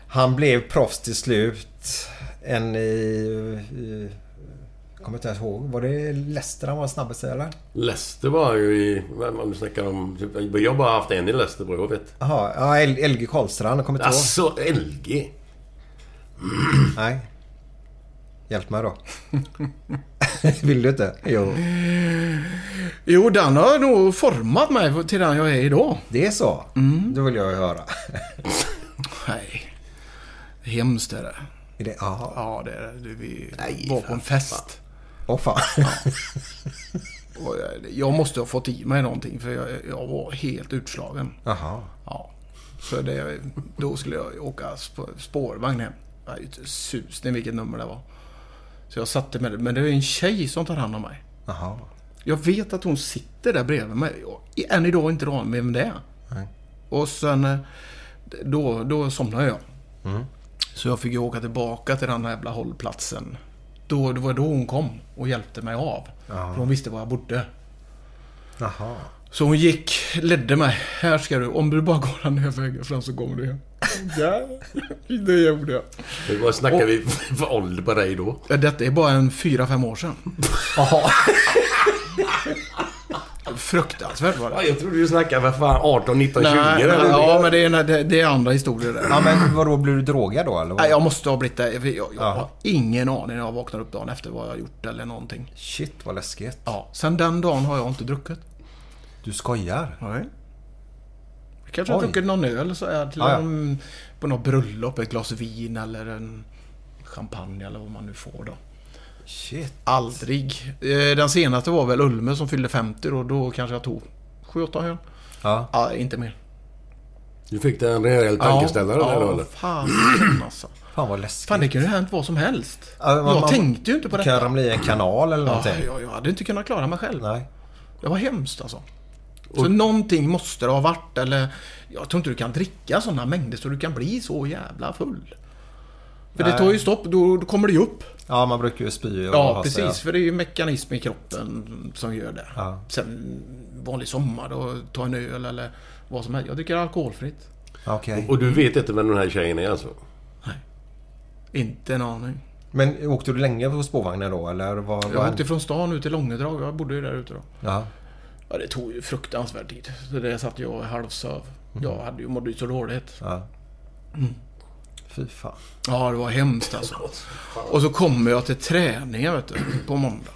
Han blev proffs till slut. En i... i kommer inte ens ihåg. Var det Leicester han var snabbast eller? Leicester var ju i... Om du snackar om... typ- Jag har bara haft en i Leicester vad jag vet. Jaha, ja LG Karlstrand. Jag kommer inte ihåg. Alltså LG? Nej. Hjälp mig då. Vill du inte? Jo. Jo, den har nog format mig till den jag är idag. Det är så? Då vill jag ju höra. Nej. Hemskt är det. Är det? Ja, det är det. Vi Nej, var på en fest. Åh fan. Jag- Jag måste ha fått i mig någonting för jag, jag var helt utslagen. Jaha. Ja. Så det, då skulle jag åka sp- spårvagn hem. Jag hade inte susning vilket nummer det var. Så jag satte mig Men det är en tjej som tar hand om mig. Jaha. Jag vet att hon sitter där bredvid mig. Och än idag inte aning vem det är. Nej. Och sen... eh, Då, då somnade jag. Mm. Så jag fick ju åka tillbaka till den här jävla hållplatsen. Då, det var då hon kom och hjälpte mig av. För hon visste var jag bodde. Jaha. Så hon gick, ledde mig. Här ska du, om du bara går den här vägen fram så kommer du hem. Ja, det gjorde jag. Vad snackar vi för ålder på dig då? Detta är bara en fyra fem år sedan. Jaha. Fruktansvärt var Ja, det. jag trodde du snackade för fan 18, 19, 20 Nej, eller ja, men det är, det, det är andra historier där. Ja men vadå, blev du drogad då eller? vad? Nej, jag måste ha blivit det. Jag, jag Ja. har ingen aning när jag vaknar upp dagen efter vad jag har gjort eller någonting. Shit vad läskigt. Ja, sen den dagen har jag inte druckit. Du skojar? Nej. Jag kanske har druckit någon öl så är till Ja, ja. en, på något bröllop, ett glas vin eller en champagne eller vad man nu får då. Shit. Aldrig. Eh, Den senaste var väl Ulme som fyllde 50 då. Då kanske jag tog 7-8 hörn. Ja. Ja, inte mer. Du fick dig en rejäl tankeställare där då ja, eller? fan alltså. Fan vad läskigt. Fan, det kunde ju hänt vad som helst. Ja, man- jag man- tänkte ju inte på Kan detta. ramla i en kanal eller Ja, någonting? jag, jag hade inte kunnat klara mig själv. Nej. Det var hemskt alltså. Så någonting måste det ha varit eller... Jag tror inte du kan dricka sådana mängder så du kan bli så jävla full. För det Nej. tar ju stopp, då, då kommer det ju upp. Ja, man brukar ju spy och Ja, ha sig, precis. För det är ju mekanism i kroppen som gör det. Ja. Sen vanlig sommar då, ta en öl eller vad som helst. Jag dricker alkoholfritt. Ja, Okej. Och du vet inte vem den här tjejen är alltså? Inte en aning. Men åkte du länge på spårvagnen då eller? Vad, Jag vad åkte från stan ut till Långedrag. Jag bodde ju där ute då. Ja. Ja, det tog ju fruktansvärd tid. Så det satt jag halvsöv. Jag hade ju mådde ju så dåligt. ja. Fy fan. Ja, det var hemskt alltså. Och så kommer jag till träningen vet du, på måndag.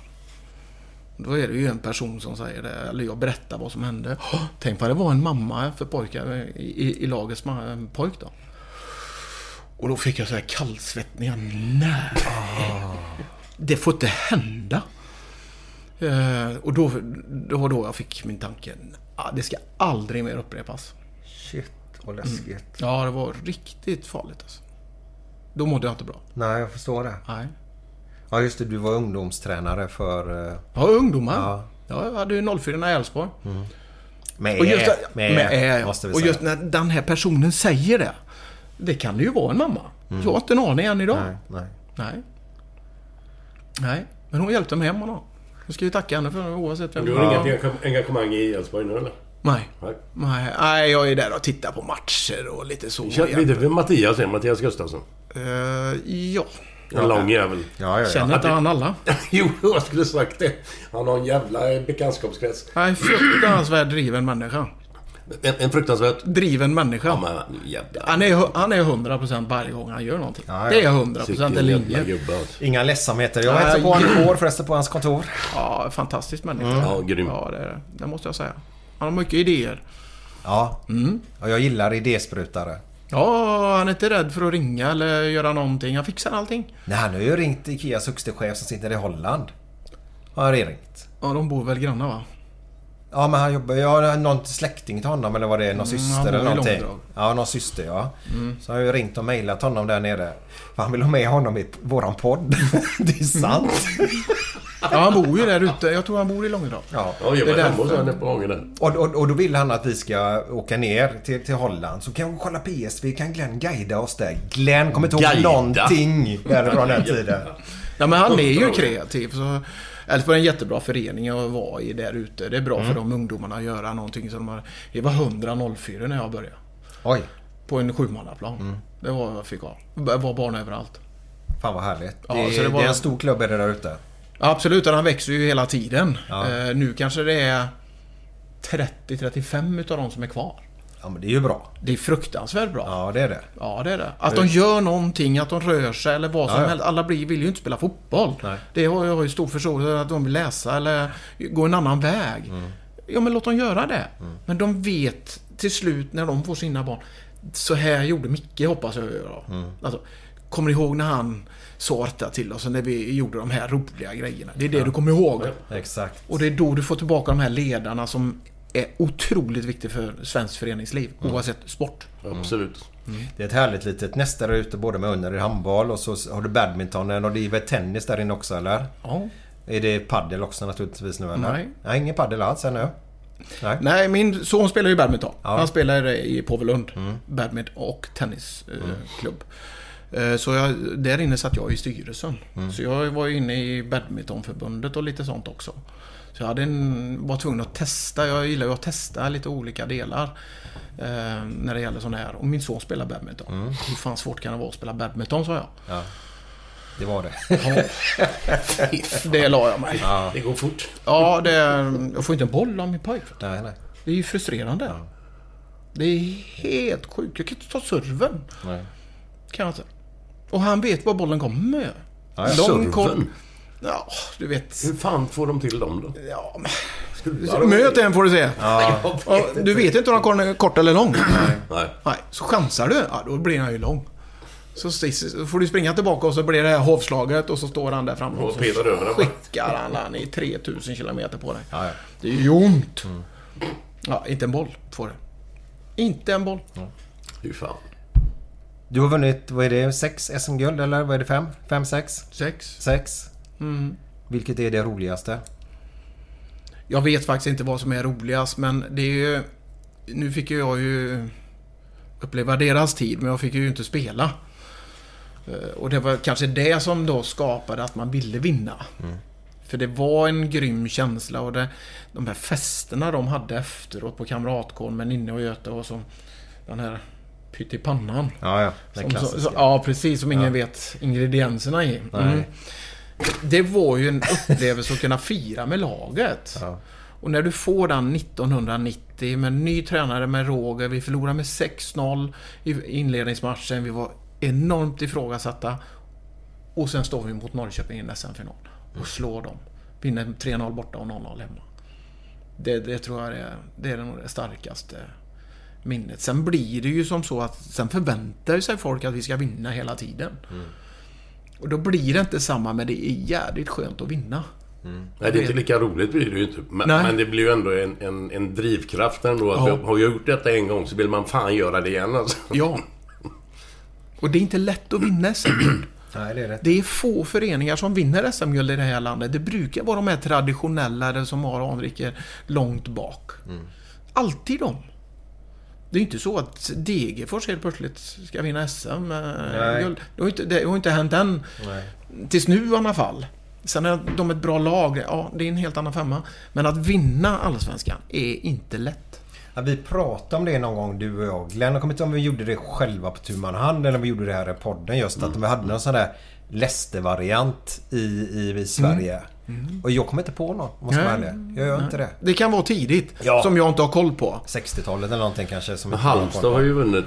Då är det ju en person som säger det, eller jag berättar vad som hände. Tänk vad det var en mamma för pojkar i, i, i lagets pojk då. Och då fick jag så här kallsvettningar. Nej! Det får inte hända. Eh, och då, då var då jag fick min tanke. Ah, det ska aldrig mer upprepas. Shit, vad läskigt. Ja, det var riktigt farligt alltså. Då mådde jag inte bra. Nej, jag förstår det. Nej. Ja, just det. Du var ungdomstränare för... eh, Ja, ungdomar. Ja. Ja. jag hade ju 04 i Älvsborg. Med Och just, med, med, med, ä, måste vi och säga. just när den här personen säger det. Det kan det ju vara en mamma. Jag har inte en aning än idag. Nej, nej. Nej. Nej. Men hon hjälpte mig hem honom. Jag ska ju tacka henne för det oavsett vem Du har inget engage- engagemang i Elfsborg nu eller? Nej. Nej. Nej. Nej, jag är där och tittar på matcher och lite så. Du vem Mattias är? Mattias Gustafsson? Eh, ja. En lång jävel. Ja, ja, ja. Känner inte han alla? jo, jag skulle sagt det. Han har en jävla bekantskapskrets. Nej, fruktansvärt driven människa. En, en fruktansvärt... Driven människa. Ja, men jävla... Han är, han är 100% varje gång han gör någonting. Ja, ja. Det är 100% Vilken en jävla linje. alltså. Inga ledsamheter. Jag hälsade på honom igår förresten på hans kontor. Ja, fantastisk människa. Ja, grym. Ja, det är det. Det måste jag säga. Han har mycket idéer. Ja. Mm. Och jag gillar idésprutare. Ja, han är inte rädd för att ringa eller göra någonting. Han fixar allting. Nej, han har ju ringt Ikeas högste chef som sitter i Holland. Har han ringt. Ja, de bor väl grannar va? Ja, men han jobbar... Jag har någon släkting till honom eller vad det är. Någon han syster eller någonting. Långdrag. Ja, någon syster ja. Så har jag ju ringt och mejlat honom där nere. För han vill ha med honom i våran podd. det är sant. Ja, han bor ju där ute. Jag tror han bor i Långedrag. Ja. Ja, jag Det var hemma hos på gången där. Och, och, och då vill han att vi ska åka ner till, till Holland. Så kan vi kolla PSV. Kan Glenn guida oss där? Glenn kommer inte ihåg någonting därifrån den tiden. Ja, men han är ju kreativ. Så Elfsborg är en jättebra förening att vara i där ute. Det är bra för de ungdomarna att göra någonting som de har... Det var 100-04 när jag började. Oj, På en sjumannaplan. Det var vad jag fick ha. Det var barn överallt. fan vad härligt. Ja, det, det var- det är en stor klubb är det där ute. Absolut, och han växer ju hela tiden. Ja. Eh, nu kanske det är 30-35 utav de som är kvar. Ja, men det är ju bra. Det är fruktansvärt bra. Ja, det är det. Ja, det är det. Att de gör någonting, att de rör sig eller vad som Ja, ja. helst. Alla blir, vill ju inte spela fotboll. Nej. Det har jag ju stor förståelse för att de vill läsa eller gå en annan väg. Mm. Ja, men låt dem göra det. Men de vet till slut när de får sina barn. Så här gjorde Micke, hoppas jag. Mm. Alltså, kommer ni ihåg när han detta till oss när vi gjorde de här roliga grejerna? Det är det du kommer ihåg. Exakt. Och det är då du får tillbaka de här ledarna som är otroligt viktiga för svenskt föreningsliv. Oavsett sport. Absolut. Det är ett härligt litet nästa där ute både med under i handboll och så har du badmintonen och det är väl tennis där inne också eller? Ja. Är det paddel också naturligtvis nu eller? Nej. Nej, ingen paddel alls ännu. Nej. Nej, min son spelar ju badminton. Ja. Han spelar i Påvelund. Badminton och tennisklubb. Eh, Så jag, där inne satt jag i styrelsen. Så jag var inne i badmintonförbundet och lite sånt också. Så jag hade en, var tvungen att testa. Jag gillar ju att testa lite olika delar. Eh, när det gäller sån här. Och min son spelar badminton. Hur fan svårt kan det vara att spela badminton, sa jag. Det var det. Det la jag mig. Det går fort. Ja, det, jag får inte en boll av min pojk. nej, nej. Det är ju frustrerande. Det är helt sjukt. Jag kan inte ta serven. nej. Kan jag inte. Och han vet var bollen kommer. Ja, ja. Lång. Serven? Ja, du vet. Hur fan får de till dem då? Ja, men... Möt en får du se. Ja, du vet inte om han är kort eller lång. Nej. Nej, så chansar du. Ja, då blir han ju lång. Så, får du springa tillbaka och så blir det här hovslaget och så står han där framme Och så petar över den. skickar han han i 3000 kilometer på dig. Ja, ja. Det är ju ont. Ja, inte en boll får det. Inte en boll. Fy fan. Du har vunnit, vad är det, sex SM-guld eller vad är det, fem? Fem, sex? Sex. Sex? Vilket är det roligaste? Jag vet faktiskt inte vad som är roligast men det är ju... Nu fick ju jag ju uppleva deras tid men jag fick ju inte spela. Eh, Och det var kanske det som då skapade att man ville vinna. För det var en grym känsla och det, de här festerna de hade efteråt på Kamratgården med Ninne och Göte och som den här pyttipannan. Ja, ja. Den Som, klassiska. så, ja, precis. Som ingen vet ingredienserna i. Mm. Det var ju en upplevelse att kunna fira med laget. Ja. Och när du får den 1990 med ny tränare med Roger. Vi förlorade med 6-0 i inledningsmatchen. Vi var enormt ifrågasatta. Och sen står vi mot Norrköping i en SM-final. Och slår dem. Vinner 3-0 borta och 0-0 hemma. Det, det tror jag är, det är nog det starkaste minnet. Sen blir det ju som så att sen förväntar sig folk att vi ska vinna hela tiden. Och då blir det inte samma men det är jävligt skönt att vinna. Nej, det är inte lika roligt blir det ju inte. Men, men det blir ju ändå en, en, en drivkraft ändå. Att Ja. har gjort detta en gång så vill man fan göra det igen alltså. Ja. Och det är inte lätt att vinna SM-guld. Nej, det är rätt. Det är få föreningar som vinner SM-guld i det här landet. Det brukar vara de här traditionella som har anriker långt bak. Alltid de. Det är inte så att Degerfors helt plötsligt ska vinna SM-guld. Det har inte, det har inte hänt än. Nej. Tills nu i alla fall. Sen är de ett bra lag. Ja, det är en helt annan femma. Men att vinna Allsvenskan är inte lätt. Ja, vi pratade om det någon gång du och jag. Glenn, jag kommer inte ihåg om vi gjorde det själva på tu hand eller om vi gjorde det här i podden just. Att vi hade någon sån där Leicester-variant i, i, i Sverige. Och jag kommer inte på någon om jag ska vara Nej. ärlig. Jag gör inte det. Det kan vara tidigt. Ja. Som jag inte har koll på. 60-talet eller någonting kanske. Som Halmstad har ju vunnit.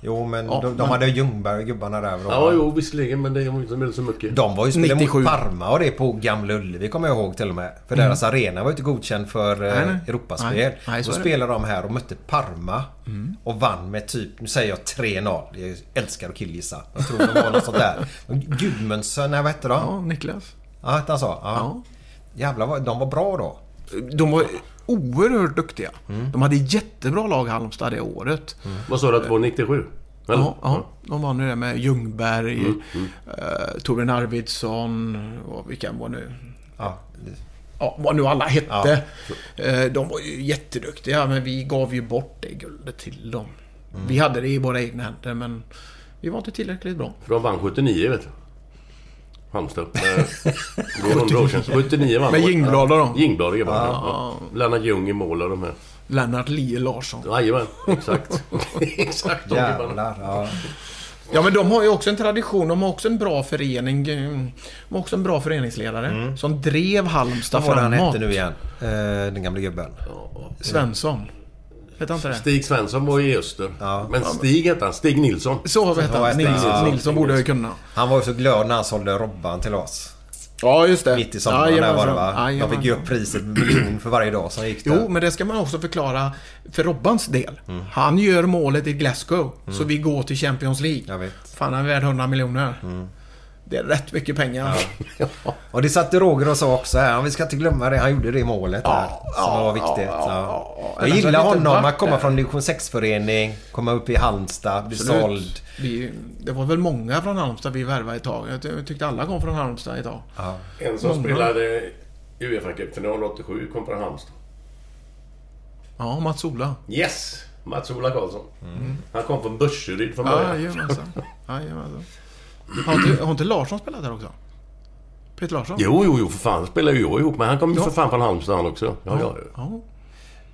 Jo men Ja, de, de men- hade Ljungberg, gubbarna där. och- Ja, jo visserligen. Men det var inte med så mycket. De var ju spelade 97. mot Parma och det på Gamla Ullevi kommer jag ihåg till och med. För deras arena var ju inte godkänd för eh, Nej, nej. Europaspel. Nej, nej, så det. spelade de här och mötte Parma. Och vann med typ, nu säger jag 3-0. Jag älskar att killgissa. Jag tror det var något sånt där. Gudmundsson, nej vad hette de? Ja, Niklas. Ja, han så? Ja. Ja. Jävlar, vad- de var bra då. De var oerhört duktiga. De hade jättebra lag Halmstad det året. Vad sa du att det var 97? Eller? Ja, ja, de vann ju det med Ljungberg, eh, Torbjörn Arvidsson och vilka var nu... Ja, Ja, vad nu alla hette. Eh, de var ju jätteduktiga men vi gav ju bort det guldet till dem. Vi hade det i våra egna händer men vi var inte tillräckligt bra. För de vann 79 vet du. Halmstad. Det är 100 år sedan. Så 79 vann Med. Jingblad och dem. Jingblad och. Ja. Lennart Ljung i mål och de här. Lennart Lie Larsson. Jajamän, exakt. exakt de jävlar. Ja. Ja men de har ju också en tradition. De har också en bra förening. De har också en bra föreningsledare. Som drev Halmstad Vad var det han framåt. hette nu igen? Eh, den gamla gubben. Svensson. Hette inte det? Stig Svensson var i Öster. Ja. Men Stig hette han. Stig Nilsson. Så hette Ja, han. Stig Nils, Nilsson. Nilsson borde jag ju kunna. Han var ju så glad när han sålde Robban till oss. Ja, just det. Mitt i sommaren där var det va? De Jajamensan. fick ju upp priset miljon för varje dag som gick där. Jo, men det ska man också förklara för Robbans del. Han gör målet i Glasgow, så vi går till Champions League. Jag vet. Fan, han är värd 100 miljoner. Det är rätt mycket pengar. Och det satte Roger och sa också här, vi ska inte glömma det, han gjorde det målet. Ja, som ja, var viktigt. ja, Ja, ja, ja. Jag gillar honom, att komma från division 6-förening, komma upp i Halmstad, bli Absolut. såld. Vi, det var väl många från Halmstad vi värvade ett tag. Jag ty- jag tyckte alla kom från Halmstad ett tag. Ja. En som Många. spelade Uefa Cup-final 87 kom från Halmstad. Ja, Mats Ola. Yes! Mats-Ola Karlsson. Han kom från Burseryd från Ja, början. Jajamensan. Jajamensan. Har inte, har inte Larsson spelat där också? Peter Larsson? Jo, jo, jo, för fan spelar ju jag ihop med. Han kom ju Ja. för fan från Halmstad han också. Ja, ja. Ja.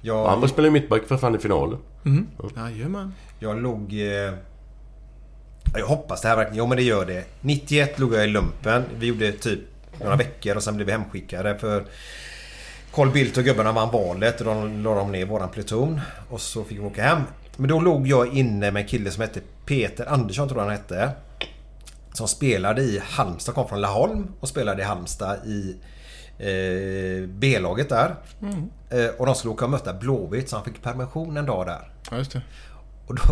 ja. Han var spelade ju mittback för fan i finalen. Jajamän. Jag låg... Eh, jag hoppas det här verkligen... Jo men det gör det. 91 låg jag i lumpen. Vi gjorde typ några veckor och sen blev vi hemskickade för... Carl Bildt och gubbarna vann valet och då la de ner våran pluton. Och så fick vi åka hem. Men då låg jag inne med en kille som hette Peter Andersson tror jag han hette. Som spelade i Halmstad, kom från Laholm och spelade i Halmstad i eh, B-laget där. Eh, och de skulle åka och möta Blåvitt så han fick permission en dag där. Ja, just det. Och då,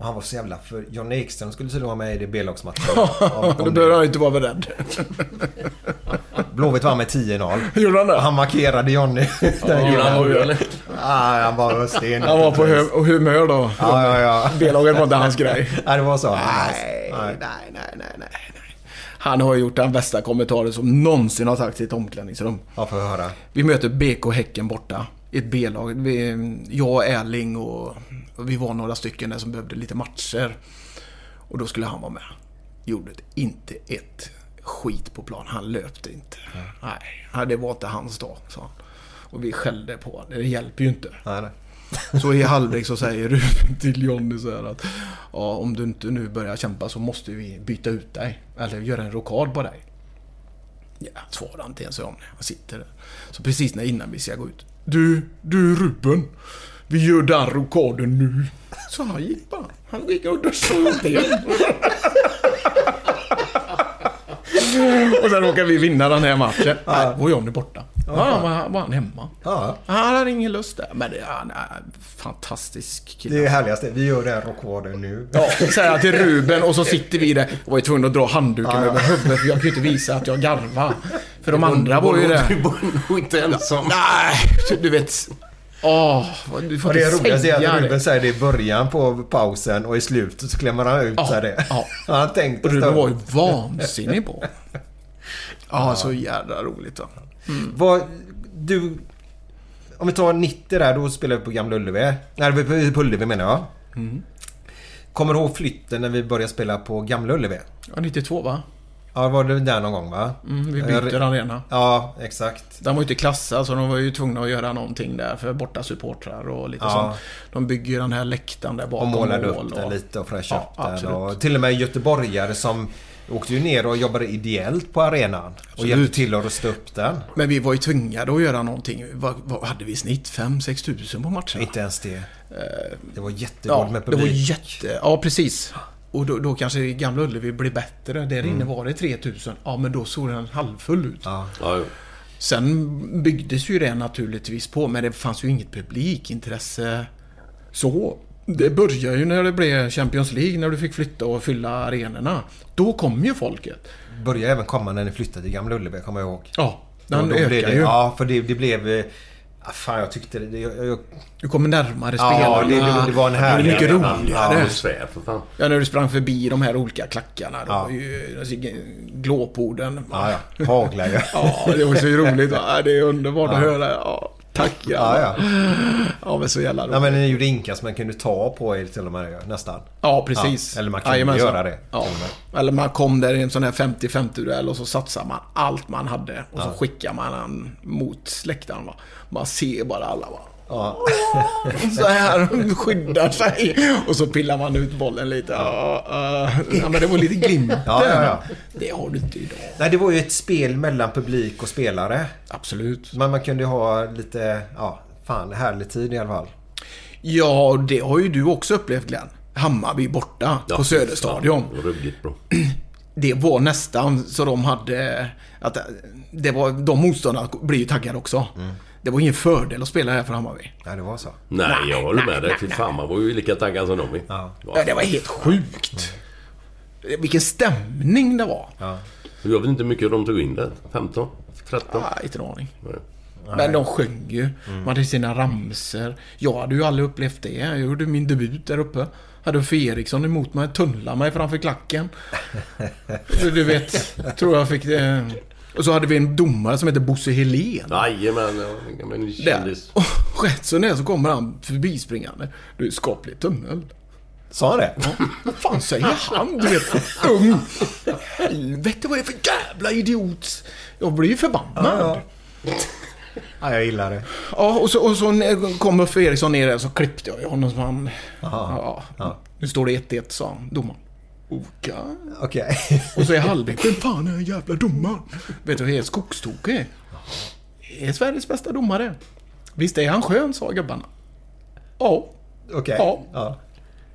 Och han var så jävla för John Ekström skulle tydligen vara med i det B-lagsmatchen. Då behöver han inte vara beredd. Blåvitt vann med 10-0. Gjorde han Och det? han markerade Johnny. Den Gjorde han det, eller? Ah, han var sten. Han var på hu- humör då. Ja, ja, ja. B-laget var inte hans grej. Nej, det var så. Nej, nej, nej, nej, nej. Han har gjort den bästa kommentaren som någonsin har sagts i ett omklädningsrum. Ja, får höra. Vi möter BK Häcken borta. I Ett B-lag. Vi- Jag, Erling och, och vi var några stycken där som behövde lite matcher. Och då skulle han vara med. Gjorde inte ett skit på plan. Han löpte inte. Nej, nej, det var inte hans dag, sa han. Och vi skällde på honom. Det hjälper ju inte. Nej, nej. Så i halvlek så säger Ruben till Jonny så här att ja, om du inte nu börjar kämpa så måste vi byta ut dig. Eller göra en rockad på dig. Ja, svarar inte ens om det. Han sitter där. Så precis när innan vi ska gå ut. Du, du Ruben. Vi gör den rockaden nu. Så han gick bara. Han gick och duschade och. Och sen råkade vi vinna den här matchen. Nej, och Jonny borta. Ja, han var, var han hemma. Ja, Han hade ingen lust där. Men det, han är en fantastisk kille. det är det härligaste. Vi gör den rockvarden nu. Ja, säger jag till Ruben och så sitter vi där. Jag var ju tvungen att dra handduken Ja, ja. över huvudet för jag kunde ju inte visa att jag garvar. För de andra var ju Du där. var nog inte ensam. Nej, du vet. Åh, vad- du får Och det inte roligaste är säga att Ruben det. säger det i början på pausen och i slutet så klämmer han ut Ja, så här det. ja. Han har tänkt Och en Ruben var ju vansinnig på. Ja, så jävla roligt va. Vad, du... Om vi tar 90 där, då spelar vi på Gamla Ullevi. Nej, på- Ullevi menar jag. Mm. Kommer du ihåg flytten när vi började spela på Gamla Ullevi? Ja, 92 va? Ja, var det där någon gång va? Mm, vi Jag- byter arena. Ja, exakt. De var ju inte klassade så de var ju tvungna att göra någonting där för borta supportrar och lite Ja. sånt. De bygger ju den här läktaren där Och bakom målade mål upp den och- lite och fräschade Ja, upp den. Och till och med göteborgare som åkte ju ner och jobbade ideellt på arenan. Och Absolut. hjälpte till att rusta upp den. Men vi var ju tvingade att göra någonting. Vad, vad hade vi i snitt? 5-6 tusen på matcherna? Inte ens det. Det var Ja, jättedåligt med det var publik. jätte... Ja, precis. Och då, då kanske Gamla Ullevi blev bättre. Där inne var det 3000. Ja, men då såg den halvfull ut. Ja. Ja. Sen byggdes ju det naturligtvis på, men det fanns ju inget publikintresse så. Det började ju när det blev Champions League, när du fick flytta och fylla arenorna. Då kom ju folket. Började även komma när ni flyttade till Gamla Ullevi, kommer jag ihåg. Ja, Då- den då ökar blev det, ju. Ja, för det, det blev... eh, ah, Fan, jag tyckte det... det jag, jag, Du kommer närmare Ja, spelarna. det- det- det var en härlig Det är mycket roligare. Ja, svär för fan. Ja, när du sprang förbi de här olika klackarna. Ja. var ju glåporden. ja, ja. Haglar ju. Ja, det var så roligt. Ja, det är underbart att höra. Ja, tack Ja, ja. Ja, men så jävla roligt. Ja, men ni gjorde inka som man kunde ta på er till och med nästan. Ja, precis. Ja, eller man kunde Jajamensan. göra det, Ja. Eller man kom där i en sån här 50-50 duell och så satsar man allt man hade. Och så skickar man den mot läktaren. Va? Man ser bara alla. Va? Ja. Så här skyddar sig. Och så pillar man ut bollen lite. Ja, ja men det var lite glimt Ja, ja, ja. Det har du inte idag. Nej, det var ju ett spel mellan publik och spelare. Absolut. Men man kunde ju ha lite... Ja, fan, härlig tid i alla fall. Ja, det har ju du också upplevt Glenn. Hammarby borta Ja, på Söderstadion. fan, Ruggigt bra. Det var nästan så de hade... Att det var, de motståndarna blir ju taggade också. Det var ingen fördel att spela här för Hammarby. Nej, det var så. Nej, jag håller med dig. nej, Fy nej. fan, man var ju lika taggad som de. Ja. Ja, det var helt sjukt. Vilken stämning det var. Jag vet inte hur mycket de tog in där. 15? 13? Ja, inte en aning. Nej. Men de sjöng ju. Man hade sina ramser. Jag hade ju aldrig upplevt det. Jag gjorde min debut där uppe. Hade Uffe Eriksson emot mig, tunnlade mig framför klacken. Du, du vet, tror jag fick det. Och så hade vi en domare som heter Bosse Helén. Jajamän, ja, en kändis. Och rätt så när så kommer han förbispringande. Du är skaplig tunnel. Sa han det? Vad fan säger han? Du vet, ung. Helvete vad är det för jävla idiot? Jag blir ju förbannad. Ja, Ja, jag gillar det. och så, och så när- kom Uffe Eriksson ner där så klippte jag honom som han... Ja, Ja. Nu står det 1-1 sa han, domaren. Okej. Okej. Och så är halvlek. Vem fan är den jävla domaren? Vet du vad helt skogstokig är? Är Sveriges bästa domare. Visst är han skön, sa gubbarna. Ja. Okej. Ja. Ja.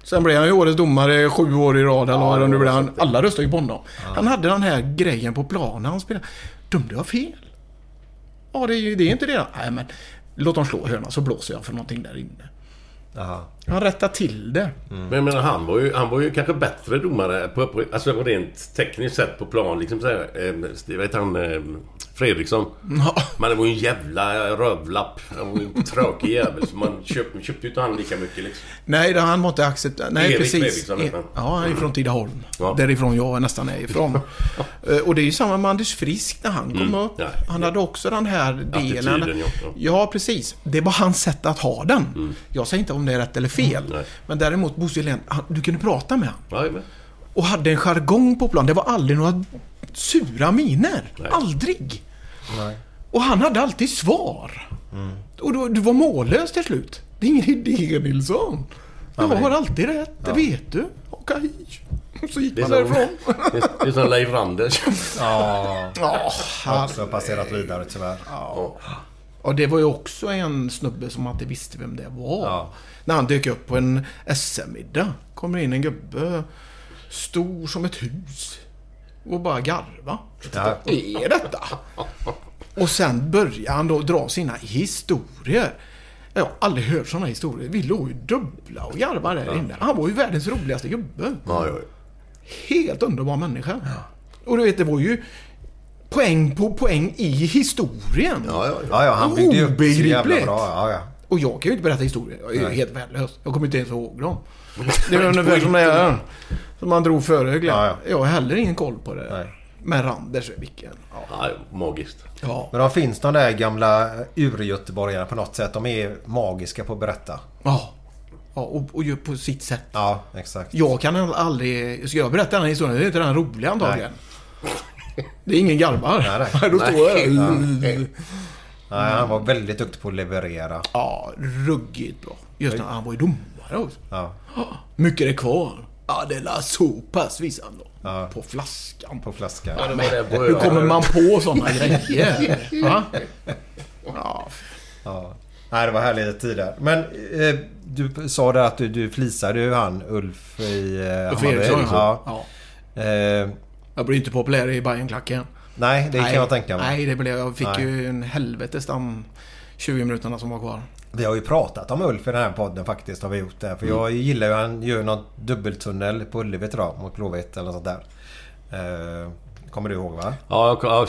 Sen blev han ju årets domare sju år i rad eller vad nu blev. Han, alla röstade ju på honom. Han hade den här grejen på planen han spelade. Dömde jag fel? Ja, det är ju det är inte det. Nej, men låt dem slå hörna så blåser jag för någonting där inne. Jaha. Han rättade till det. Men jag menar, han var ju, han var ju kanske bättre domare på, på, alltså rent tekniskt sett på plan. Liksom så här, eh, vet han eh, Fredriksson. Ja. Men det var ju en jävla rövlapp. Han var ju en tråkig jävel. Så man köpte, köpte ju inte han lika mycket liksom. Nej, det, han måste acceptera. Nej, Erik precis. Fredriksson han. Ja, han är från Tidaholm. Ja. Därifrån jag nästan är ifrån. Eh, Och det är ju samma med Anders Frisk när han kom upp. Ja. Han hade också den här delen. Attityden, ja. Ja. Precis. Det var hans sätt att ha den. Jag säger inte om det är rätt eller fel. Mm. nej. Men däremot Bosse Hylén, han- du kunde prata med honom. Och hade en jargong på plan. Det var aldrig några sura miner. Nej. Aldrig. Nej. Och han hade alltid svar. Och då, du var mållös till slut. Det är ingen idé Nilsson. Jag har alltid rätt, det vet du. Okej. Så gick man därifrån. det är- det är som Leif Randers. Ja, Ja, också passerat vidare tyvärr. Ja. Och det var ju också en snubbe som inte visste vem det var. Ja. När han dök upp på en SM-middag. Kommer in en gubbe. Stor som ett hus. Och bara garva. Ja. Vad är detta? Och sen börjar han då dra sina historier. Jag har aldrig hört sådana historier. Vi låg ju dubbla och garvade där inne. Han var ju världens roligaste gubbe. Ja, ja, Helt underbar människa. Och du vet, det var ju poäng på poäng i historien. ja, ja. Ja, han byggde ju upp så jävla bra. Ja, ja. Och jag kan ju inte berätta historier. Jag är ju Nej. helt värdelös. Jag kommer inte ens ihåg dem. Det är ungefär som det är. Som man drog före. Ja, ja. Jag har heller ingen koll på det. Nej. Men Randers, vilken... Ja. ja magiskt. Ja. Men de finns de där gamla ur-göteborgarna på något sätt. De är magiska på att berätta. ja. ja och, och på sitt sätt. Ja, exakt. Jag kan aldrig... Ska jag berätta den här historien? Det är inte den roliga antagligen. Det är ingen garvar. Nej, nej. Då står jag. Nej, han var väldigt duktig på att leverera. Ja, ruggigt bra. Just när han var ju domare också. Ja, Mycket är det kvar. Ja, det är la så pass visade han då. Ja. På flaskan. på flaskan. Ja, det var det Hur kommer man på sådana grejer? Va? Ja, Ja. Nej, det var härliga tider. Men eh, du sa där att du, du flisade ju han Ulf i eh, Ulf. Eriksson. Ja. Ja. Eh, Jag blir inte populär i Bajenklacken. Nej, det kan jag tänka mig. Nej, det blev jag. fick Nej. ju en helvetes damm 20 minuterna som var kvar. Vi har ju pratat om Ulf i den här podden faktiskt. Har vi gjort det. För jag gillar ju han gör någon dubbeltunnel på Ullevi tror jag, mot Blåvitt eller något sånt där. Eh, kommer du ihåg va? Ja, jag, ja,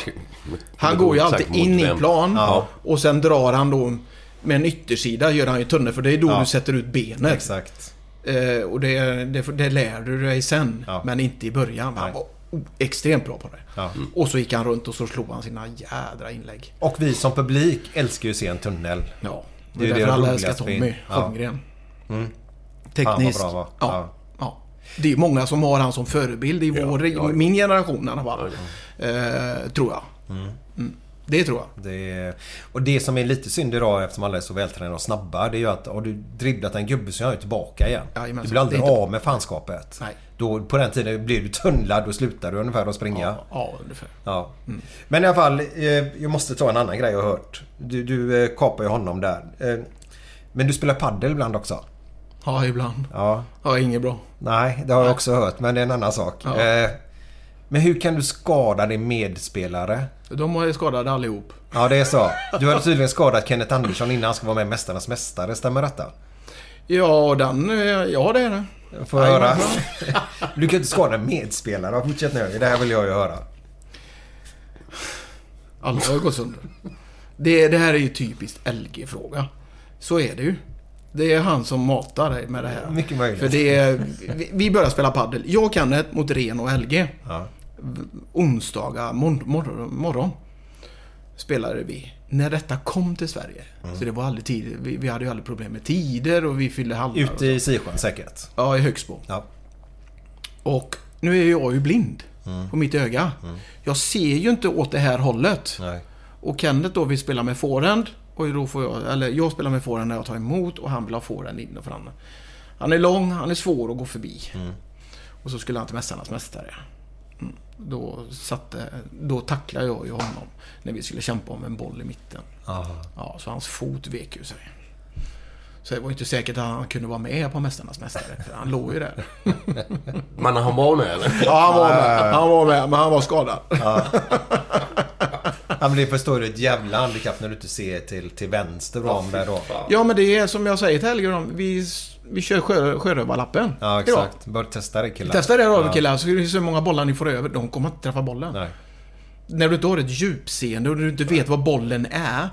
Han går ju alltid in i plan Ja. och sen drar han då med en yttersida gör han ju tunnel för det är då Ja. du sätter ut benet. Exakt. Eh, och det, det, det lär du dig sen. Ja. Men inte i början. Han Nej. var extremt bra på det. Ja. Och så gick han runt och så slog han sina jädra inlägg. Och vi som publik älskar ju att se en tunnel. Ja. Det Det är är därför det alla älskar Tommy vi- ja. Holmgren. Fan, Tekniskt. bra va? Ja. Ja. ja. Det är många som har han som förebild i vår, min generation i alla fall. Eh, tror jag. Mm. Det tror jag. Det, och det som är lite synd idag eftersom alla är så vältränade och snabba. Det är ju att har du dribblat en gubbe så är han ju tillbaka igen. Jajamensan. du blir aldrig inte- av med fanskapet. Nej. Då, på den tiden blev du tunnlad. Då slutade du ungefär att springa. Ja, ja ungefär. Ja. Men i alla fall, eh, jag måste ta en annan grej jag har hört. Du, du eh, kapar ju honom där. Eh, men du spelar paddel ibland också? Ja, ibland. Ja. Ja, inget bra. Nej, det har jag också hört. Men det är en annan sak. Ja. Men hur kan du skada din medspelare? De har ju skadade allihop. Ja, det är så. Du har tydligen skadat Kenneth Andersson innan han ska vara med i Mästarnas Mästare. Stämmer detta? Ja, den... eh, Ja, det är det. Får jag höra? Du kan inte skada medspelare. Fortsätt nu. Det här vill jag ju höra. Alla har gått sönder. Det, det här är ju typiskt LG-fråga. Så är det ju. Det är han som matar dig med det här. Mycket möjligt. För det är, vi- vi börjar spela paddel. Jag kan det mot Ren och LG. Ja. Onsdagar mor, mor, morgon spelade vi. När detta kom till Sverige. Mm. Så det var aldrig tid. Vi, vi hade ju aldrig problem med tider och vi fyllde halvar. och Ute i Sisjön säkert. Ja, i Högsbo. Ja. Och nu är jag ju blind Mm. på mitt öga. Jag ser ju inte åt det här hållet. Nej. Och Kenneth då vill spela med forehand. Och då får jag, eller jag spelar med forehand när jag tar emot och han vill ha forehand in och fram. Han är lång, han är svår att gå förbi. Och så skulle han till Mästarnas Mästare. Då, satte, då tacklade jag ju honom när vi skulle kämpa om en boll i mitten. Aha. Ja, så hans fot vek ju sig. Så det var inte säkert att han kunde vara med på Mästarnas Mästare. För han låg ju där. Men han var med eller? Ja, han var med. Han var med, men han var skadad. Ja, Ja men det förstår du ett jävla handikapp när du inte ser till, till vänster om där då. Ja, men det är som jag säger till Helge, vi, vi kör sjö, sjörövarlappen. Ja exakt. Bör testa det killar. Testa det då Ja. killar, så så många bollar ni får över. De kommer inte träffa bollen. Nej. När du inte har ett djupseende och du inte vet vad bollen är.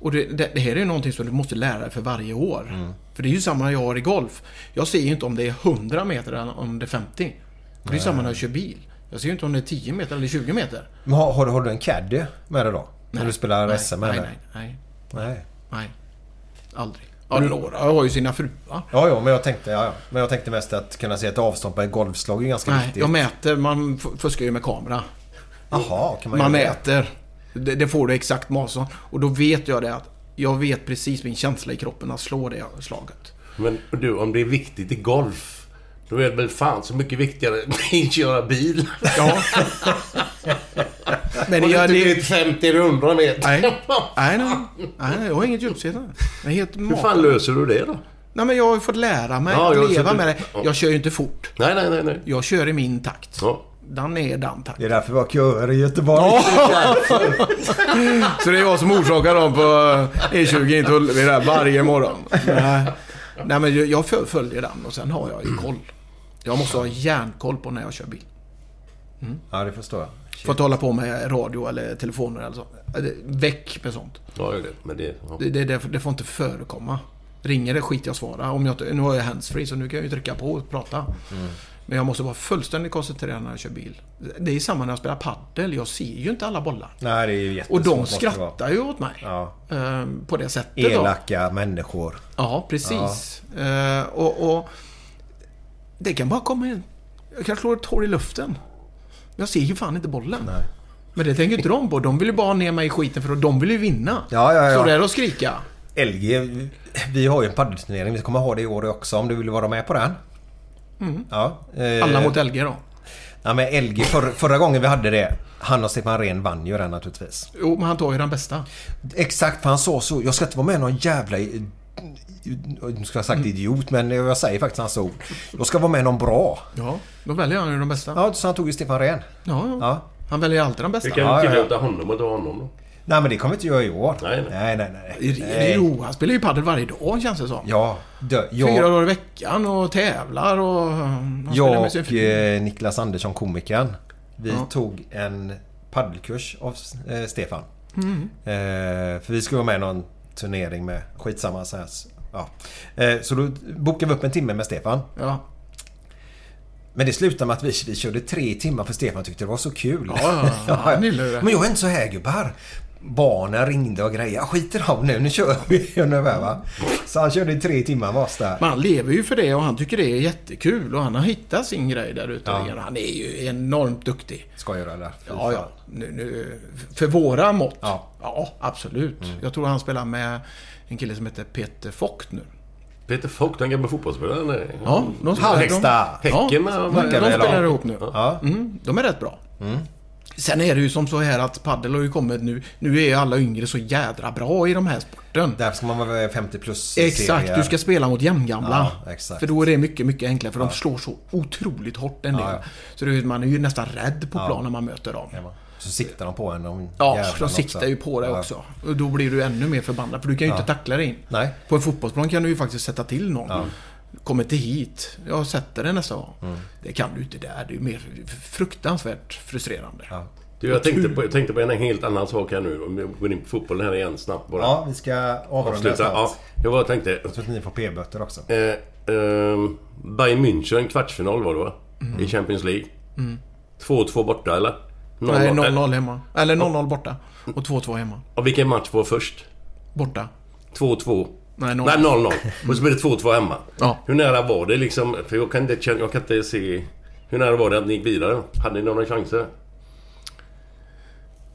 Och det, det, det här är någonting som du måste lära dig för varje år. Mm. För det är ju samma jag har i golf. Jag ser ju inte om det är 100 meter eller om det är 50. Och det är samma när jag kör bil. Jag ser ju inte om det är 10 meter eller 20 meter. Men har, har, du- har du en caddy med dig då? När du spelar nej, SM nej, nej, nej, Nej. nej. Aldrig. Ja, några har ju sina fruar. Ja, ja, men jag tänkte, ja, ja. Men jag tänkte mest att kunna se ett avstånd på ett golfslag är ganska Nej, viktigt. jag mäter. Man fuskar ju med kamera. Jaha, kan man, Man göra det? mäter. Det, det får du exakt masson. Och då vet jag det att jag vet precis min känsla i kroppen att slå det slaget. Men du, om det är viktigt i golf. Då är det väl fan så mycket viktigare än att köra bil. Ja. Men du inte det, vet 50 rundor meter. nej, nej, nej, nej, jag har inget. Det helt Hur fan löser du det då? Nej, men jag har ju fått lära mig Ja, att leva med det. ja. Jag kör ju inte fort. Nej, nej, nej, nej. Jag kör i min takt. Ja. Den är den takt. Det är därför vi har köer i Göteborg. Så det är jag som orsakar dem på E20 in till Ullevi varje morgon. Nej, Nej men jag- jag föl- följer den och sen har jag ju koll. Jag måste ha järnkoll på när jag kör bil. Ja, det förstår jag. Får inte hålla på med radio eller telefoner eller så. Det- Väck med sånt. Ja, det är det. Men det... Ja. Det, det, det, får inte förekomma. Ringer det skit jag svara. Om jag, nu har jag handsfree så nu kan jag ju trycka på och prata. Men jag måste vara fullständigt koncentrerad när jag kör bil. Det är samma när jag spelar paddel. Jag ser ju inte alla bollar. Nej, det är ju Och de det skrattar ju åt mig. Ja. Ehm, på det sättet då. Elaka människor. Ja, precis. Eh, och, och det kan bara komma in. Jag kan slå ett hår i luften. Jag ser ju fan inte bollen. Nej. Men det tänker inte de på. De vill ju bara ha ner mig i skiten för de vill ju vinna. Ja, ja, ja. Stå där och skrika. LG, vi har ju en paddelturnering. Vi kommer ha det i år också om du vill vara med på den. Ja, eh, Mm. Alla mot LG då. Ja, men LG, förra, förra gången vi hade det, han och Stefan Rehn vann ju den naturligtvis. Jo, men han tar ju den bästa. Exakt, för han sa så. Jag ska inte vara med någon jävla... Nu ska jag sagt idiot, men jag säger faktiskt hans ord. Jag ska vara med någon bra. Ja, då väljer han ju den bästa. Ja, så han tog ju Stefan Rehn. Ja, ja. Ja. Han väljer alltid den bästa. Vi kan Ja, ja, ja. honom att ta honom då. Nej, men det kommer vi inte göra i år. Nej, nej. nej. nej, nej. Jo, han spelar ju padel varje dag känns det som. Ja, dö, Fyra jag, dagar i veckan och tävlar och... Jag sin och fru. eh, Niklas Andersson, komikern. Vi Ja. tog en paddelkurs av eh, Stefan. Mm. Eh, för vi skulle vara med i någon turnering med skitsamma så här. Ja. Eh, så då bokade vi upp en timme med Stefan. Ja. Men det slutade med att vi, vi körde tre timmar för Stefan tyckte det var så kul. Ja, ja, ja. Men jag är inte så här gubbar. Barnen ringde och grejer. Skiter av nu, nu kör vi. Nu va? Så han körde i tre timmar med oss där. Men han lever ju för det och han tycker det är jättekul och han har hittat sin grej där ute. Ja. igen. Han är ju enormt duktig. Ska jag göra det? Fy Ja, ja. Nu, nu, för våra mått. Ja. Ja, absolut. Jag tror han spelar med en kille som heter Peter Focht nu. Peter Fock, den gamla fotbollsspelaren. Ja, de spelar, Halmstad. De, ja, Häcken, de, spelar ihop nu. Ja. Mm, de är rätt bra. Sen är det ju som så här att padel har ju kommit nu. Nu är alla yngre så jädra bra i de här sporten. Därför ska man vara 50 plus Exakt, serier. du ska spela mot jämngamla. Ja, exakt. För då är det mycket, mycket enklare. För de slår så otroligt hårt en del. Ja, ja. Så det man är ju nästan rädd på Ja. plan när man möter dem. Ja, Så siktar de på en. De Ja, de siktar också. ju på dig Ja. också. Och då blir du ännu mer förbannad. För du kan ju inte tackla dig in. Nej. På en fotbollsplan kan du ju faktiskt sätta till någon. Ja. Kom inte hit. Jag sätter det nästa gång. Mm. Det kan du inte där. Det är mer fruktansvärt frustrerande. Ja. Du, jag tänkte på, jag tänkte på en helt annan sak här nu. Om vi går in på fotbollen här igen snabbt bara. ja, vi ska avrunda snart. Ja, jag bara tänkte... Så att ni får p-böter också. Eh, eh, Bayern München, kvartsfinal var det va? I Champions League. 2-2 borta eller? 0-0. Nej, 0-0 hemma. Eller 0-0 borta. Och 2-2 hemma. Och vilken match var först? Borta. 2-2. Nej, 0 Nej, 0-0. Och så blev det 2-2 hemma. Ja. Hur nära var det liksom? För jag kan inte, jag kan inte se... Hur nära var det att ni gick vidare? Hade ni några chanser?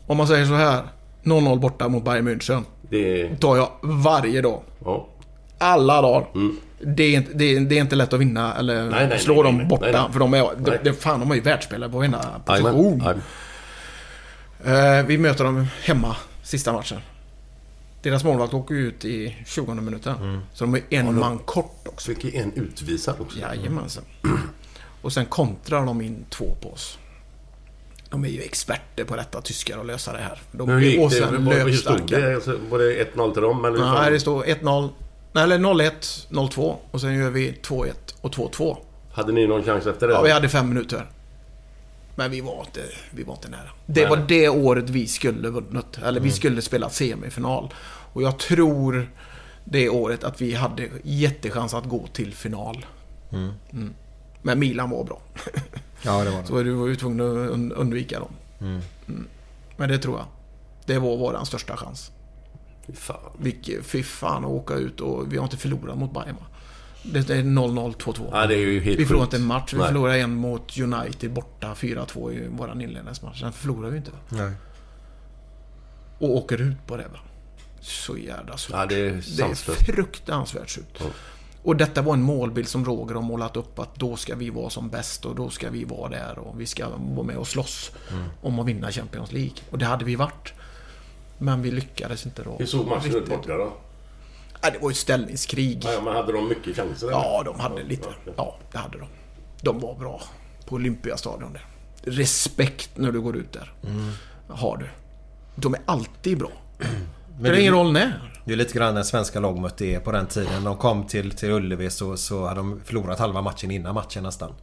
Om man säger så här. 0-0 borta mot Bayern München. Det... tar jag varje dag. Ja. Alla dagar. Det, är inte, det, är, det är inte lätt att vinna eller Mm. Nej, nej, slå dem borta. För de är, de, de, fan, de har ju världsspelare på varenda position. Jajamän. Eh, vi möter dem hemma sista matchen. Deras målvakt åker ut i 20 minuten. Mm. Så de är en man kort också. Så fick en utvisad också. Jajamensan. Och sen kontrar de in två på oss. De är ju experter på detta, tyskar, att lösa det här. De hur gick det? Hur stod det? Alltså, Var det 1-0 till dem? Eller? Nej, det står 1-0. Nej, eller 0-1, 0-2. Och sen gör vi 2-1 och 2-2. Hade ni någon chans efter det? Ja, vi hade fem minuter. Men vi var inte, vi var inte nära. Det Nej, var det året vi skulle vunnit. Eller vi skulle spela semifinal. Och jag tror det året att vi hade jättechans att gå till final. Mm. Men Milan var bra. Ja, det var Så du var ju tvungen att un- undvika dem. Mm. Men det tror jag. Det var vår största chans. Fy fan. Vilke, fy fan att åka ut och vi har inte förlorat mot Bayern? Det är 0-0, 2-2. Ja, det är ju helt vi förlorade sjukt. inte en match. Vi Nej. förlorade en mot United borta 4-2 i våran inledningsmatch. Sen förlorade vi inte. Nej. Och åker ut på det va. Så jävla surt. Ja, det är det är fruktansvärt surt. Och detta var en målbild som Roger har målat upp att då ska vi vara som bäst och då ska vi vara där och vi ska vara med och slåss Mm. om att vinna Champions League. Och det hade vi varit. Men vi lyckades inte då. Hur såg matchen ut borta då? Ja, det var ju ett ställningskrig. Ja, men hade de mycket chanser? eller? Ja, de hade lite. Ja, det hade de. De var bra på Olympiastadion där. Respekt när du går ut där. Har du. De är alltid bra. Det spelar ingen roll när. Det är lite grann den svenska lagmötet är på den tiden. De kom till, till Ullevi så, så hade de förlorat halva matchen innan matchen nästan.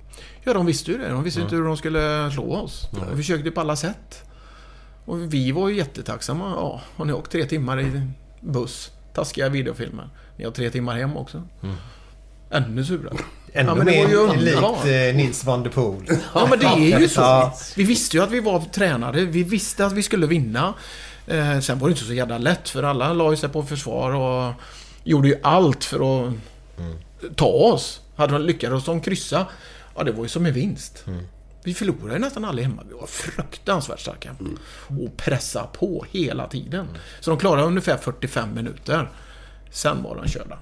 Ja, de visste ju det. De visste inte hur de skulle slå oss. De försökte på alla sätt. Och vi var ju jättetacksamma. Ja, har ni åkt tre timmar i buss? Taskiga videofilmer. Ni har tre timmar hem också. Ännu surare. Ännu Ja, men det var ju mer likt eh, Nils van der Poel. Ja, men det är ju så. Vi visste ju att vi var tränade. Vi visste att vi skulle vinna. Eh, sen var det inte så jävla lätt, för alla la ju sig på försvar och gjorde ju allt för att ta oss. Hade de lyckats de kryssa, ja det var ju som en vinst. Vi förlorade ju nästan aldrig hemma. Vi var fruktansvärt starka. Och pressa på hela tiden. Så de klarade ungefär 45 minuter. Sen var de körda.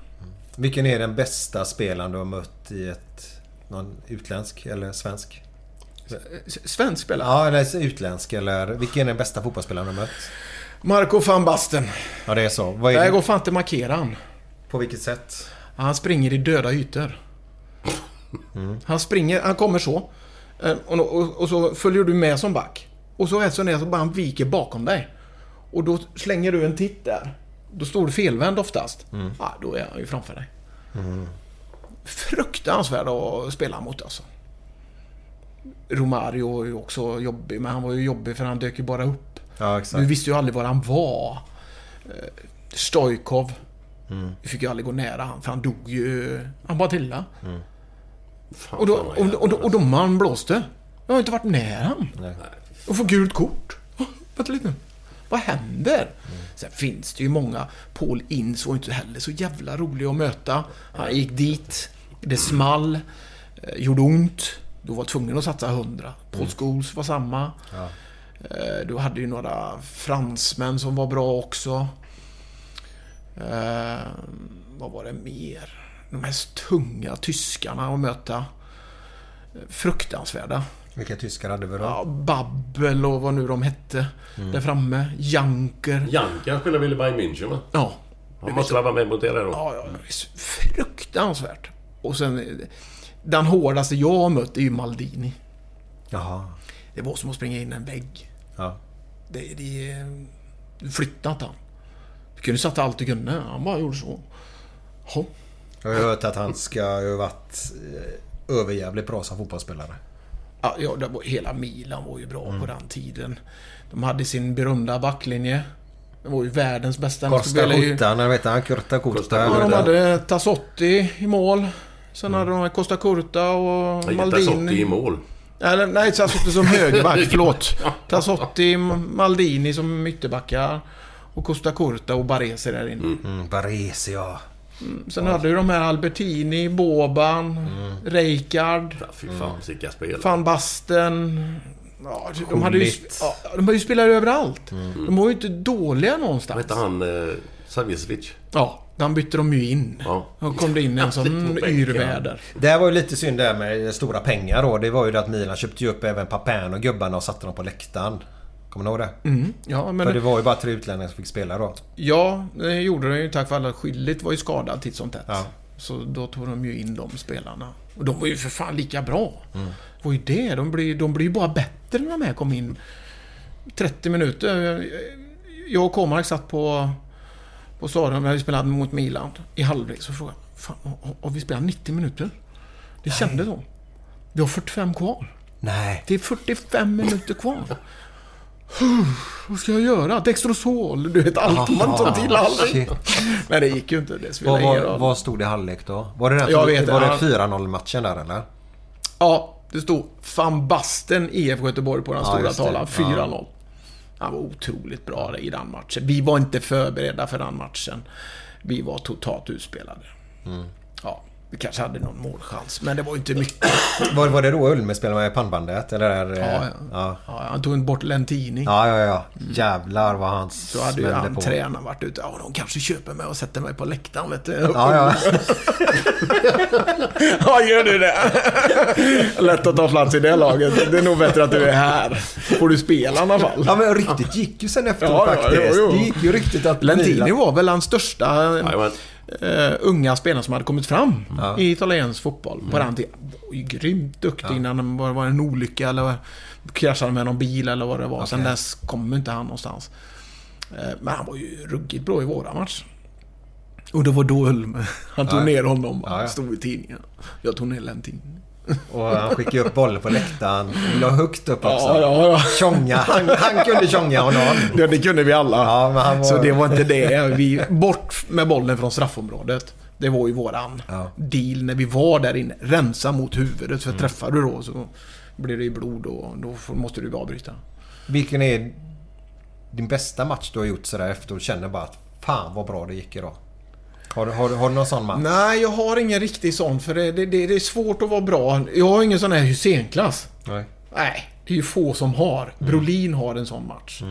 Vilken är den bästa spelaren du har mött i ett... Någon utländsk eller svensk? Svensk spelare. Ja, eller utländsk eller... Vilken är den bästa fotbollsspelaren du har mött? Marco van Basten. Ja, det är så. Vad är Jag det? går fan inte markera han. På vilket sätt? Han springer i döda ytor. Han springer, han kommer så. Eh, Och, och, och så följer du med som back. Och så rätt så ner så bara han viker bakom dig. Och då slänger du en titt där. Då står du felvänd oftast. Ja, då är han ju framför dig. Fruktansvärd att spela mot alltså. Romario är ju också jobbig, men han var ju jobbig för han dök ju bara upp. Ja, Du visste ju aldrig var han var. Eh, Stojkov. Vi fick ju aldrig gå nära han, för han dog ju... Han bara trillade. Fan, Och, då, och, och, jävla- och domaren blåste. Jag har inte varit nära han. Och får gult kort. Vänta lite nu. Vad händer? Sen finns det ju många. Paul Ince var inte heller så jävla rolig att möta. Han gick dit. Det small. eh, Gjorde ont. Då var tvungen att satsa 100. Paul Scholes var samma. Eh, Du hade ju några fransmän som var bra också. Eh, vad var det mer? De här tunga tyskarna att möta. Eh, Fruktansvärda. Vilka tyskar hade vi då? Ja, Babbel och vad nu de hette. Där framme. Janker. Jankan spelar väl i Bayern München va? Ja. Han måste vara med mot er där då. Ja, ja. Fruktansvärt. Och sen... eh, Den hårdaste jag har mött är ju Maldini. Jaha. Det var som att springa in en vägg. Ja. Det... det du flyttade inte han. Du kunde sätta allt du kunde. Han bara gjorde så. Ja. Jag har hört att han ska ha varit eh, överjävligt bra som fotbollsspelare. Ja, ja det var, hela Milan var ju bra på den tiden. De hade sin berömda backlinje. Det var ju världens bästa. Costa Curta, när vet han? Curta Curta. Ja, de hade Tassotti i mål. Sen hade de Costa Curta och Maldini. Tassotti i mål. Eller, nej, Tassotti som högerback. Förlåt. Tassotti, Maldini som ytterbackar. Och Costa Curta och Baresi där inne. Mm, Baresi, ja. Sen hade du de här Albertini, Boban, Rijkaard, Ja, fy fan vilka spel. van Basten. Ja, de, hade ju, ja, de hade ju spelat överallt. De var ju inte dåliga någonstans. hette han? Eh, Savicevic? Ja, den bytte de ju in. Ja. Då kom det in en sån yrväder. Det här var ju lite synd där med stora pengar då. Det var ju det att Milan köpte ju upp även Papin och gubbarna och satte dem på läktaren. Kommer ni ihåg det? Mm, ja, men... För det var ju bara tre utlänningar som fick spela då. Ja, det gjorde de ju tack vare att Schillit var ju skadad titt som tätt. Ja. Så då tog de ju in de spelarna. Och de var ju för fan lika bra. Det var ju det. De blir, de blir ju bara bättre när de här kom in. 30 minuter. Jag och Komark satt på, på stadion när vi spelade mot Milan i halvlek. Så frågade jag, fan, har vi spelat 90 minuter? Det kändes så. Vi har 45 kvar. Nej. Det är 45 minuter kvar. Vad ska jag göra? Dextrosol, du vet allt man tar till aldrig. Shit. Men det gick ju inte. Det Vad, ingen vad, roll. vad stod det i halvlek då? Var det, Jag vet var det det. 4-0 matchen där eller? Ja, det stod Van Basten IFK Göteborg på den Ja, stora tavlan. Ja. 4-0. Han var otroligt bra i den matchen. Vi var inte förberedda för den matchen. Vi var totalt utspelade. Mm. Ja, vi kanske hade någon målchans, men det var inte mycket. Var, var det då Ulme spelade med pannbandet? Eller där, Ja, ja. ja. Ja, han tog bort Lentini. Ja, ja, ja. Jävlar vad han Så hade ju han på. tränaren varit ute. Ja, de kanske köper mig och sätter mig på läktaren, vet du. Ja, ja. Ja, gör du det? Lätt att ta plats i det laget. Det är nog bättre att du är här. Får du spela i alla fall. ja, men ryktet gick ju sen efteråt Ja, ja, faktiskt. jo, jo. Det gick ju ryktet att... Lentini var väl den största Jajamän. Eh, unga spelaren som hade kommit fram Ja. Mm. i italiensk fotboll på den tiden. Var grymt duktig innan det var, en olycka eller kraschade med någon bil eller vad det var. Sen Okej. dess kom inte han någonstans. Eh, men han var ju ruggigt bra i våra match. Och det var då Ulme. Han tog Ja. ner honom. Ja, ja. Stod i tidningen. Jag tog ner Lentini. Och han skickade upp bollen på läktaren. Och la högt upp också. Ja, ja, ja. Tjonga. Han, han kunde tjonga honom. Ja, det kunde vi alla. Ja, men han var... Så det var inte det. Vi, bort med bollen från straffområdet. Det var ju våran Ja. Mm. deal när vi var där inne. Rensa mot huvudet. För träffar du då så blir det ju blod och då måste du avbryta. Vilken är din bästa match du har gjort sådär efter och känner bara att fan vad bra det gick idag? Har, har, har du någon sån match? Nej, jag har ingen riktig sån för det, det, det, det är svårt att vara bra. Jag har ingen sån här Hysén-klass. Nej. Nej, det är ju få som har. Brolin har en sån match.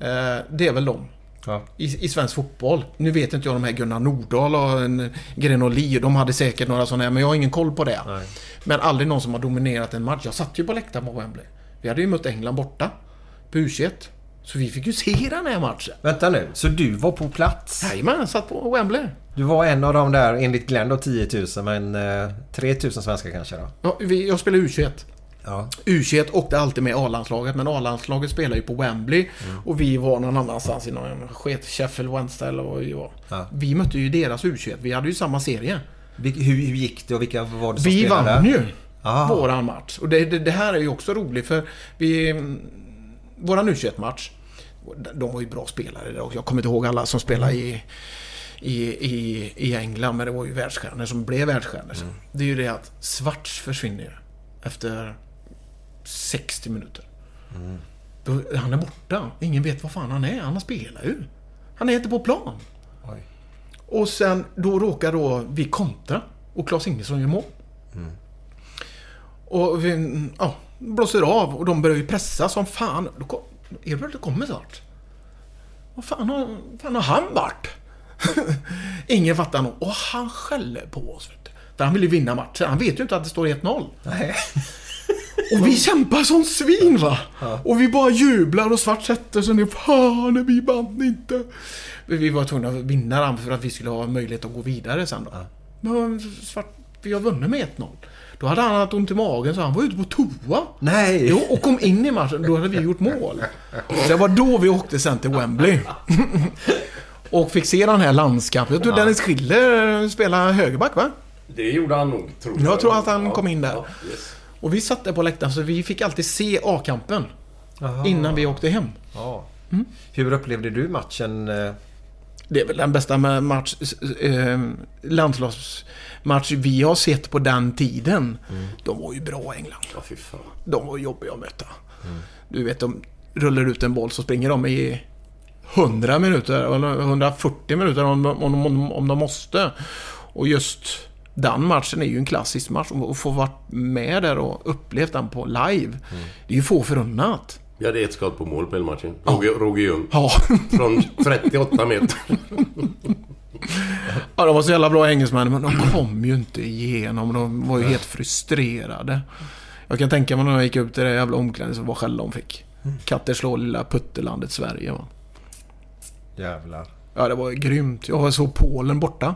Eh, det är väl de. Ja. I, I svensk fotboll. Nu vet inte jag de här Gunnar Nordahl och en Grenoli. De hade säkert några sådana här, men jag har ingen koll på det. Nej. Men aldrig någon som har dominerat en match. Jag satt ju på läktaren på Wembley. Vi hade ju mött England borta. På U21. Så vi fick ju se den här matchen. Vänta nu, så du var på plats? Jajamän, jag satt på Wembley. Du var en av de där, enligt Glenn då 10 000 men eh, 3 000 svenskar kanske då? Ja, vi, jag spelade U21. Ja. U21 åkte alltid med A-landslaget, men A-landslaget spelar ju på Wembley. Och vi var någon annanstans i någon sket Sheffield Wednesday eller vad vi var. Ja. Vi mötte ju deras U21. Vi hade ju samma serie. Hur, hur gick det och vilka var det som Vi spelade? vann ju Ah. våran match. Och det, det, det här är ju också roligt för vi... mm, Våran U21-match. De var ju bra spelare. Jag kommer inte ihåg alla som spelade i, i, i, i England. Men det var ju världsstjärnor som blev världsstjärnor sen. Det är ju det att Svarts försvinner ju. Efter 60 minuter. Då, han är borta. Ingen vet vad fan han är. Han spelar ju. Han är inte på plan. Oj. Och sen då råkar då vi kontra. Och Claes Ingesson gör mål. Och vi ja, blåser av och de börjar ju pressa som fan. Då kom, Edward kommer snart. Vad fan har, fan har han varit? Ingen fattar nog. Och han skäller på oss. Vet du. För han vill ju vinna matchen. Han vet ju inte att det står 1-0. Nej. Och vi kämpar som svin va. Och vi bara jublar och Svart sätter sig ner. Fan, vi vann inte. Vi var tvungna att vinna den för att vi skulle ha möjlighet att gå vidare sen då. Men Svart, vi har vunnit med 1-0. Då hade han haft ont i magen så han var ute på toa. Nej. Jo, och kom in i matchen. Då hade vi gjort mål. Det var då vi åkte sen till Wembley. Och fick se den här landskampen. Jag tror Dennis Schiller spelade högerback va? Det gjorde han nog, tror jag. Jag tror att han kom in där. Ja, yes. Och vi satt där på läktaren så vi fick alltid se A-kampen. Innan vi åkte hem. Ja. Mm. Hur upplevde du matchen? eh? Det är väl den bästa match, eh, landslagsmatch vi har sett på den tiden. De var ju bra England. Ja, fy fan. De var jobbiga att möta. Du vet, de rullar ut en boll så springer de i 100 minuter eller 140 minuter om, om, om, om de måste. Och just den matchen är ju en klassisk match. Och att få vara med där och upplevt den på live. Det är ju få förunnat. Vi hade ett skott på mål på hela matchen. Roger, Roger Ljung. Ja. Från 38 meter. Ja, de var så jävla bra engelsmän, men de kom ju inte igenom. De var ju helt frustrerade. Jag kan tänka mig när jag gick upp till det jävla omklädningsrummet vad skäll de fick. Katter slår lilla puttelandet Sverige. Va? Jävlar. Ja, det var grymt. Jag såg Polen borta.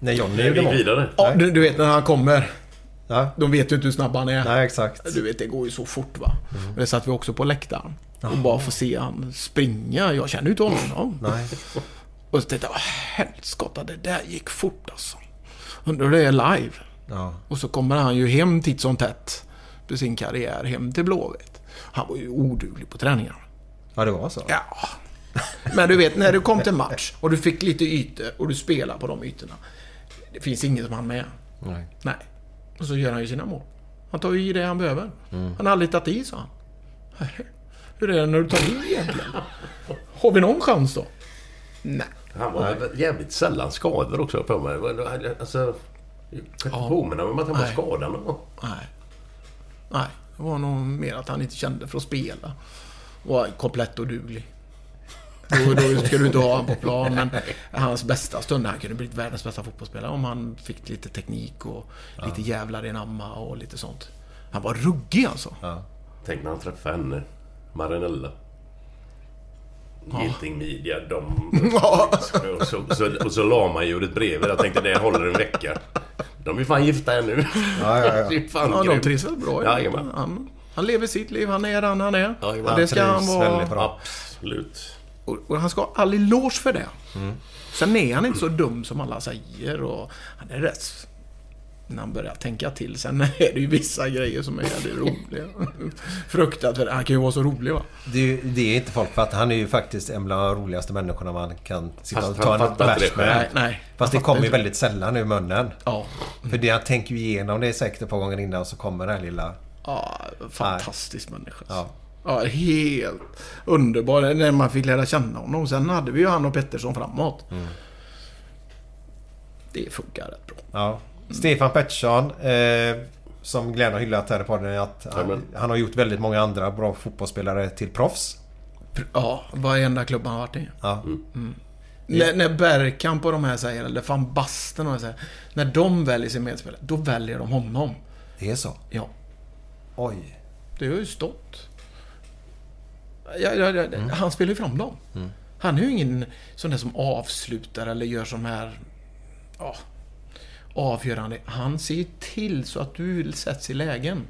När Johnny gjorde mål. vidare. Ja, du, du vet när han kommer. Ja. De vet ju inte hur snabb han är. Nej, exakt. Du vet, det går ju så fort va. Och det satt vi också på läktaren. Och bara få se han springa. Jag känner ju inte honom. Nej. Och så tänkte jag, helskotta, det där gick fort alltså. Undrar hur det är live. Ja. Och så kommer han ju hem titt som tätt. På sin karriär hem till Blåvitt. Han var ju oduglig på träningarna. ja, det var så. Ja. Men du vet, när du kom till match och du fick lite ytor och du spelar på de ytorna. Det finns inget som han med. Nej. Nej. Och så gör han ju sina mål. Han tar ju i det han behöver. Han har aldrig tagit i, sa han. Hur är det när du tar i egentligen? Har vi någon chans då? Nej. Han var jävligt sällan skadad också för mig. Alltså... Jag kan inte påminna mig om att han var Nej. skadad någon gång. Nej. Nej. Det var nog mer att han inte kände för att spela. Och var komplett oduglig. Då, då ska du inte ha honom på plan. Men hans bästa stund, han kunde blivit världens bästa fotbollsspelare om han fick lite teknik och lite jävlar i namma och lite sånt. Han var ruggig alltså. Tänk när han träffade henne. Marinella. Geting Media, de... och, så, så, och så la man ju ett brev. Jag tänkte det håller en vecka. De är fan gifta ännu. Ja, ja, ja. Det är fan Ja, de trivs väl bra. Jajamän. han, han lever sitt liv, han är den han är. Och det ska Han vara. Absolut. Och, och han ska ha all eloge för det. Sen är han inte så dum som alla säger och han är rätt... När han börjar tänka till. Sen är det ju vissa grejer som är jävligt roliga. Fruktansvärt. Han kan ju vara så rolig va. Det, det är inte folk för att han är ju faktiskt en bland de roligaste människorna man kan sitta Fast och ta en fattar bärs det med. Nej, nej. Fast det kommer ju fattar väldigt sällan ur munnen. Ja. För det han tänker ju igenom det säkert ett par gånger innan så kommer den här lilla... Ja, fantastisk människa. Ja. Ja, helt underbar. När man fick lära känna honom. Sen hade vi ju han och Pettersson framåt. Det funkar rätt bra. Ja. Stefan Pettersson, eh, som Glenn har hyllat här i podden, att han, han har gjort väldigt många andra bra fotbollsspelare till proffs. Ja, varenda klubb han har varit i. Ja. När, när Bergkamp och de här säger, eller fan Basten och de säger. När de väljer sin medspelare, då väljer de honom. Det är så? Ja, Oj. det har ju stått. Ja, ja, ja, Han spelar ju fram dem. Han är ju ingen sån där som avslutar eller gör sån här... Ja, avgörande. Han ser till så att du sätts i lägen.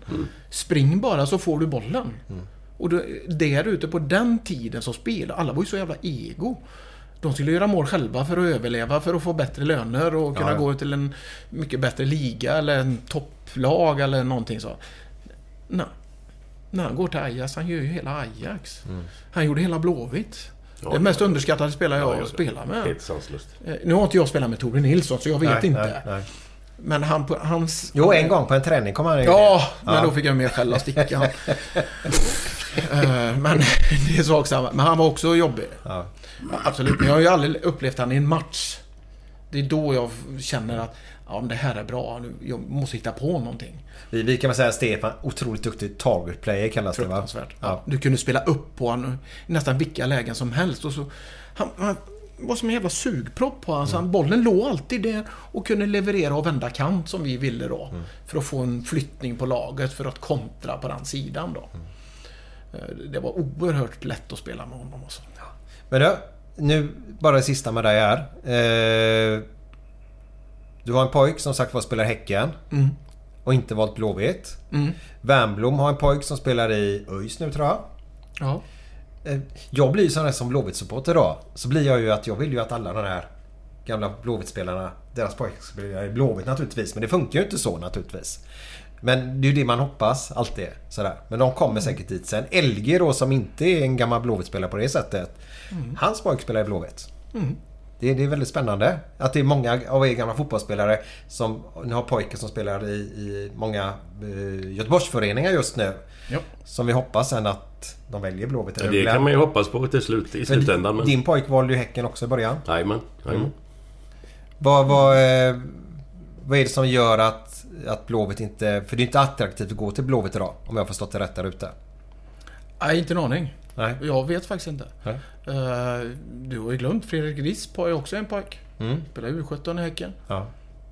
Spring bara så får du bollen. Och då, där ute på den tiden som spelade, alla var ju så jävla ego. De skulle göra mål själva för att överleva, för att få bättre löner och kunna gå till en mycket bättre liga eller en topplag eller någonting så. Nej. När han går till Ajax, han gör ju hela Ajax. Han gjorde hela Blåvitt. Ja, den mest ja. underskattade spelare jag Ja, ja, ja. spelar med. Helt sanslöst. Eh, Nu har inte jag spelat med Tore Nilsson, så jag vet Nej, inte. nej, nej. Men han på hans... Jo, en gång på en träning kom han ju Ja, men då fick jag mer skäll av stickan. Eh, men det är sak samma. Men han var också jobbig. Ja. Ja, absolut. Men jag har ju aldrig upplevt han i en match. Det är då jag känner att ja, det här är bra. Nu, jag måste hitta på någonting. Vi, vi kan väl säga Stefan, otroligt duktig target player kallas det va? Fruktansvärt. Ja. Du kunde spela upp på honom i nästan vilka lägen som helst. Och så, han, han var som en jävla sugpropp på honom. Han, bollen låg alltid där och kunde leverera och vända kant som vi ville då. För att få en flyttning på laget för att kontra på den sidan då. Eh, Det var oerhört lätt att spela med honom. Också. Men du, nu bara det sista med dig här. Eh, du har en pojk som sagt var spelar Häcken. Mm. Och inte valt Blåvitt. Wernbloom har en pojk som spelar i ÖIS nu tror jag. Ja. Eh, Jag blir ju sån här som Blåvitt-supporter då. Så blir jag ju att jag vill ju att alla de här gamla Blåvitt-spelarna, deras pojkar ska bli i Blåvitt naturligtvis. Men det funkar ju inte så naturligtvis. Men det är ju det man hoppas alltid. Sådär. Men de kommer säkert dit sen. LG då som inte är en gammal Blåvitt-spelare på det sättet. Hans pojk spelar i Blåvitt. Det, det är väldigt spännande att det är många av er gamla fotbollsspelare som ni har pojkar som spelar i, i många eh, Göteborgsföreningar just nu. Ja. Som vi hoppas sen att de väljer Blåvitt. Ja, det kan man ju hoppas på till slut, i slutändan. Men... Din pojk valde ju Häcken också i början. Jajamän. jajamän. Vad, vad, eh, vad är det som gör att, att Blåvitt inte... För det är inte attraktivt att gå till Blåvitt idag. Om jag har förstått det rätt där ute. Nej, inte en aning. Nej. Jag vet faktiskt inte. Eh, du har ju glömt Fredrik Risp har ju också en pojk. Mm. Spelar U17 i Häcken. Ja.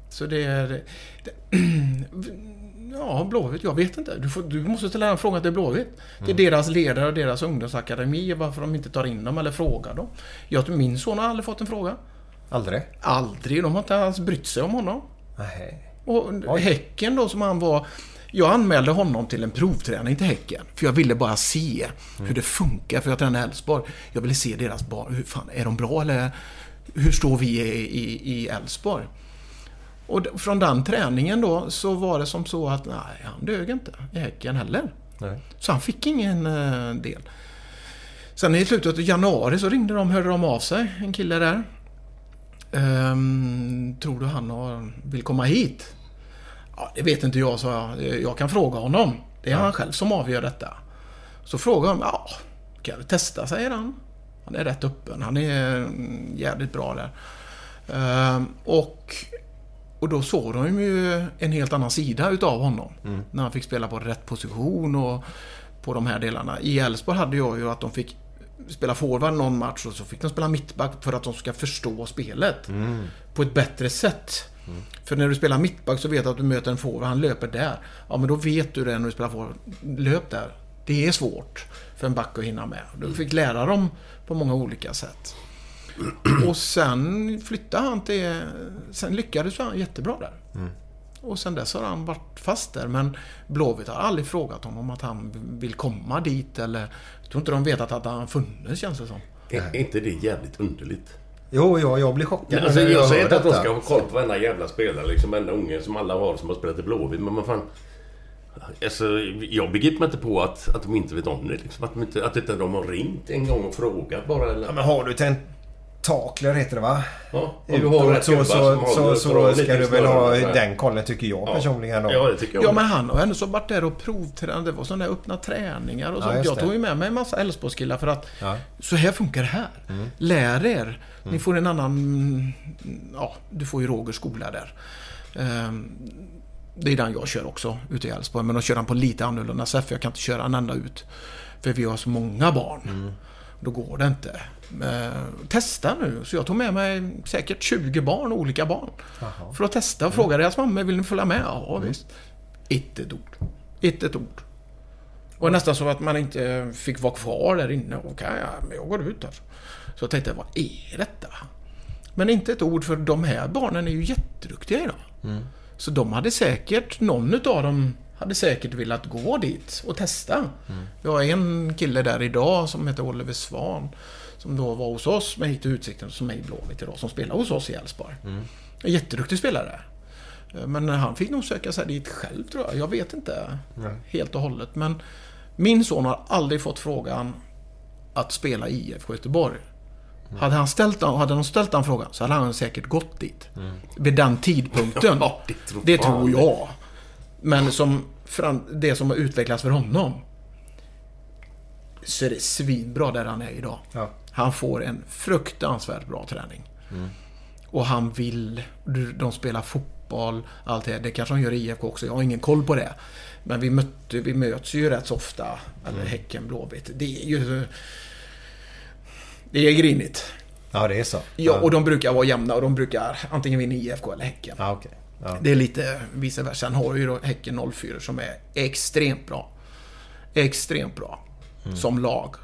Så det är... Det, ja, Blåvitt. Jag vet inte. Du, får, du måste ställa en fråga till Blåvitt. Det är deras ledare och deras ungdomsakademi. Varför de inte tar in dem eller frågar dem. Jag, min son har aldrig fått en fråga. Aldrig? Aldrig. De har inte alls brytt sig om honom. Nej. Och Häcken då som han var... Jag anmälde honom till en provträning till Häcken. För jag ville bara se hur det funkar. För jag tränade Elfsborg. Jag ville se deras barn. Hur fan, är de bra eller hur står vi i- Elfsborg? Och från den träningen då så var det som så att nej, han dög inte i Häcken heller. Nej. Så han fick ingen eh, del. Sen i slutet av januari så ringde de, hörde de av sig, en kille där. Ehm, tror du han har, vill komma hit? Ja, det vet inte jag, sa jag. Jag kan fråga honom. Det är han själv som avgör detta. Så frågade de, ja, kan vi testa, säger han. Han är rätt öppen. Han är mm, jävligt bra där. Ehm, och, och då såg de ju en helt annan sida utav honom. När han fick spela på rätt position och på de här delarna. I Elfsborg hade jag ju att de fick spela forward någon match och så fick de spela mittback för att de ska förstå spelet. På ett bättre sätt. För när du spelar mittback så vet du att du möter en forward, han löper där. Ja men då vet du det när du spelar forward. Löp där. Det är svårt för en back att hinna med. Du fick lära dem på många olika sätt. Och sen flyttade han till... Sen lyckades han jättebra där. Och sen dess har han varit fast där. Men Blåvitt har aldrig frågat honom att han vill komma dit eller... Jag tror inte de vet att han funnits känns det som. Är inte det jävligt underligt? Jo, ja, jag blir chockad Alltså, när jag säger inte att de ska ha koll på varenda jävla spelare, liksom varenda unge som alla har som har spelat i Blåvitt, men vad fan... Alltså, jag begriper mig inte på att, att de inte vet om det. Liksom. Att, de inte, att inte de har ringt en gång och frågat bara. Eller? Ja, men har du tentakler heter det va? Ja, om du har rätt så, så, så, så, ska du väl ha den kollen tycker jag personligen då. Ja, det tycker jag. Ja, men han har ändå så varit där och provtränat. Det var sådana där öppna träningar och Ja, sånt. jag tog ju med mig en massa Älvsborgskillar för att Ja. så här funkar det här. Lär er. Ni får en annan... Ja, du får ju Rogers skola där. Ehm, Det är den jag kör också ute i Älvsborg. Men då kör han på lite annorlunda sätt för jag kan inte köra en enda ut. För vi har så många barn. Då går det inte. Eh, testa nu. Så jag tog med mig säkert 20 barn, olika barn. För att testa och fråga deras mamma, vill ni följa med? Ja, visst. Inte ett ord. Inte ett ord. Och nästan så att man inte fick vara kvar där inne. Okej, ja, men jag går ut här. Så jag tänkte, vad är detta? Men inte ett ord för de här barnen är ju jätteduktiga idag. Så de hade säkert, någon utav dem hade säkert velat gå dit och testa. Vi har en kille där idag som heter Oliver Svan. Som då var hos oss med hit Utsikten som är i Blåvitt idag. Som spelar hos oss i Elfsborg. En jätteduktig spelare. Men han fick nog söka sig dit själv tror jag. Jag vet inte helt och hållet. Men min son har aldrig fått frågan att spela i IFK Göteborg. Hade, han ställt, hade de ställt den frågan så hade han säkert gått dit. Vid den tidpunkten. Ja, det tror det tror jag. Men som det som har utvecklats för honom. Så är det svinbra där han är idag. Ja. Han får en fruktansvärt bra träning. Och han vill... De spelar fotboll, allt det. Det kanske de gör i IFK också. Jag har ingen koll på det. Men vi, mötte, vi möts ju rätt så ofta. Eller Häcken, Blåvitt. Det är ju... Det är grinigt. Ja, det är så. Ja, och de brukar vara jämna och de brukar antingen vinna IFK eller Häcken. Ja, okej. Ja. Det är lite vice versa. Sen har ju då Häcken 04 som är extremt bra. Extremt bra. Som lag.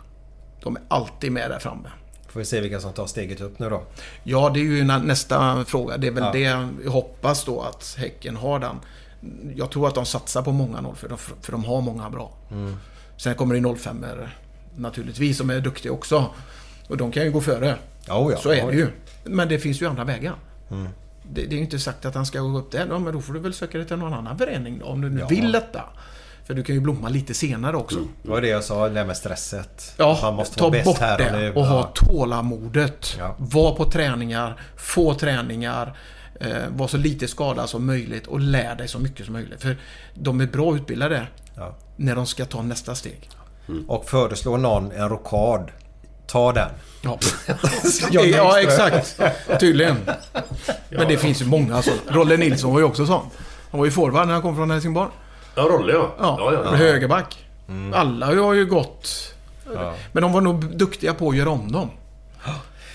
De är alltid med där framme. Får vi se vilka som tar steget upp nu då. Ja, det är ju nä- nästa fråga. Det är väl Ja. det jag hoppas då att Häcken har den. Jag tror att de satsar på många 04 för, för de har många bra. Sen kommer det 05 naturligtvis som är duktiga också. Och de kan ju gå före. Ja, ja. Så är det Ja, ju. Men det finns ju andra vägar. Det, det är ju inte sagt att han ska gå upp där då, men då får du väl söka dig till någon annan förening då, om du nu Ja. vill detta. För du kan ju blomma lite senare också. Det var det jag sa, det där med stresset. Ja, Man måste ta vara bäst bort här och det nu. och ha tålamodet. Ja. Var på träningar, få träningar, eh, var så lite skadad som möjligt och lär dig så mycket som möjligt. För de är bra utbildade Ja. när de ska ta nästa steg. Och föreslår någon en rockad, ta den. Ja, ja exakt. Tydligen. Men det finns ju många så. Rolle Nilsson var ju också sån. Han var ju forward när han kom från Helsingborg. Ja, Rolle ja. Ja, ja, ja. högerback. Mm. Alla har ju gått... Men de var nog duktiga på att göra om dem.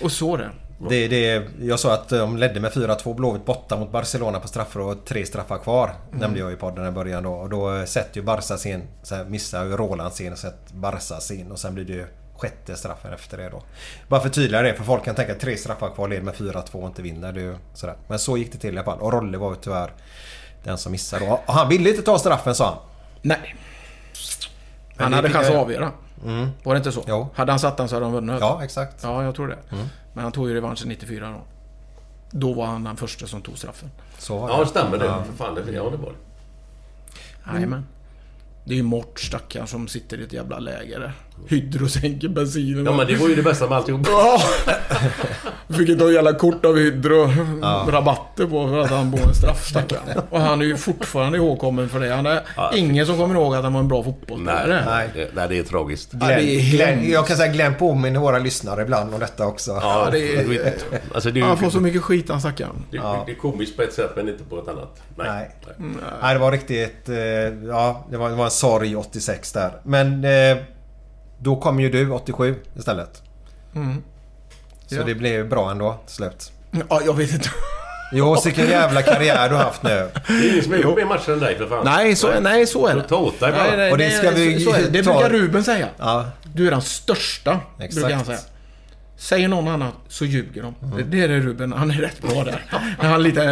Och så det. Det, det, jag sa att de ledde med 4-2 Blåvitt borta mot Barcelona på straffar och tre straffar kvar. Nämnde jag i podden i början då. Och då sätter ju Barca sin... Missar ju Roland sin och sätter Barca sin. Och sen blir det ju sjätte straffen efter det då. Bara för tydligare det, för folk kan tänka att tre straffar kvar, leder med 4-2 och inte vinner. Det sådär. Men så gick det till i alla fall. Och Rolle var ju tyvärr den som missade då. Och han ville inte ta straffen sa han. Nej. Men Han det hade chans att jag- avgöra. Mm. Var det inte så? Jo. Hade han satt den så hade de vunnit. Ja, exakt. Ja, jag tror det. Mm. Men han tog ju revanschen 94 då. Då var han den första som tog straffen. Så var Ja, stämmer det. Ja. För fan, det, ja, det var det. Jajamän. Det är ju Mort stackaren som sitter i ett jävla läger där. Hydro sänker bensinen. Ja, men det var ju det bästa med alltihop. Ja! Fick ett jävla kort av Hydro. Rabatter på för att han bor en straff stackaren. Och han är ju fortfarande ihågkommen för det. Han är Ja. ingen som kommer ihåg att han var en bra fotbollsspelare. Nej, det, nej, det är tragiskt. Ja, det är Glenn, Glenn, jag kan säga Glenn påminner våra lyssnare ibland om detta också. Ja, det är- alltså, det, är ju- Han får så mycket skit han stackaren. det, det, det är komiskt på ett sätt, men inte på ett annat. Nej. Nej. Nej. Nej, det var riktigt... eh, Ja, det var, det var en sorg 86 där. Men eh, då kom ju du 87 istället. Mm. Så Ja. det blev bra ändå till slut. Ja, jag vet inte. Jo, vilken jävla karriär du har haft nu. Det är ingen som har gjort mer matcher än dig för fan. Nej, så, nej, så är Så det. ta åt dig bara. Nej, nej, Och det nej, ska vi så är det. Brukar Ruben säga. Ja, Du är den största, Exakt. brukar han säga. Säger någon annat så ljuger de. Det, det är det Ruben, han är rätt bra där. när, han lite,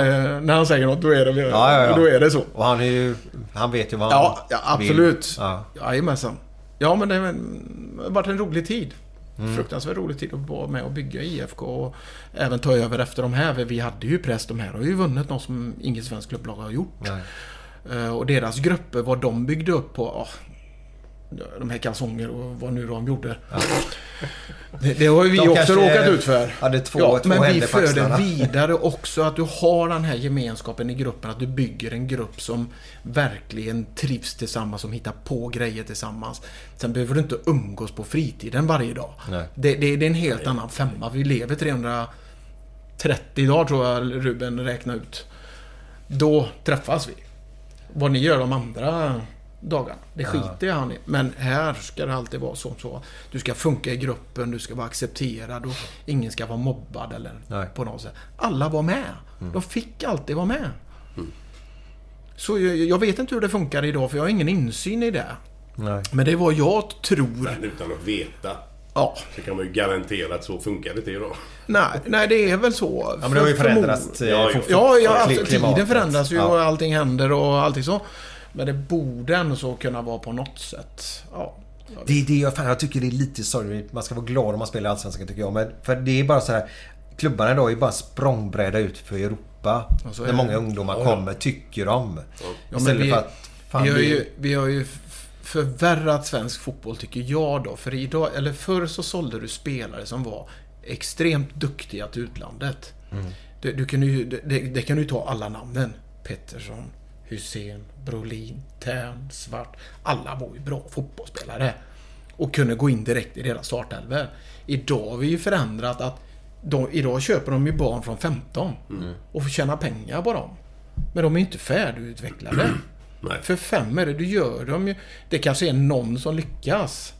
när han säger något, då är det, ja, ja, ja. Då är det så. Och han är ju... Han vet ju vad han Ja, ja absolut. vill. Ja. Jajamensan. Ja, men det har varit en rolig tid. Mm. Fruktansvärt rolig tid att vara med och bygga IFK och även ta över efter de här. För vi hade ju press. De här har ju vunnit något som inget svenskt klubblag har gjort. Nej. Eh, Och deras grupper, vad de byggde upp på... ah, de här kalsonger och vad nu de gjorde. Det, det har ju vi De också råkat ut för. hade två- ja, två men vi för det vidare också. Att du har den här gemenskapen i gruppen. Att du bygger en grupp som verkligen trivs tillsammans. Som hittar på grejer tillsammans. Sen behöver du inte umgås på fritiden varje dag. Det, det, det är en helt annan femma. Vi lever 330 dagar tror jag Ruben räknade ut. Då träffas vi. Vad ni gör de andra dagarna, det skiter jag han i. Men här ska det alltid vara så. så. Du ska funka i gruppen, du ska vara accepterad och ingen ska vara mobbad eller Nej. på något sätt. Alla var med. De fick alltid vara med. Så jag, jag vet inte hur det funkar idag för jag har ingen insyn i det. Nej. Men det är vad jag tror. Men utan att veta. Ja. Så kan man ju garantera att så funkar det inte idag. Nej, nej, det är väl så. Ja, men det har ju förändrats. eh, Ja, Ja, ja alltså, tiden förändras ju Ja. och allting händer och allting så. Men det borde ändå så kunna vara på något sätt. Ja. Det är det jag, fan, jag tycker det är lite sorgligt. Man ska vara glad om man spelar i Allsvenskan tycker jag. Men för det är bara så här. Klubbarna idag är bara språngbräda ut för Europa. Ja, så är När det. många ungdomar kommer, tycker de. Ja, men Istället vi, för att... Fan, vi, har ju, vi har ju förvärrat svensk fotboll tycker jag då. För idag, eller förr så sålde du spelare som var extremt duktiga till utlandet. Mm. Det, du kan ju, det, det, det kan du ju ta alla namnen. Pettersson, Hussein, Brolin, Tern, Svart. Alla var ju bra fotbollsspelare. Och kunde gå in direkt i deras startelvor. Idag har vi ju förändrat att de, idag köper de ju barn från 15 och får tjäna pengar på dem. Men de är inte färdigutvecklade. Nej. För fem är det, du gör dem ju. Det kanske är någon som lyckas.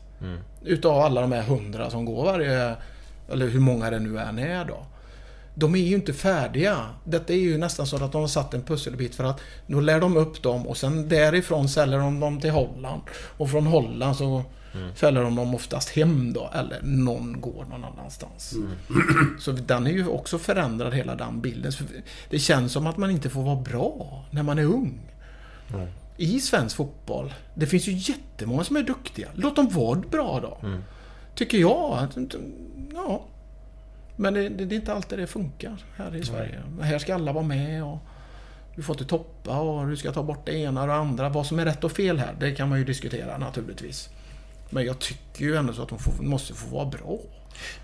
Utav alla de här hundra som går varje... Eller hur många det nu än är då. De är ju inte färdiga. Detta är ju nästan så att de har satt en pusselbit för att då lär de upp dem och sen därifrån säljer de dem till Holland. Och från Holland så säljer de dem oftast hem då. Eller någon går någon annanstans. Så den är ju också förändrad hela den bilden. Det känns som att man inte får vara bra när man är ung. I svensk fotboll. Det finns ju jättemånga som är duktiga. Låt dem vara bra då. Tycker jag. Ja. Men det, det, det är inte alltid det funkar här i Sverige. Här ska alla vara med och du får inte toppa och du ska ta bort det ena och det andra. Vad som är rätt och fel här, det kan man ju diskutera naturligtvis. Men jag tycker ju ändå så att de får, måste få vara bra.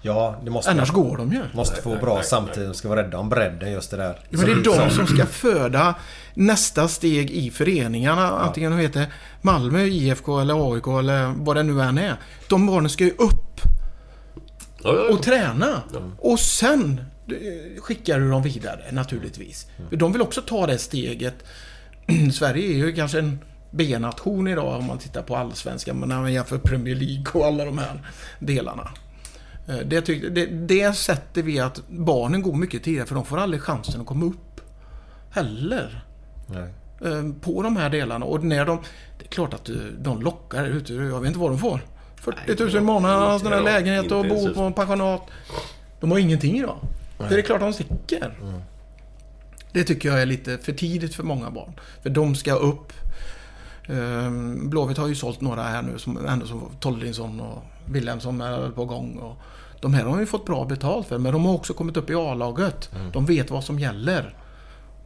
Ja, det måste Annars går de ju. Måste få bra samtidigt. Ska vara rädda om bredden just det där. Ja, men det är de som ska föda nästa steg i föreningarna. Antingen de heter Malmö, IFK eller AIK eller vad det nu än är. De barnen ska ju upp Ja, ja, och träna. Och sen eh, skickar du dem vidare naturligtvis. För de vill också ta det steget. Sverige är ju kanske en B-nation idag om man tittar på allsvenskan. Men när man jämför Premier League och alla de här delarna. Eh, Det, tyck, det, det sätter vi att barnen går mycket tidigare för de får aldrig chansen att komma upp. Heller. Nej. eh, På de här delarna. Och när de... Det är klart att de lockar ute. Jag vet inte vad de får. 40 000 i månaden, har sån där lägenhet och bor på en pensionat. De har ingenting idag. Det är klart de sticker. Det tycker jag är lite för tidigt för många barn. För de ska upp. Ehm, Blåvitt har ju sålt några här nu, som, ändå som Toldinsson och Wilhelmsson är på gång. Och de här har ju fått bra betalt för, men de har också kommit upp i A-laget. De vet vad som gäller.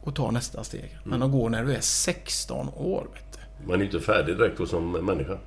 Och tar nästa steg. Men de går när du är 16 år. Man är inte färdig direkt då som människa.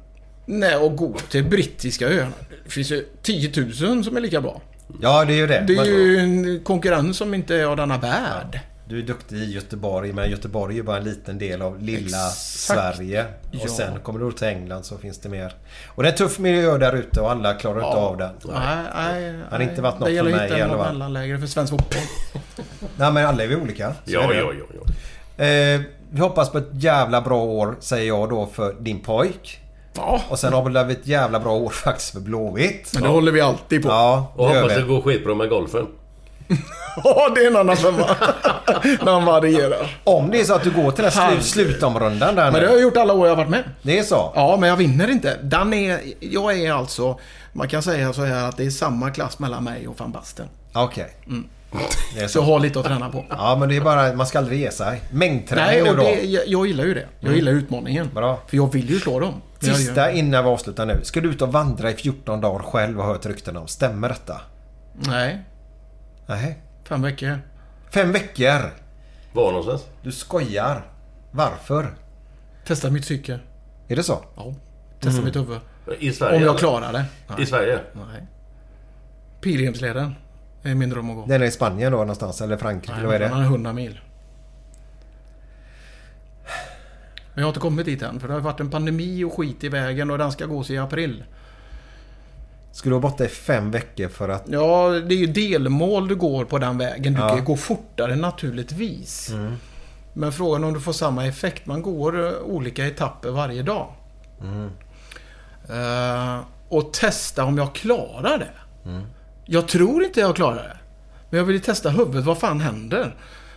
Nej, och gå till brittiska öarna. Det finns ju 10 000 som är lika bra. Ja, det är ju det. Det är ju en konkurrens som inte är av denna värld. Du är duktig i Göteborg, men Göteborg är ju bara en liten del av lilla Exakt. Sverige. Och Ja. sen kommer du till England så finns det mer. Och det är en tuff miljö där ute och alla klarar inte av den. Nej, nej, Har det inte varit något Det gäller för att mig hitta i en alla fall. mellanläge för svensk fotboll. Nej men alla är vi olika. Så Ja, ja, ja, ja. Eh, vi hoppas på ett jävla bra år säger jag då för din pojk. Ja, Och sen har vi ett jävla bra år faktiskt för Blåvitt. men det håller vi alltid på. Ja, Ja, Och det gör hoppas det går skitbra med golfen. det är en annan femma. När han varierar. Om det är så att du går till den slu- Herregud. slutomrundan där Men det har nu. jag gjort alla år jag har varit med. Det är så? Ja, men jag vinner inte. Den är, jag är alltså... Man kan säga så här att det är samma klass mellan mig och van Basten. Okej. Det är Så så. har lite att träna på. Ja men det är bara, man ska aldrig ge sig. Mängdträning Nej, nu och då. det, jag, jag gillar ju det. Jag gillar utmaningen. Bra. För jag vill ju slå dem. Sista innan vi avslutar nu. Ska du ut och vandra i 14 dagar själv och hört rykten om. Stämmer detta? Nej, Nej. fem veckor. Fem veckor. Var någonstans? Du skojar. Varför? Testa mitt psyke. Är det så? Ja. Testa mitt huvud. I Sverige? Om jag klarar det. I Sverige? Nej. Pilgrimsleden är min dröm att gå. Den är i Spanien då någonstans? Eller Frankrike? eller vad är Den det? är 100 mil. Men jag har inte kommit dit än. För det har varit en pandemi och skit i vägen och den ska gås i april. Ska du vara borta i fem veckor för att... Ja, det är ju delmål du går på den vägen. Du Ja. kan gå fortare naturligtvis. Men frågan om du får samma effekt. Man går eh, olika etapper varje dag. Eh, och testa om jag klarar det. Jag tror inte jag klarar det. Men jag vill ju testa huvudet. Vad fan händer?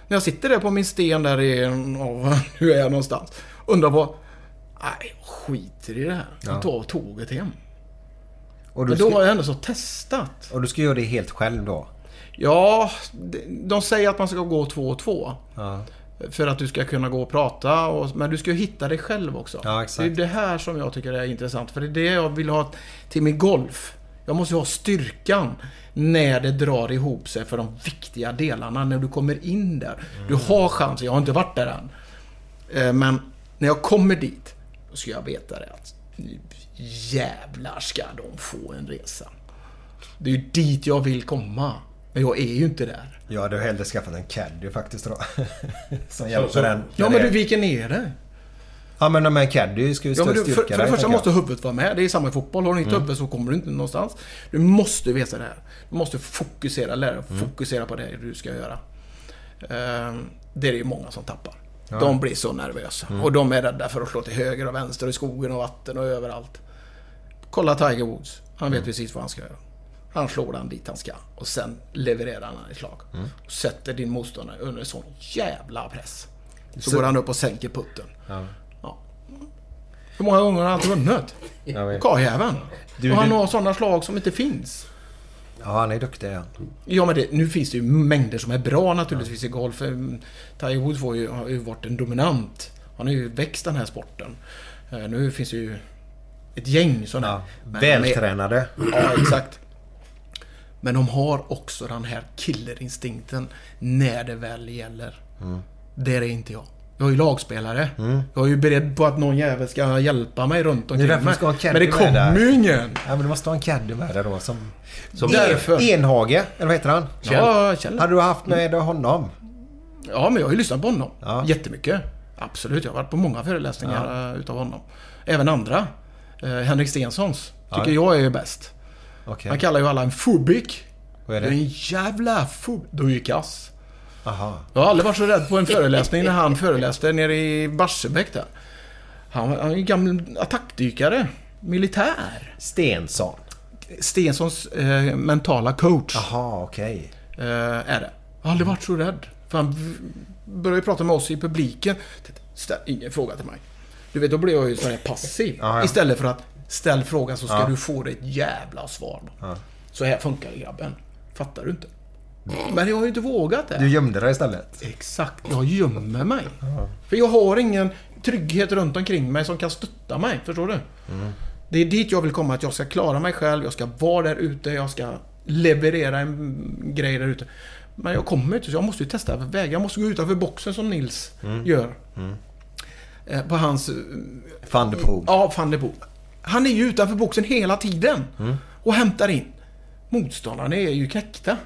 När jag sitter där på min sten där i... Ja, hur är jag någonstans? Undrar vad... Nej, skiter i det här. Jag tar tåget hem. Och Men då har ska, jag ändå så testat. och du ska göra det helt själv då? Ja, de- säger att man ska gå två och två. Ja. För att du ska kunna gå och prata. Och, men du ska ju hitta dig själv också. Ja. Det är det här som jag tycker är intressant. För det är det jag vill ha till min golf. Jag måste ju ha styrkan när det drar ihop sig för de viktiga delarna. När du kommer in där. Du har chansen. Jag har inte varit där än. Eh, Men när jag kommer dit, då ska jag veta det att nu jävlar ska de få en resa. Det är ju dit jag vill komma. Men jag är ju inte där. Jag hade hellre skaffat en caddy faktiskt då. Som hjälper så- den. Ja, men du viker ner dig. Ja men med en caddy ska ju Ja, men du, för, för det första måste huvudet vara med. Det är samma i fotboll. Har du inte huvud så kommer du inte någonstans. Du måste veta det här. Du måste fokusera, lära dig att fokusera på det du ska göra. Ehm, det är det ju många som tappar. De blir så nervösa. Och de är rädda för att slå till höger och vänster och i skogen och vatten och överallt. Kolla Tiger Woods. Han vet precis vad han ska göra. Han slår den dit han ska. Och sen levererar han ett slag. Och sätter din motståndare under sån jävla press. Så, Så- går han upp och sänker putten. Ja. Ja. Hur många gånger har han inte vunnit? Karljäveln. Och han har sådana slag som inte finns. Ja han är duktig ja. Ja, men det, nu finns det ju mängder som är bra naturligtvis i golf. Eh, Tiger Woods var ju, har ju varit en dominant. Han har ju växt den här sporten. Eh, Nu finns det ju ett gäng sådana. ja. Vältränade. Ja, exakt. Men de har också den här killerinstinkten när det väl gäller. Där är inte jag. Jag är ju lagspelare. Jag är ju beredd på att någon jävel ska hjälpa mig runt omkring därför mig. ska ha Men det kommer ju ingen. Ja men du måste ha en caddy med dig då som... Som Därför. Enhage, eller vad heter han? Ja, Kjell. Hade du haft med honom? Ja, men jag har ju lyssnat på honom. Ja. Jättemycket. Absolut. Jag har varit på många föreläsningar eh, utav honom. Även andra. Eh, Henrik Stenssons tycker jag är ju bäst. Okej. Han kallar ju alla en fubik. Vad är Du är det? en jävla fub... Du är ju kass. Aha. Jag har aldrig varit så rädd på en föreläsning när han föreläste nere i Barsebäck där. Han, han är ju gammal attackdykare. Militär. Stensson. Stenssons eh, mentala coach Jaha, okej. eh, är det. Jag har aldrig varit så rädd. För han började prata med oss i publiken. Ställ ingen fråga till mig. Du vet, då blev jag ju sådär passiv. Ja, ja. Istället för att Ställ frågan så ska Ja. du få ett jävla svar. Så här funkar det grabben. Fattar du inte? Men jag har ju inte vågat det. Du gömde dig istället. Exakt, jag gömmer mig. För jag har ingen trygghet runt omkring mig som kan stötta mig. Förstår du? Det är dit jag vill komma, att jag ska klara mig själv, jag ska vara där ute, jag ska leverera en grej där ute. Men jag kommer inte, så jag måste ju testa vägar. Jag måste gå utanför boxen som Nils gör. Eh, På hans... eh, Van de Poel. Ja, van der Poel. Han är ju utanför boxen hela tiden. Och hämtar in. Motståndarna är ju knäckta.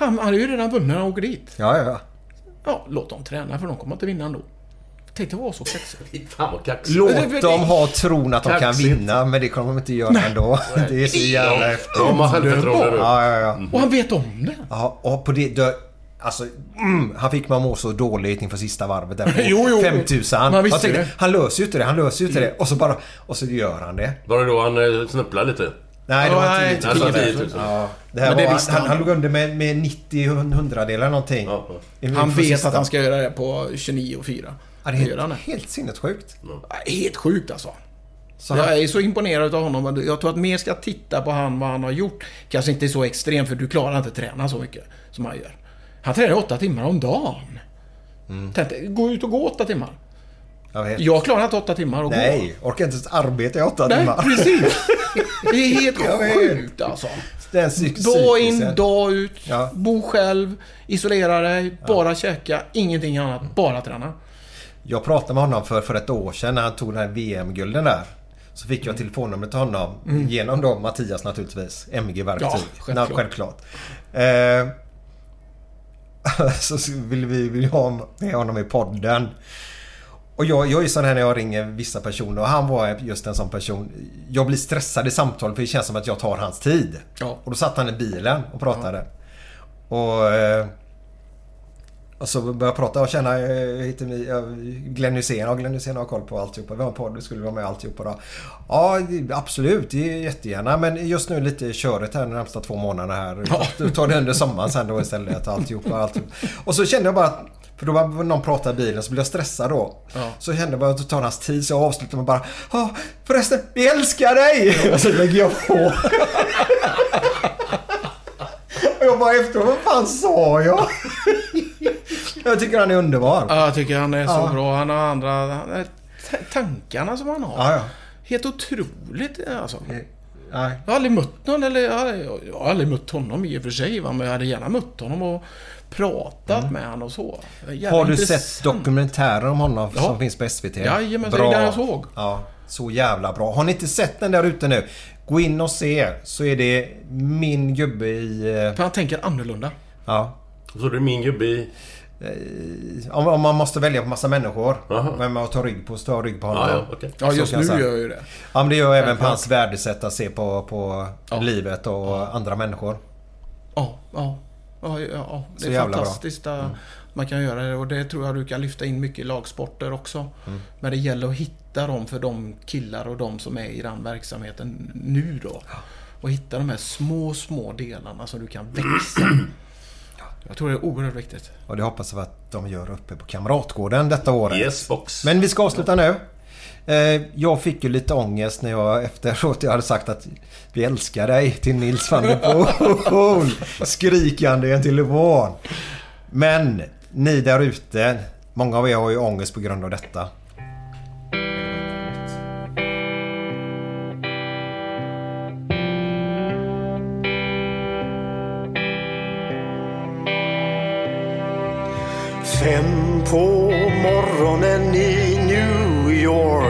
Han, han är ju redan vunnit när han åker dit. Ja, ja, ja. Ja, låt dem träna för de kommer inte vinna ändå. Tänk dig vara så kaxig. Fan vad kaxigt. Låt dem ha tron att de kan Kaxigt. vinna, men det kommer de inte göra ändå. Det är så jävla häftigt. De har självförtroende nu. Ja, ja, ja. Och han vet om det. ja och på det... Då, alltså, mm, han fick man må så dåligt inför sista varvet där på Jo, jo. 5000. Man visste Jag tänkte, det. han löser ju inte det, han löser ju inte det. Och så bara... Och så gör han det. Var det då han eh, snubblade lite? Nej, det var Nej, 10 det var 000. 10 000. Ja, det här Men det var, visste han, han. han låg under med, med 90 hundradelar någonting. Ja, ja. Han vet sista. att han ska göra det på 29 och 4. Ja, det är helt, det. helt sinnessjukt. Helt sjukt alltså. Så Jag är så imponerad av honom. Jag tror att mer ska titta på han, vad han har gjort. Kanske inte så extremt, för du klarar inte att träna så mycket som han gör. Han tränar åtta timmar om dagen. Tänk dig, gå ut och gå åtta timmar. jag vet. Jag klarar inte åtta timmar och gå. Nej, orkar inte ens arbeta i åtta Nej, timmar. precis. Det är helt sjukt alltså. Psyk- Dag in, dag ut. Ja. Bo själv. Isolera dig. Bara käka. Ingenting annat. Bara träna. Jag pratade med honom för, för ett år sedan när han tog den här VM-gulden där. Så fick jag telefonnumret till honom. Genom då Mattias naturligtvis. MG-verktyg. Mm. Ja, självklart. Ja, självklart. Eh, så vill vi vill ha med honom i podden. Och jag, jag är sån här när jag ringer vissa personer och han var just en sån person. Jag blir stressad i samtal för det känns som att jag tar hans tid. Ja. Och då satt han i bilen och pratade. Och... Eh, och så började jag prata och känna, eh, ni, eh, Glenn Hysén, ja Glenn Hysén har koll på alltihopa. Vi har en podd, du skulle vara med alltihopa då. Ja absolut, det är jättegärna. Men just nu lite köret här de närmsta två månaderna här. Du tar det under sommaren sen då istället. Alltihopa, alltihopa. Och så kände jag bara att för då var någon pratade i bilen så blev jag stressad då. Ja. Så kände jag bara att det tar hans tid så jag avslutade med bara Ja förresten, vi älskar dig! Och så lägger jag på. Och jag bara efteråt, vad fan sa jag? jag tycker han är underbar. Ja, jag tycker han är så Ja. bra. Han har andra... Han t- tankarna som han har. Ja, ja. Helt otroligt alltså. Nej. Jag har aldrig mött någon, eller jag har, jag har aldrig mött honom i och för sig. Va? Men jag hade gärna mött honom och pratat med honom och så. Jävla Mm. Har du intressant. sett dokumentären om honom Ja. som finns på SVT? Jajamän, det är den jag såg. Ja, så jävla bra. Har ni inte sett den där ute nu? Gå in och se så är det min gubbe i... eh, För han tänker annorlunda. Ja. Så är det min gubbe i... Om, om man måste välja på massa människor. Jaha. Vem man tar rygg på, så tar jag rygg på honom. Ja, ja, okej. Ja, just nu jag säga. gör jag ju det. Ja, men det gör även på hans värdesätt att se på, på livet och andra människor. Ja, ja. Ja, ja, ja. Det är bra. fantastiskt att man kan göra det och det tror jag du kan lyfta in mycket i lagsporter också. Mm. Men det gäller att hitta dem för de killar och de som är i den verksamheten nu då. Och hitta de här små, små delarna så du kan växa. Jag tror det är oerhört viktigt. Och det hoppas jag att de gör uppe på Kamratgården detta året. Yes box. Men vi ska avsluta nu. Eh, Jag fick ju lite ångest när jag efteråt jag hade sagt att vi älskar dig till Nils van der Poel. Skrikande i en telefon. Men ni där ute, många av er har ju ångest på grund av detta. Fem på morgonen i New York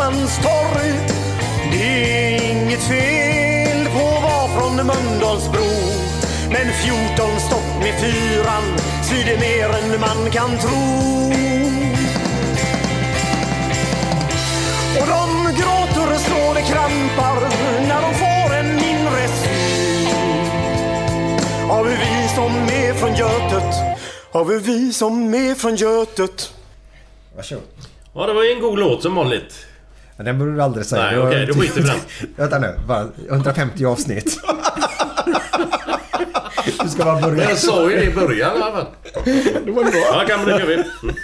på Schappans torg. Det är inget fel på att vara från Mölndalsbro. Men 14 stopp med fyran svider mer än man kan tro. Och de gråter så det krampar när de får en inre syn av hur vi som är från Götet, av hur vi som är från Götet. Varsågod. Ja, det var ju en god låt som vanligt. Men den borde du aldrig säga. Nej, Det okej, då skiter vi den. Vänta nu. Bara 150 avsnitt. Du ska bara börja. Jag sa ju det i början i alla fall. Det var bra. Ja, kan nu kör vi.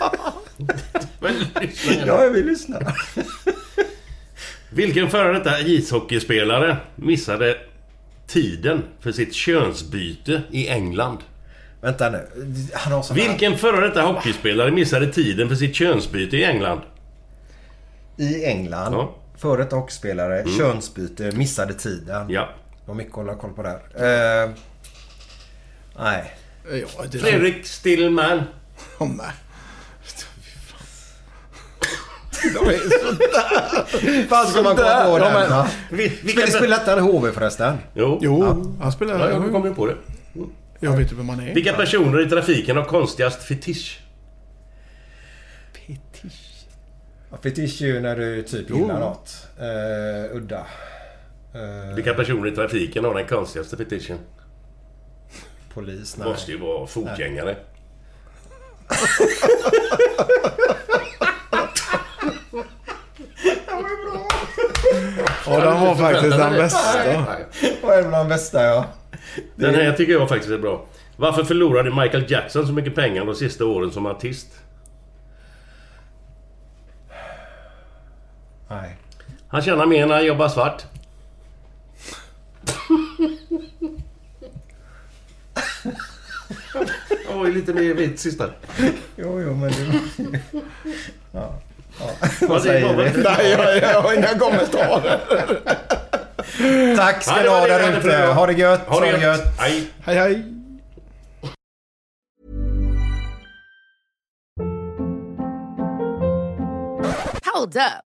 Men lyssna. Ja, jag vill lyssna. Vilken före detta ishockeyspelare missade tiden för sitt könsbyte i England? Vänta nu. Han har Vilken före detta hockeyspelare missade tiden för sitt könsbyte i England? I England. Ja. Före detta hockeyspelare. Könsbyte. Missade tiden. Ja. Det var mycket att hålla koll på där. Eh, nej. Ja, det Fredrik Stillman. Oh, nej. De är sådär. Fan ska man komma på den Ja, men- va? Vi, Spelar spelar inte han HV förresten? Jo. Jo, han spelar... Ja, jag kommer på det. Jag vet ju vem man är. Vilka personer i trafiken har konstigast fetisch? Ja, Fetisch är ju när du typ gillar något. Eh, udda. Eh, Vilka personer i trafiken har den konstigaste fetischen? polis? Nej. Måste ju vara fotgängare. Ja, den var faktiskt den bästa. Vad är det bland de bästa ja? Den här tycker jag faktiskt är bra. Varför förlorade Michael Jackson så mycket pengar de sista åren som artist? Nej. Han tjänar mer när han jobbar svart. Det var ju lite mer vitt sista. Jo, jo, men det... ja. Ja. Vad säger vi? Nej, jag, jag har inga kommentarer. Tack ska var ha där ute. Ha det gött. Ha det gött. Hej. Hej, hej. Hold up.